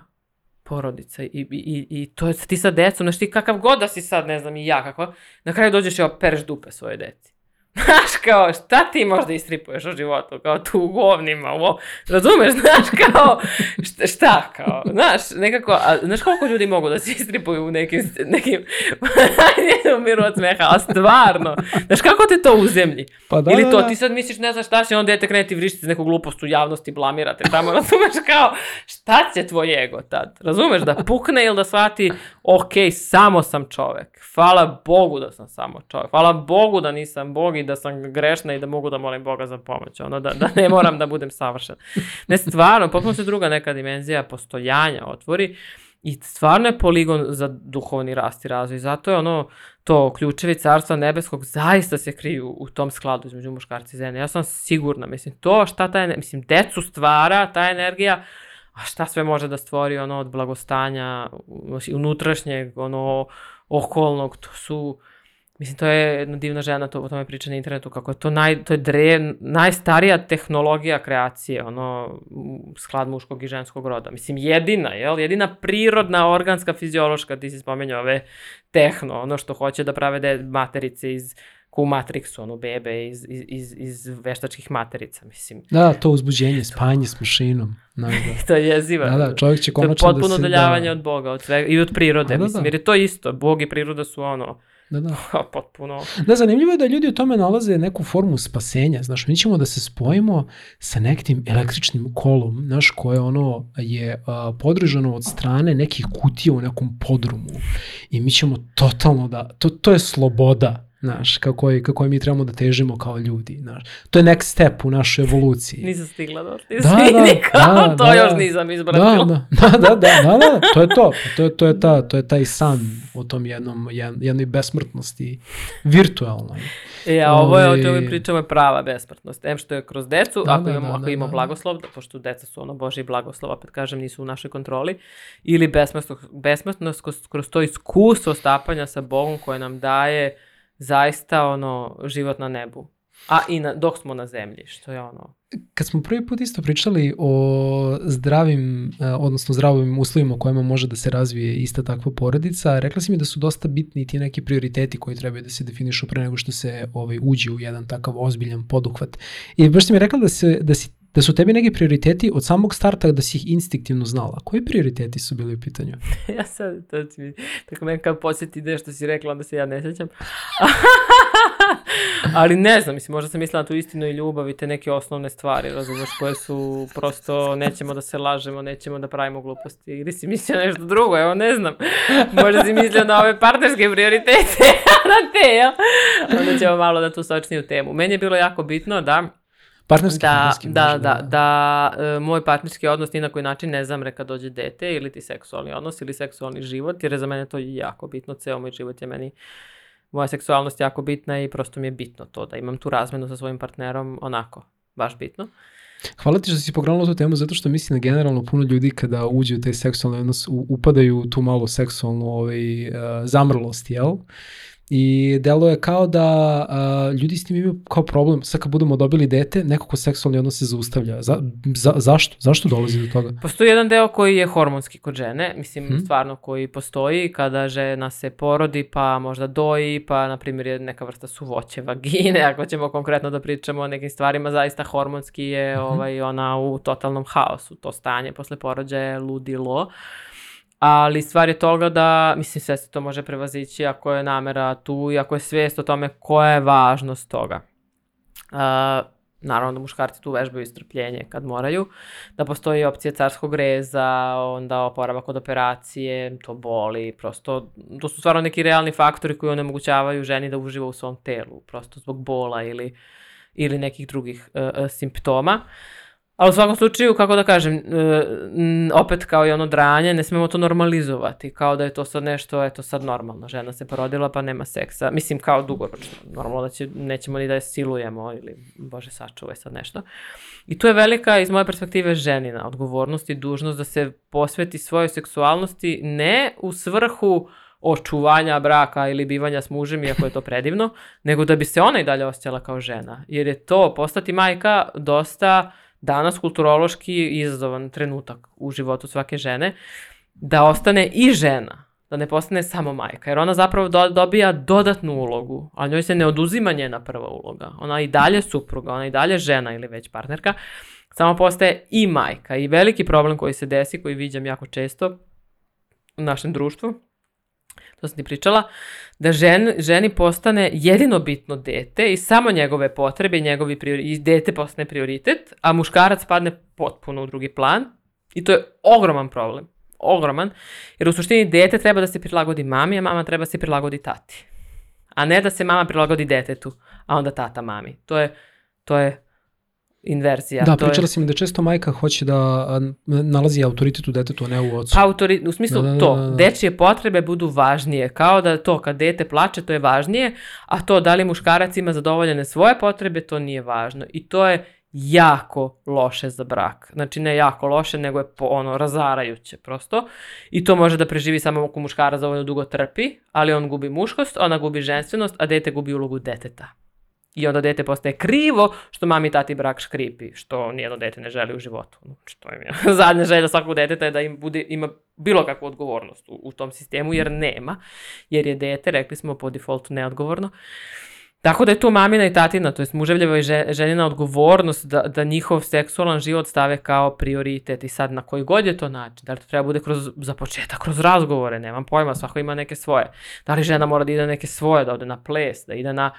S1: porodica i, i, i to je ti sa decom, znaš ti kakav god da si sad, ne znam i ja kako, na kraju dođeš i opereš dupe svoje deci. Znaš, kao, šta ti možda istripuješ u životu, kao tu u govnima, ovo, razumeš, <laughs> znaš, kao, šta, šta kao, znaš, nekako, a, znaš koliko ljudi mogu da se istripuju u nekim, nekim, <laughs> u miru od smeha, a stvarno, znaš, kako te to u zemlji? Pa da, Ili to, da, da. ti sad misliš, ne znaš šta si, onda dete krene ti vrištiti neku glupost u javnosti, blamirate tamo, <laughs> razumeš, kao, šta će tvoj ego tad, razumeš, da pukne ili da shvati, ok, samo sam čovek, hvala Bogu da sam samo čovek, hvala Bogu da nisam Bog i da sam grešna i da mogu da molim Boga za pomoć, ono da, da ne moram da budem savršen. Ne, stvarno, potpuno se druga neka dimenzija postojanja otvori i stvarno je poligon za duhovni rast i razvoj. Zato je ono, to ključevi carstva nebeskog zaista se kriju u tom skladu između muškarca i žene. Ja sam sigurna, mislim, to šta ta, mislim, decu stvara, ta energija, a šta sve može da stvori ono od blagostanja znači, unutrašnjeg, ono okolnog, to su Mislim, to je jedna divna žena, to, o tome priča na internetu, kako je to, naj, to je drev, najstarija tehnologija kreacije, ono, sklad muškog i ženskog roda. Mislim, jedina, jel? Jedina prirodna, organska, fiziološka, ti si spomenuo ove tehno, ono što hoće da prave de, materice iz ku u Matrixu, ono bebe iz, iz, iz veštačkih materica, mislim.
S2: Da, to uzbuđenje, spanje s mašinom.
S1: Da, da. <laughs> to je jeziva. Da,
S2: da,
S1: čovjek će konačno da se... To je potpuno udaljavanje da... od Boga od svega, i od prirode, A, da, da. mislim, da. jer je to isto. Bog i priroda su ono, Da, da. <laughs> Potpuno.
S2: Da, zanimljivo je da ljudi u tome nalaze neku formu spasenja. Znaš, mi ćemo da se spojimo sa nekim električnim kolom, znaš, koje ono je a, podržano od strane nekih kutija u nekom podrumu. I mi ćemo totalno da, to, to je sloboda Znaš, kako je, kako je mi trebamo da težimo kao ljudi, znaš. To je next step u našoj evoluciji.
S1: <laughs> nisam stigla do da ti da, da, da, da, to da, još nisam izbratila. Da,
S2: da, da, da, da, da, da, to je to. To je, to je, ta, to je taj san o tom jednom, jed, jednoj besmrtnosti virtualnoj.
S1: Ja, ovo
S2: je,
S1: o čemu ovaj- pričamo je prava besmrtnost. Em što je kroz decu, da, ako, imamo, da, ako imamo da, blagoslov, da, pošto deca su ono Boži blagoslov, opet kažem, nisu u našoj kontroli, ili besmrtnost, besmrtnost kroz, kroz to iskustvo stapanja sa Bogom koje nam daje zaista ono, život na nebu. A i na, dok smo na zemlji, što je ono...
S2: Kad smo prvi put isto pričali o zdravim, e, odnosno zdravim uslovima u kojima može da se razvije ista takva porodica, rekla si mi da su dosta bitni ti neki prioriteti koji trebaju da se definišu pre nego što se ovaj, uđe u jedan takav ozbiljan poduhvat. I baš si mi rekla da, se, da si da su tebi neki prioriteti od samog starta da si ih instinktivno znala. Koji prioriteti su bili u pitanju?
S1: <laughs> ja sad, to mi, tako meni kao posjeti ide što si rekla, onda se ja ne sjećam. <laughs> Ali ne znam, mislim, možda sam mislila na tu istinu i ljubav i te neke osnovne stvari, razumiješ, koje su prosto nećemo da se lažemo, nećemo da pravimo gluposti. Ili si mislila nešto drugo, evo ne znam. Možda si mislila na ove partnerske prioritete, <laughs> na te, jel? Onda ćemo malo da tu sočniju temu. Meni je bilo jako bitno da Partnerski, da, partnerski. Da, da, da, da, da, e, moj partnerski odnos ni na koji način ne zamre kad dođe dete ili ti seksualni odnos ili seksualni život, jer je za mene to jako bitno, ceo moj život je meni moja seksualnost jako bitna i prosto mi je bitno to da imam tu razmenu sa svojim partnerom onako, baš bitno.
S2: Hvala ti što si pogranula tu temu, zato što mislim da generalno puno ljudi kada uđe u taj seksualni odnos upadaju u tu malo seksualnu ovaj, uh, zamrlost, jel? Uh, I delo je kao da a, ljudi s tim imaju kao problem, sad kad budemo dobili dete, nekako seksualni odnos se zaustavlja. Za, za, zašto? Zašto dolazi do toga?
S1: Postoji jedan deo koji je hormonski kod žene, mislim hmm? stvarno koji postoji kada žena se porodi pa možda doji, pa na primjer je neka vrsta suvoće vagine, <laughs> ako ćemo konkretno da pričamo o nekim stvarima, zaista hormonski je hmm. ovaj, ona u totalnom haosu, to stanje posle porođaja je ludilo. Uh, ali stvar je toga da, mislim, sve se to može prevazići ako je namera tu i ako je svijest o tome koja je važnost toga. Uh, naravno da muškarci tu vežbaju istrpljenje kad moraju, da postoji opcija carskog reza, onda oporavak od operacije, to boli, prosto, to su stvarno neki realni faktori koji onemogućavaju ženi da uživa u svom telu, prosto zbog bola ili, ili nekih drugih uh, simptoma. Uh, Ali u svakom slučaju, kako da kažem, e, opet kao i ono dranje, ne smemo to normalizovati, kao da je to sad nešto, eto sad normalno, žena se porodila pa nema seksa, mislim kao dugoročno, normalno da će, nećemo ni da je silujemo ili, bože sačuvaj sad nešto. I tu je velika, iz moje perspektive, ženina odgovornost i dužnost da se posveti svojoj seksualnosti ne u svrhu očuvanja braka ili bivanja s mužem, iako je to predivno, nego da bi se ona i dalje osjećala kao žena. Jer je to, postati majka, dosta danas kulturološki izazovan trenutak u životu svake žene, da ostane i žena, da ne postane samo majka, jer ona zapravo do, dobija dodatnu ulogu, a njoj se ne oduzima njena prva uloga. Ona i dalje supruga, ona i dalje žena ili već partnerka, samo postaje i majka. I veliki problem koji se desi, koji viđam jako često u našem društvu, to sam ti pričala, da žen, ženi postane jedino bitno dete i samo njegove potrebe njegovi priori, i dete postane prioritet, a muškarac padne potpuno u drugi plan i to je ogroman problem. Ogroman. Jer u suštini dete treba da se prilagodi mami, a mama treba da se prilagodi tati. A ne da se mama prilagodi detetu, a onda tata mami. To je, to je inverzija.
S2: Da, to pričala
S1: je...
S2: si mi da često majka hoće da nalazi autoritet u detetu,
S1: a
S2: ne u ocu.
S1: Pa autori... U smislu da, da, da, to, da, da. dečije potrebe budu važnije, kao da to kad dete plače to je važnije, a to da li muškarac ima zadovoljene svoje potrebe, to nije važno. I to je jako loše za brak. Znači ne jako loše, nego je po, ono razarajuće prosto. I to može da preživi samo ako muškara dovoljno dugo trpi, ali on gubi muškost, ona gubi ženstvenost, a dete gubi ulogu deteta. I onda dete postaje krivo što mami i tati brak škripi, što nijedno dete ne želi u životu. Znači, to im je <laughs> zadnja želja svakog deteta je da im bude, ima bilo kakvu odgovornost u, u tom sistemu, jer nema. Jer je dete, rekli smo, po defaultu neodgovorno. Tako da je tu mamina i tatina, to je muževljeva i ženina odgovornost da, da njihov seksualan život stave kao prioritet i sad na koji god je to način, da li to treba bude kroz, za početak, kroz razgovore, nemam pojma, svako ima neke svoje. Da li žena mora da ide na neke svoje, da ode na ples, da ide na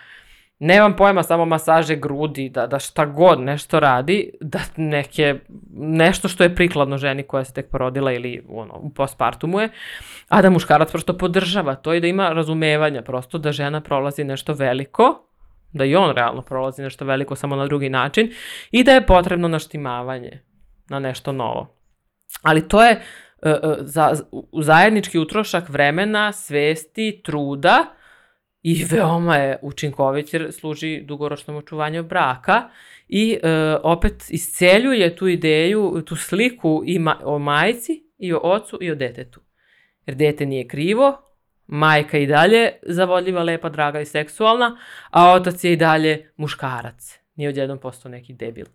S1: nemam pojma samo masaže grudi, da, da šta god nešto radi, da neke, nešto što je prikladno ženi koja se tek porodila ili ono, u postpartumu je, a da muškarac prosto podržava to i da ima razumevanja prosto da žena prolazi nešto veliko, da i on realno prolazi nešto veliko samo na drugi način i da je potrebno naštimavanje na nešto novo. Ali to je uh, za, zajednički utrošak vremena, svesti, truda, uh, i <laughs> veoma je učinkovit jer služi dugoročnom očuvanju braka i e, opet isceljuje tu ideju, tu sliku ima, o majici i o ocu i o detetu. Jer dete nije krivo, majka i dalje zavodljiva, lepa, draga i seksualna, a otac je i dalje muškarac. Nije odjednom postao neki debil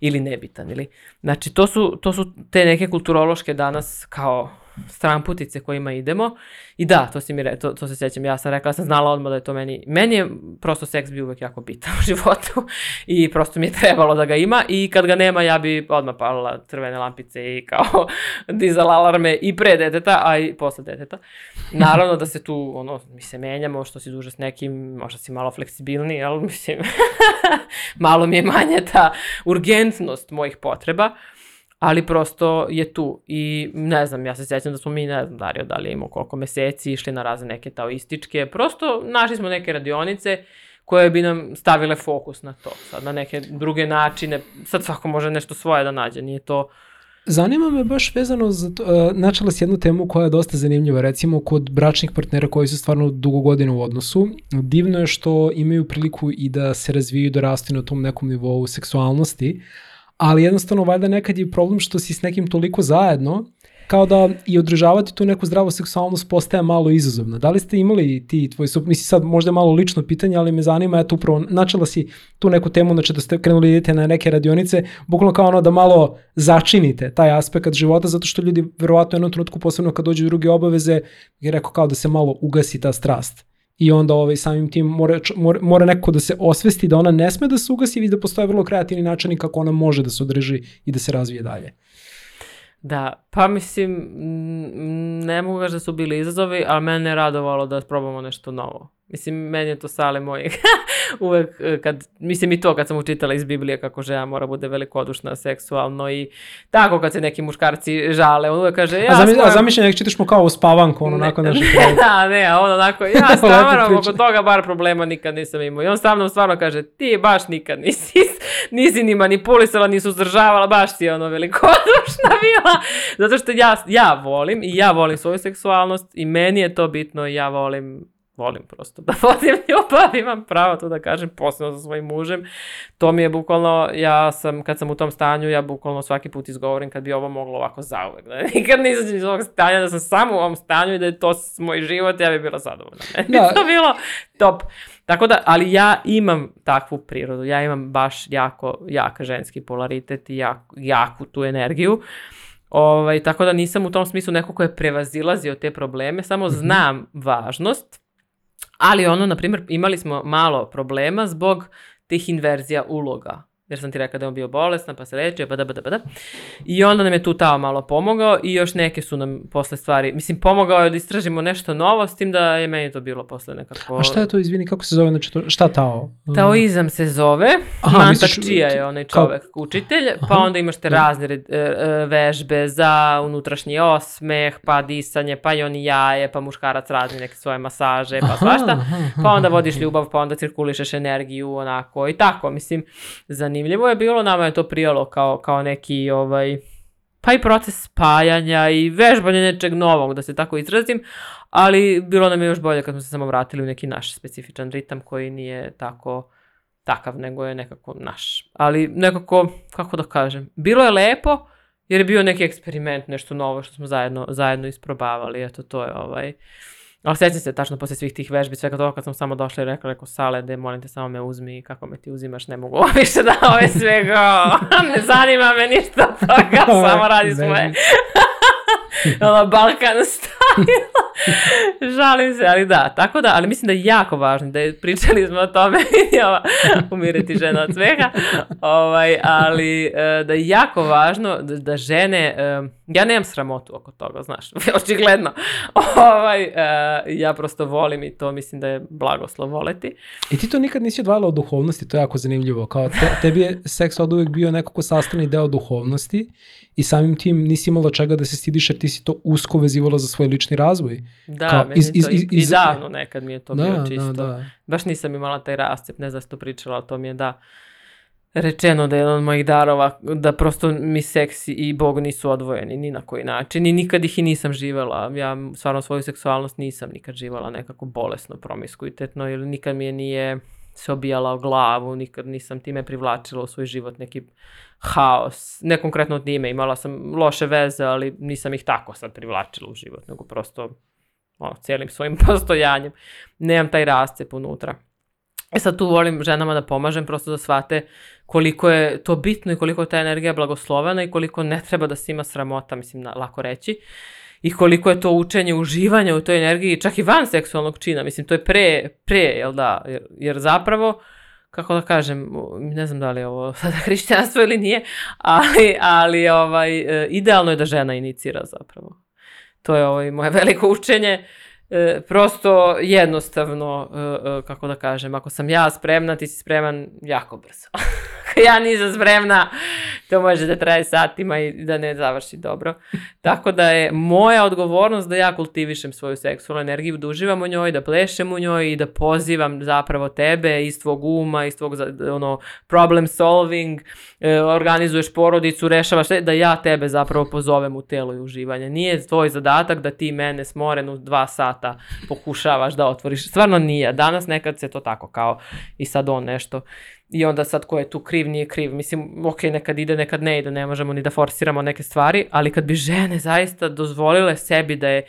S1: ili nebitan. Ili... Znači, to su, to su te neke kulturološke danas kao stramputice kojima idemo. I da, to, si mi re, to, to se sjećam, ja sam rekla, sam znala odmah da je to meni, meni je prosto seks bio uvek jako bitan u <laughs> životu i prosto mi je trebalo da ga ima i kad ga nema ja bi odmah palila crvene lampice i kao <laughs> dizala alarme i pre deteta, a i posle deteta. Naravno da se tu, ono, mi se menjamo, što si duže s nekim, možda si malo fleksibilni, ali mislim, <laughs> malo mi je manje ta urgentnost mojih potreba. Uh, ali prosto je tu i ne znam, ja se sjećam da smo mi, ne znam Dario, da li je koliko meseci, išli na razne neke taoističke, prosto našli smo neke radionice koje bi nam stavile fokus na to, sad na neke druge načine, sad svako može nešto svoje da nađe, nije to...
S2: Zanima me baš vezano za to, e, načela s jednu temu koja je dosta zanimljiva, recimo kod bračnih partnera koji su stvarno dugo godine u odnosu. Divno je što imaju priliku i da se razvijaju i da dorastu na tom nekom nivou seksualnosti, ali jednostavno valjda nekad je problem što si s nekim toliko zajedno kao da i održavati tu neku zdravu seksualnost postaje malo izazovno. Da li ste imali ti tvoj sup, mislim sad možda malo lično pitanje, ali me zanima, eto upravo načela si tu neku temu, znači da ste krenuli da idete na neke radionice, bukvalno kao ono da malo začinite taj aspekt života, zato što ljudi verovatno u jednom trenutku, posebno kad dođu druge obaveze, je rekao kao da se malo ugasi ta strast i onda ovaj, samim tim mora, mora, mora neko da se osvesti da ona ne sme da se ugasi, već da postoje vrlo kreativni načini kako ona može da se održi i da se razvije dalje.
S1: Da, pa mislim, ne mogu gaš da su bili izazovi, ali mene je radovalo da probamo nešto novo. Mislim, meni je to sale moj <laughs> uvek e, kad, mislim i to kad sam učitala iz Biblije kako žena mora bude velikodušna seksualno i tako kad se neki muškarci žale, on uvek kaže
S2: ja A, zami, spavam... a nek čitaš mu kao u spavanku, ono onako
S1: nešto. da, ne, <laughs> on onako, ja <laughs> stvarno oko toga bar problema nikad nisam imao. I on stavno stvarno kaže, ti baš nikad nisi, nisi ni manipulisala, ni suzdržavala, baš si ono velikodušna bila. Zato što ja, ja volim i ja volim svoju seksualnost i meni je to bitno i ja volim volim prosto da <laughs> vodim ljubav, imam pravo to da kažem, posebno sa svojim mužem. To mi je bukvalno, ja sam, kad sam u tom stanju, ja bukvalno svaki put izgovorim kad bi ovo moglo ovako zauvek. Da <laughs> nikad ne izađem iz ovog stanja, da sam samo u ovom stanju i da je to moj život, ja bi bila zadovoljna. Ne, <laughs> da. to bilo top. Tako da, ali ja imam takvu prirodu, ja imam baš jako, jaka ženski polaritet i jak, jaku tu energiju. Ovaj, tako da nisam u tom smislu neko ko je prevazilazio te probleme, samo mhm. znam mm -hmm. važnost Ali ono, na primjer, imali smo malo problema zbog tih inverzija uloga jer sam ti rekla da je on bio bolestan, pa se lečio, pa da, da, da, I onda nam je tu tao malo pomogao i još neke su nam posle stvari, mislim, pomogao je da istražimo nešto novo, s tim da je meni to bilo posle nekako...
S2: A šta je to, izvini, kako se zove, znači to, šta tao?
S1: Mm. Taoizam se zove, Aha, Manta misliš, Čija je onaj čovek, kao... učitelj, pa onda imaš te razne e, e, vežbe za unutrašnji osmeh, pa disanje, pa i oni jaje, pa muškarac radi neke svoje masaže, pa svašta, pa onda vodiš ljubav, pa onda cirkulišeš energiju, onako, i tako, mislim, zanimljivo zanimljivo je bilo, nama je to prijalo kao, kao neki ovaj, pa i proces spajanja i vežbanje nečeg novog, da se tako izrazim, ali bilo nam je još bolje kad smo se samo vratili u neki naš specifičan ritam koji nije tako takav, nego je nekako naš. Ali nekako, kako da kažem, bilo je lepo jer je bio neki eksperiment, nešto novo što smo zajedno, zajedno isprobavali, eto to je ovaj... Ali sjećam se tačno posle svih tih vežbi, svega toga kad sam samo došla i rekla, rekao, sale, de, molim te, samo me uzmi, kako me ti uzimaš, ne mogu <laughs> više da ove svega, <laughs> ne zanima me ništa toga, <laughs> samo radi svoje. <laughs> Balkan stajla. <laughs> Žalim se, ali da. Tako da, ali mislim da je jako važno da je pričali smo o tome <laughs> umiriti žena od sveha. Ovaj, ali e, da je jako važno da, da žene, e, ja nemam sramotu oko toga, znaš, očigledno. Ovaj, e, ja prosto volim i to mislim da je blagoslov voleti.
S2: I ti to nikad nisi odvajala od duhovnosti, to je jako zanimljivo. Kao te, tebi je seks od uvek bio nekako sastavni deo duhovnosti i samim tim nisi imala čega da se stidiš jer ti si to usko vezivala za svoj lični razvoj.
S1: Da, Kao, meni iz, iz, iz, iz, i davno nekad mi je to da, bilo da, čisto. Da, da. Baš nisam imala taj rascep, ne znam što pričala, to mi je da rečeno da je jedan od mojih darova, da prosto mi seksi i bog nisu odvojeni ni na koji način i nikad ih i nisam živela. Ja stvarno svoju seksualnost nisam nikad živala nekako bolesno, promiskuitetno ili nikad mi je nije se obijala o glavu, nikad nisam time privlačila u svoj život neki haos. Ne konkretno time, imala sam loše veze, ali nisam ih tako sad privlačila u život, nego prosto ono, cijelim svojim <laughs> postojanjem. Nemam taj rascep unutra. E sad tu volim ženama da pomažem prosto da shvate koliko je to bitno i koliko je ta energija blagoslovena i koliko ne treba da se ima sramota, mislim, na, lako reći. Uh, i koliko je to učenje uživanja u toj energiji, čak i van seksualnog čina, mislim, to je pre, pre jel da, jer, jer zapravo, kako da kažem, ne znam da li je ovo <laughs> sada hrišćanstvo ili nije, ali, ali ovaj, e, idealno je da žena inicira zapravo. To je ovaj, moje <laughs> veliko učenje, e, prosto jednostavno, e, e, kako da kažem, ako sam ja spremna, ti si spreman jako brzo. <laughs> <laughs> ja nisam spremna, to može da traje satima i da ne završi dobro. Tako da je moja odgovornost da ja kultivišem svoju seksualnu energiju, da uživam u njoj, da plešem u njoj i da pozivam zapravo tebe iz tvog uma, iz tvog ono, problem solving, e, organizuješ porodicu, rešavaš, da ja tebe zapravo pozovem u telo i uživanje. Nije tvoj zadatak da ti mene smorenu dva sata pokušavaš da otvoriš. Stvarno nije. Danas nekad se to tako kao i sad on nešto i onda sad ko je tu kriv, nije kriv. Mislim, ok, nekad ide, nekad ne ide, ne možemo ni da forsiramo neke stvari, ali kad bi žene zaista dozvolile sebi da je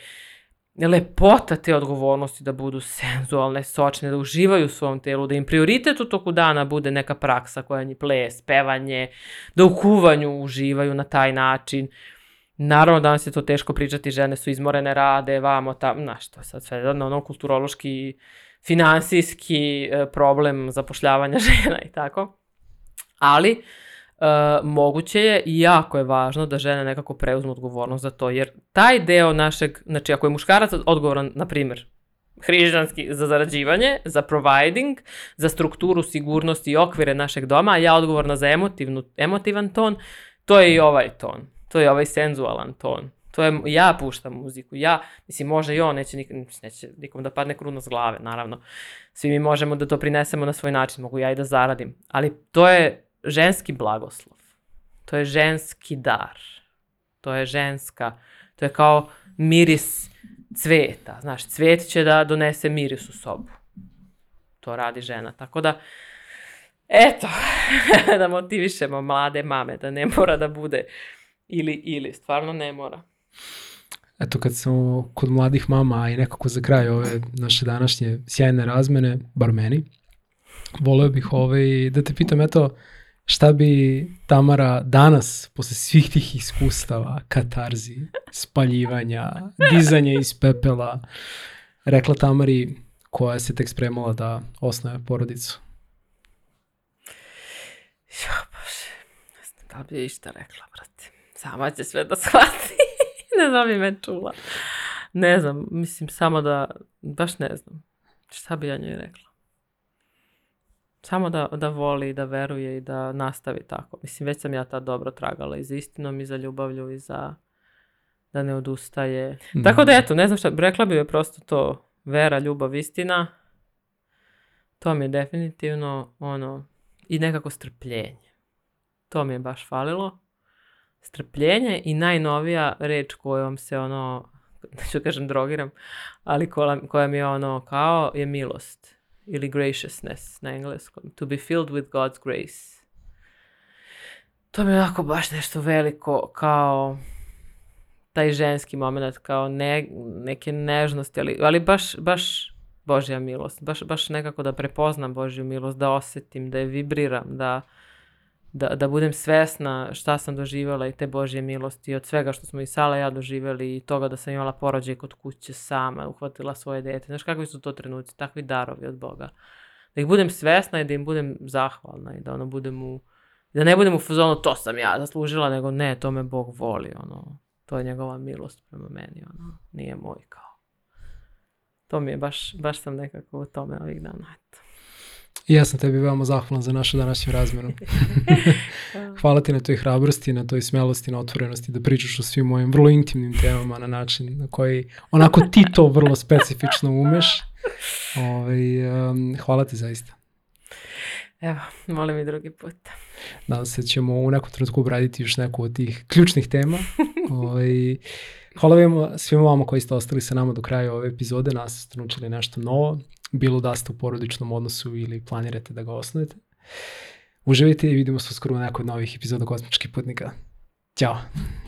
S1: lepota te odgovornosti da budu senzualne, sočne, da uživaju u svom telu, da im prioritet u toku dana bude neka praksa koja je ples, pevanje, da u kuvanju uživaju na taj način. Naravno, danas je to teško pričati, žene su izmorene, rade, vamo, tam, znaš, to sad sve, na ono kulturološki uh, finansijski e, problem zapošljavanja <laughs> žena i tako. Ali e, moguće je i jako je važno da žene nekako preuzmu odgovornost za to, jer taj deo našeg, znači ako je muškarac odgovoran, na primjer, hrižanski za zarađivanje, za providing, za strukturu sigurnosti i okvire našeg doma, a ja odgovorna za emotivnu, emotivan ton, to je i ovaj ton, to je ovaj senzualan ton to je, ja puštam muziku, ja, mislim, može i on, neće, nik, neće nikom da padne kruna s glave, naravno. Svi mi možemo da to prinesemo na svoj način, mogu ja i da zaradim. Ali to je ženski blagoslov, to je ženski dar, to je ženska, to je kao miris cveta, znaš, cvet će da donese miris u sobu. To radi žena, tako da, eto, <laughs> da motivišemo mlade mame, da ne mora da bude ili, ili, stvarno ne mora
S2: eto kad smo kod mladih mama i nekako za kraj ove naše današnje sjajne razmene, bar meni, voleo bih ovaj, da te pitam eto šta bi Tamara danas, posle svih tih iskustava, katarzi, spaljivanja, dizanja iz pepela, rekla Tamari koja se tek spremala da osnoje porodicu?
S1: Jo, bože, ne znam da bi išta rekla, brate. Sama će sve da shvati. <laughs> ne znam bi me čula. Ne mm. znam, mislim samo da, baš ne znam šta bi ja njoj rekla. Samo da, da voli, da veruje i da nastavi tako. Mislim, već sam ja ta dobro tragala i za istinom i za ljubavlju i za da ne odustaje. Da. Tako da eto, ne znam šta, rekla bi joj prosto to vera, ljubav, istina. To mi je definitivno ono i nekako strpljenje. To mi je baš falilo strpljenje i najnovija reč kojom se ono, <laughs> neću da kažem drogiram, ali koja, koja mi je ono kao je milost ili graciousness na engleskom. To be filled with God's grace. To mi je onako baš nešto veliko kao taj ženski moment, kao ne, neke nežnosti, ali, ali baš, baš Božja milost. Baš, baš nekako da prepoznam Božju milost, da osetim, da je vibriram, da da, da budem svesna šta sam doživjela i te Božje milosti od svega što smo i Sala ja doživjeli i toga da sam imala porođaj kod kuće sama, uhvatila svoje dete. Znaš kakvi su to trenuci, takvi darovi od Boga. Da ih budem svesna i da im budem zahvalna i da ono budem u, da ne budem u fazonu to sam ja zaslužila, nego ne, to me Bog voli, ono, to je njegova milost prema meni, ono, nije moj kao. To mi je baš, baš sam nekako u tome ovih dana, eto.
S2: I ja sam tebi veoma zahvalan za našu današnju razmenu. <laughs> Hvala ti na toj hrabrosti, na toj smelosti, na otvorenosti da pričaš o svim mojim vrlo intimnim temama na način na koji onako ti to vrlo specifično umeš. Ove, ovaj, um, hvala ti zaista.
S1: Evo, molim i drugi put.
S2: Nadam da, se ćemo u nekom trenutku obraditi još neku od tih ključnih tema. Ove, ovaj, hvala vam svima vama koji ste ostali sa nama do kraja ove epizode, nas ste naučili nešto novo bilo da ste u porodičnom odnosu ili planirate da ga osnovite. Uživajte i vidimo se uskoro u nekoj novih epizoda Kosmičkih putnika. Ćao!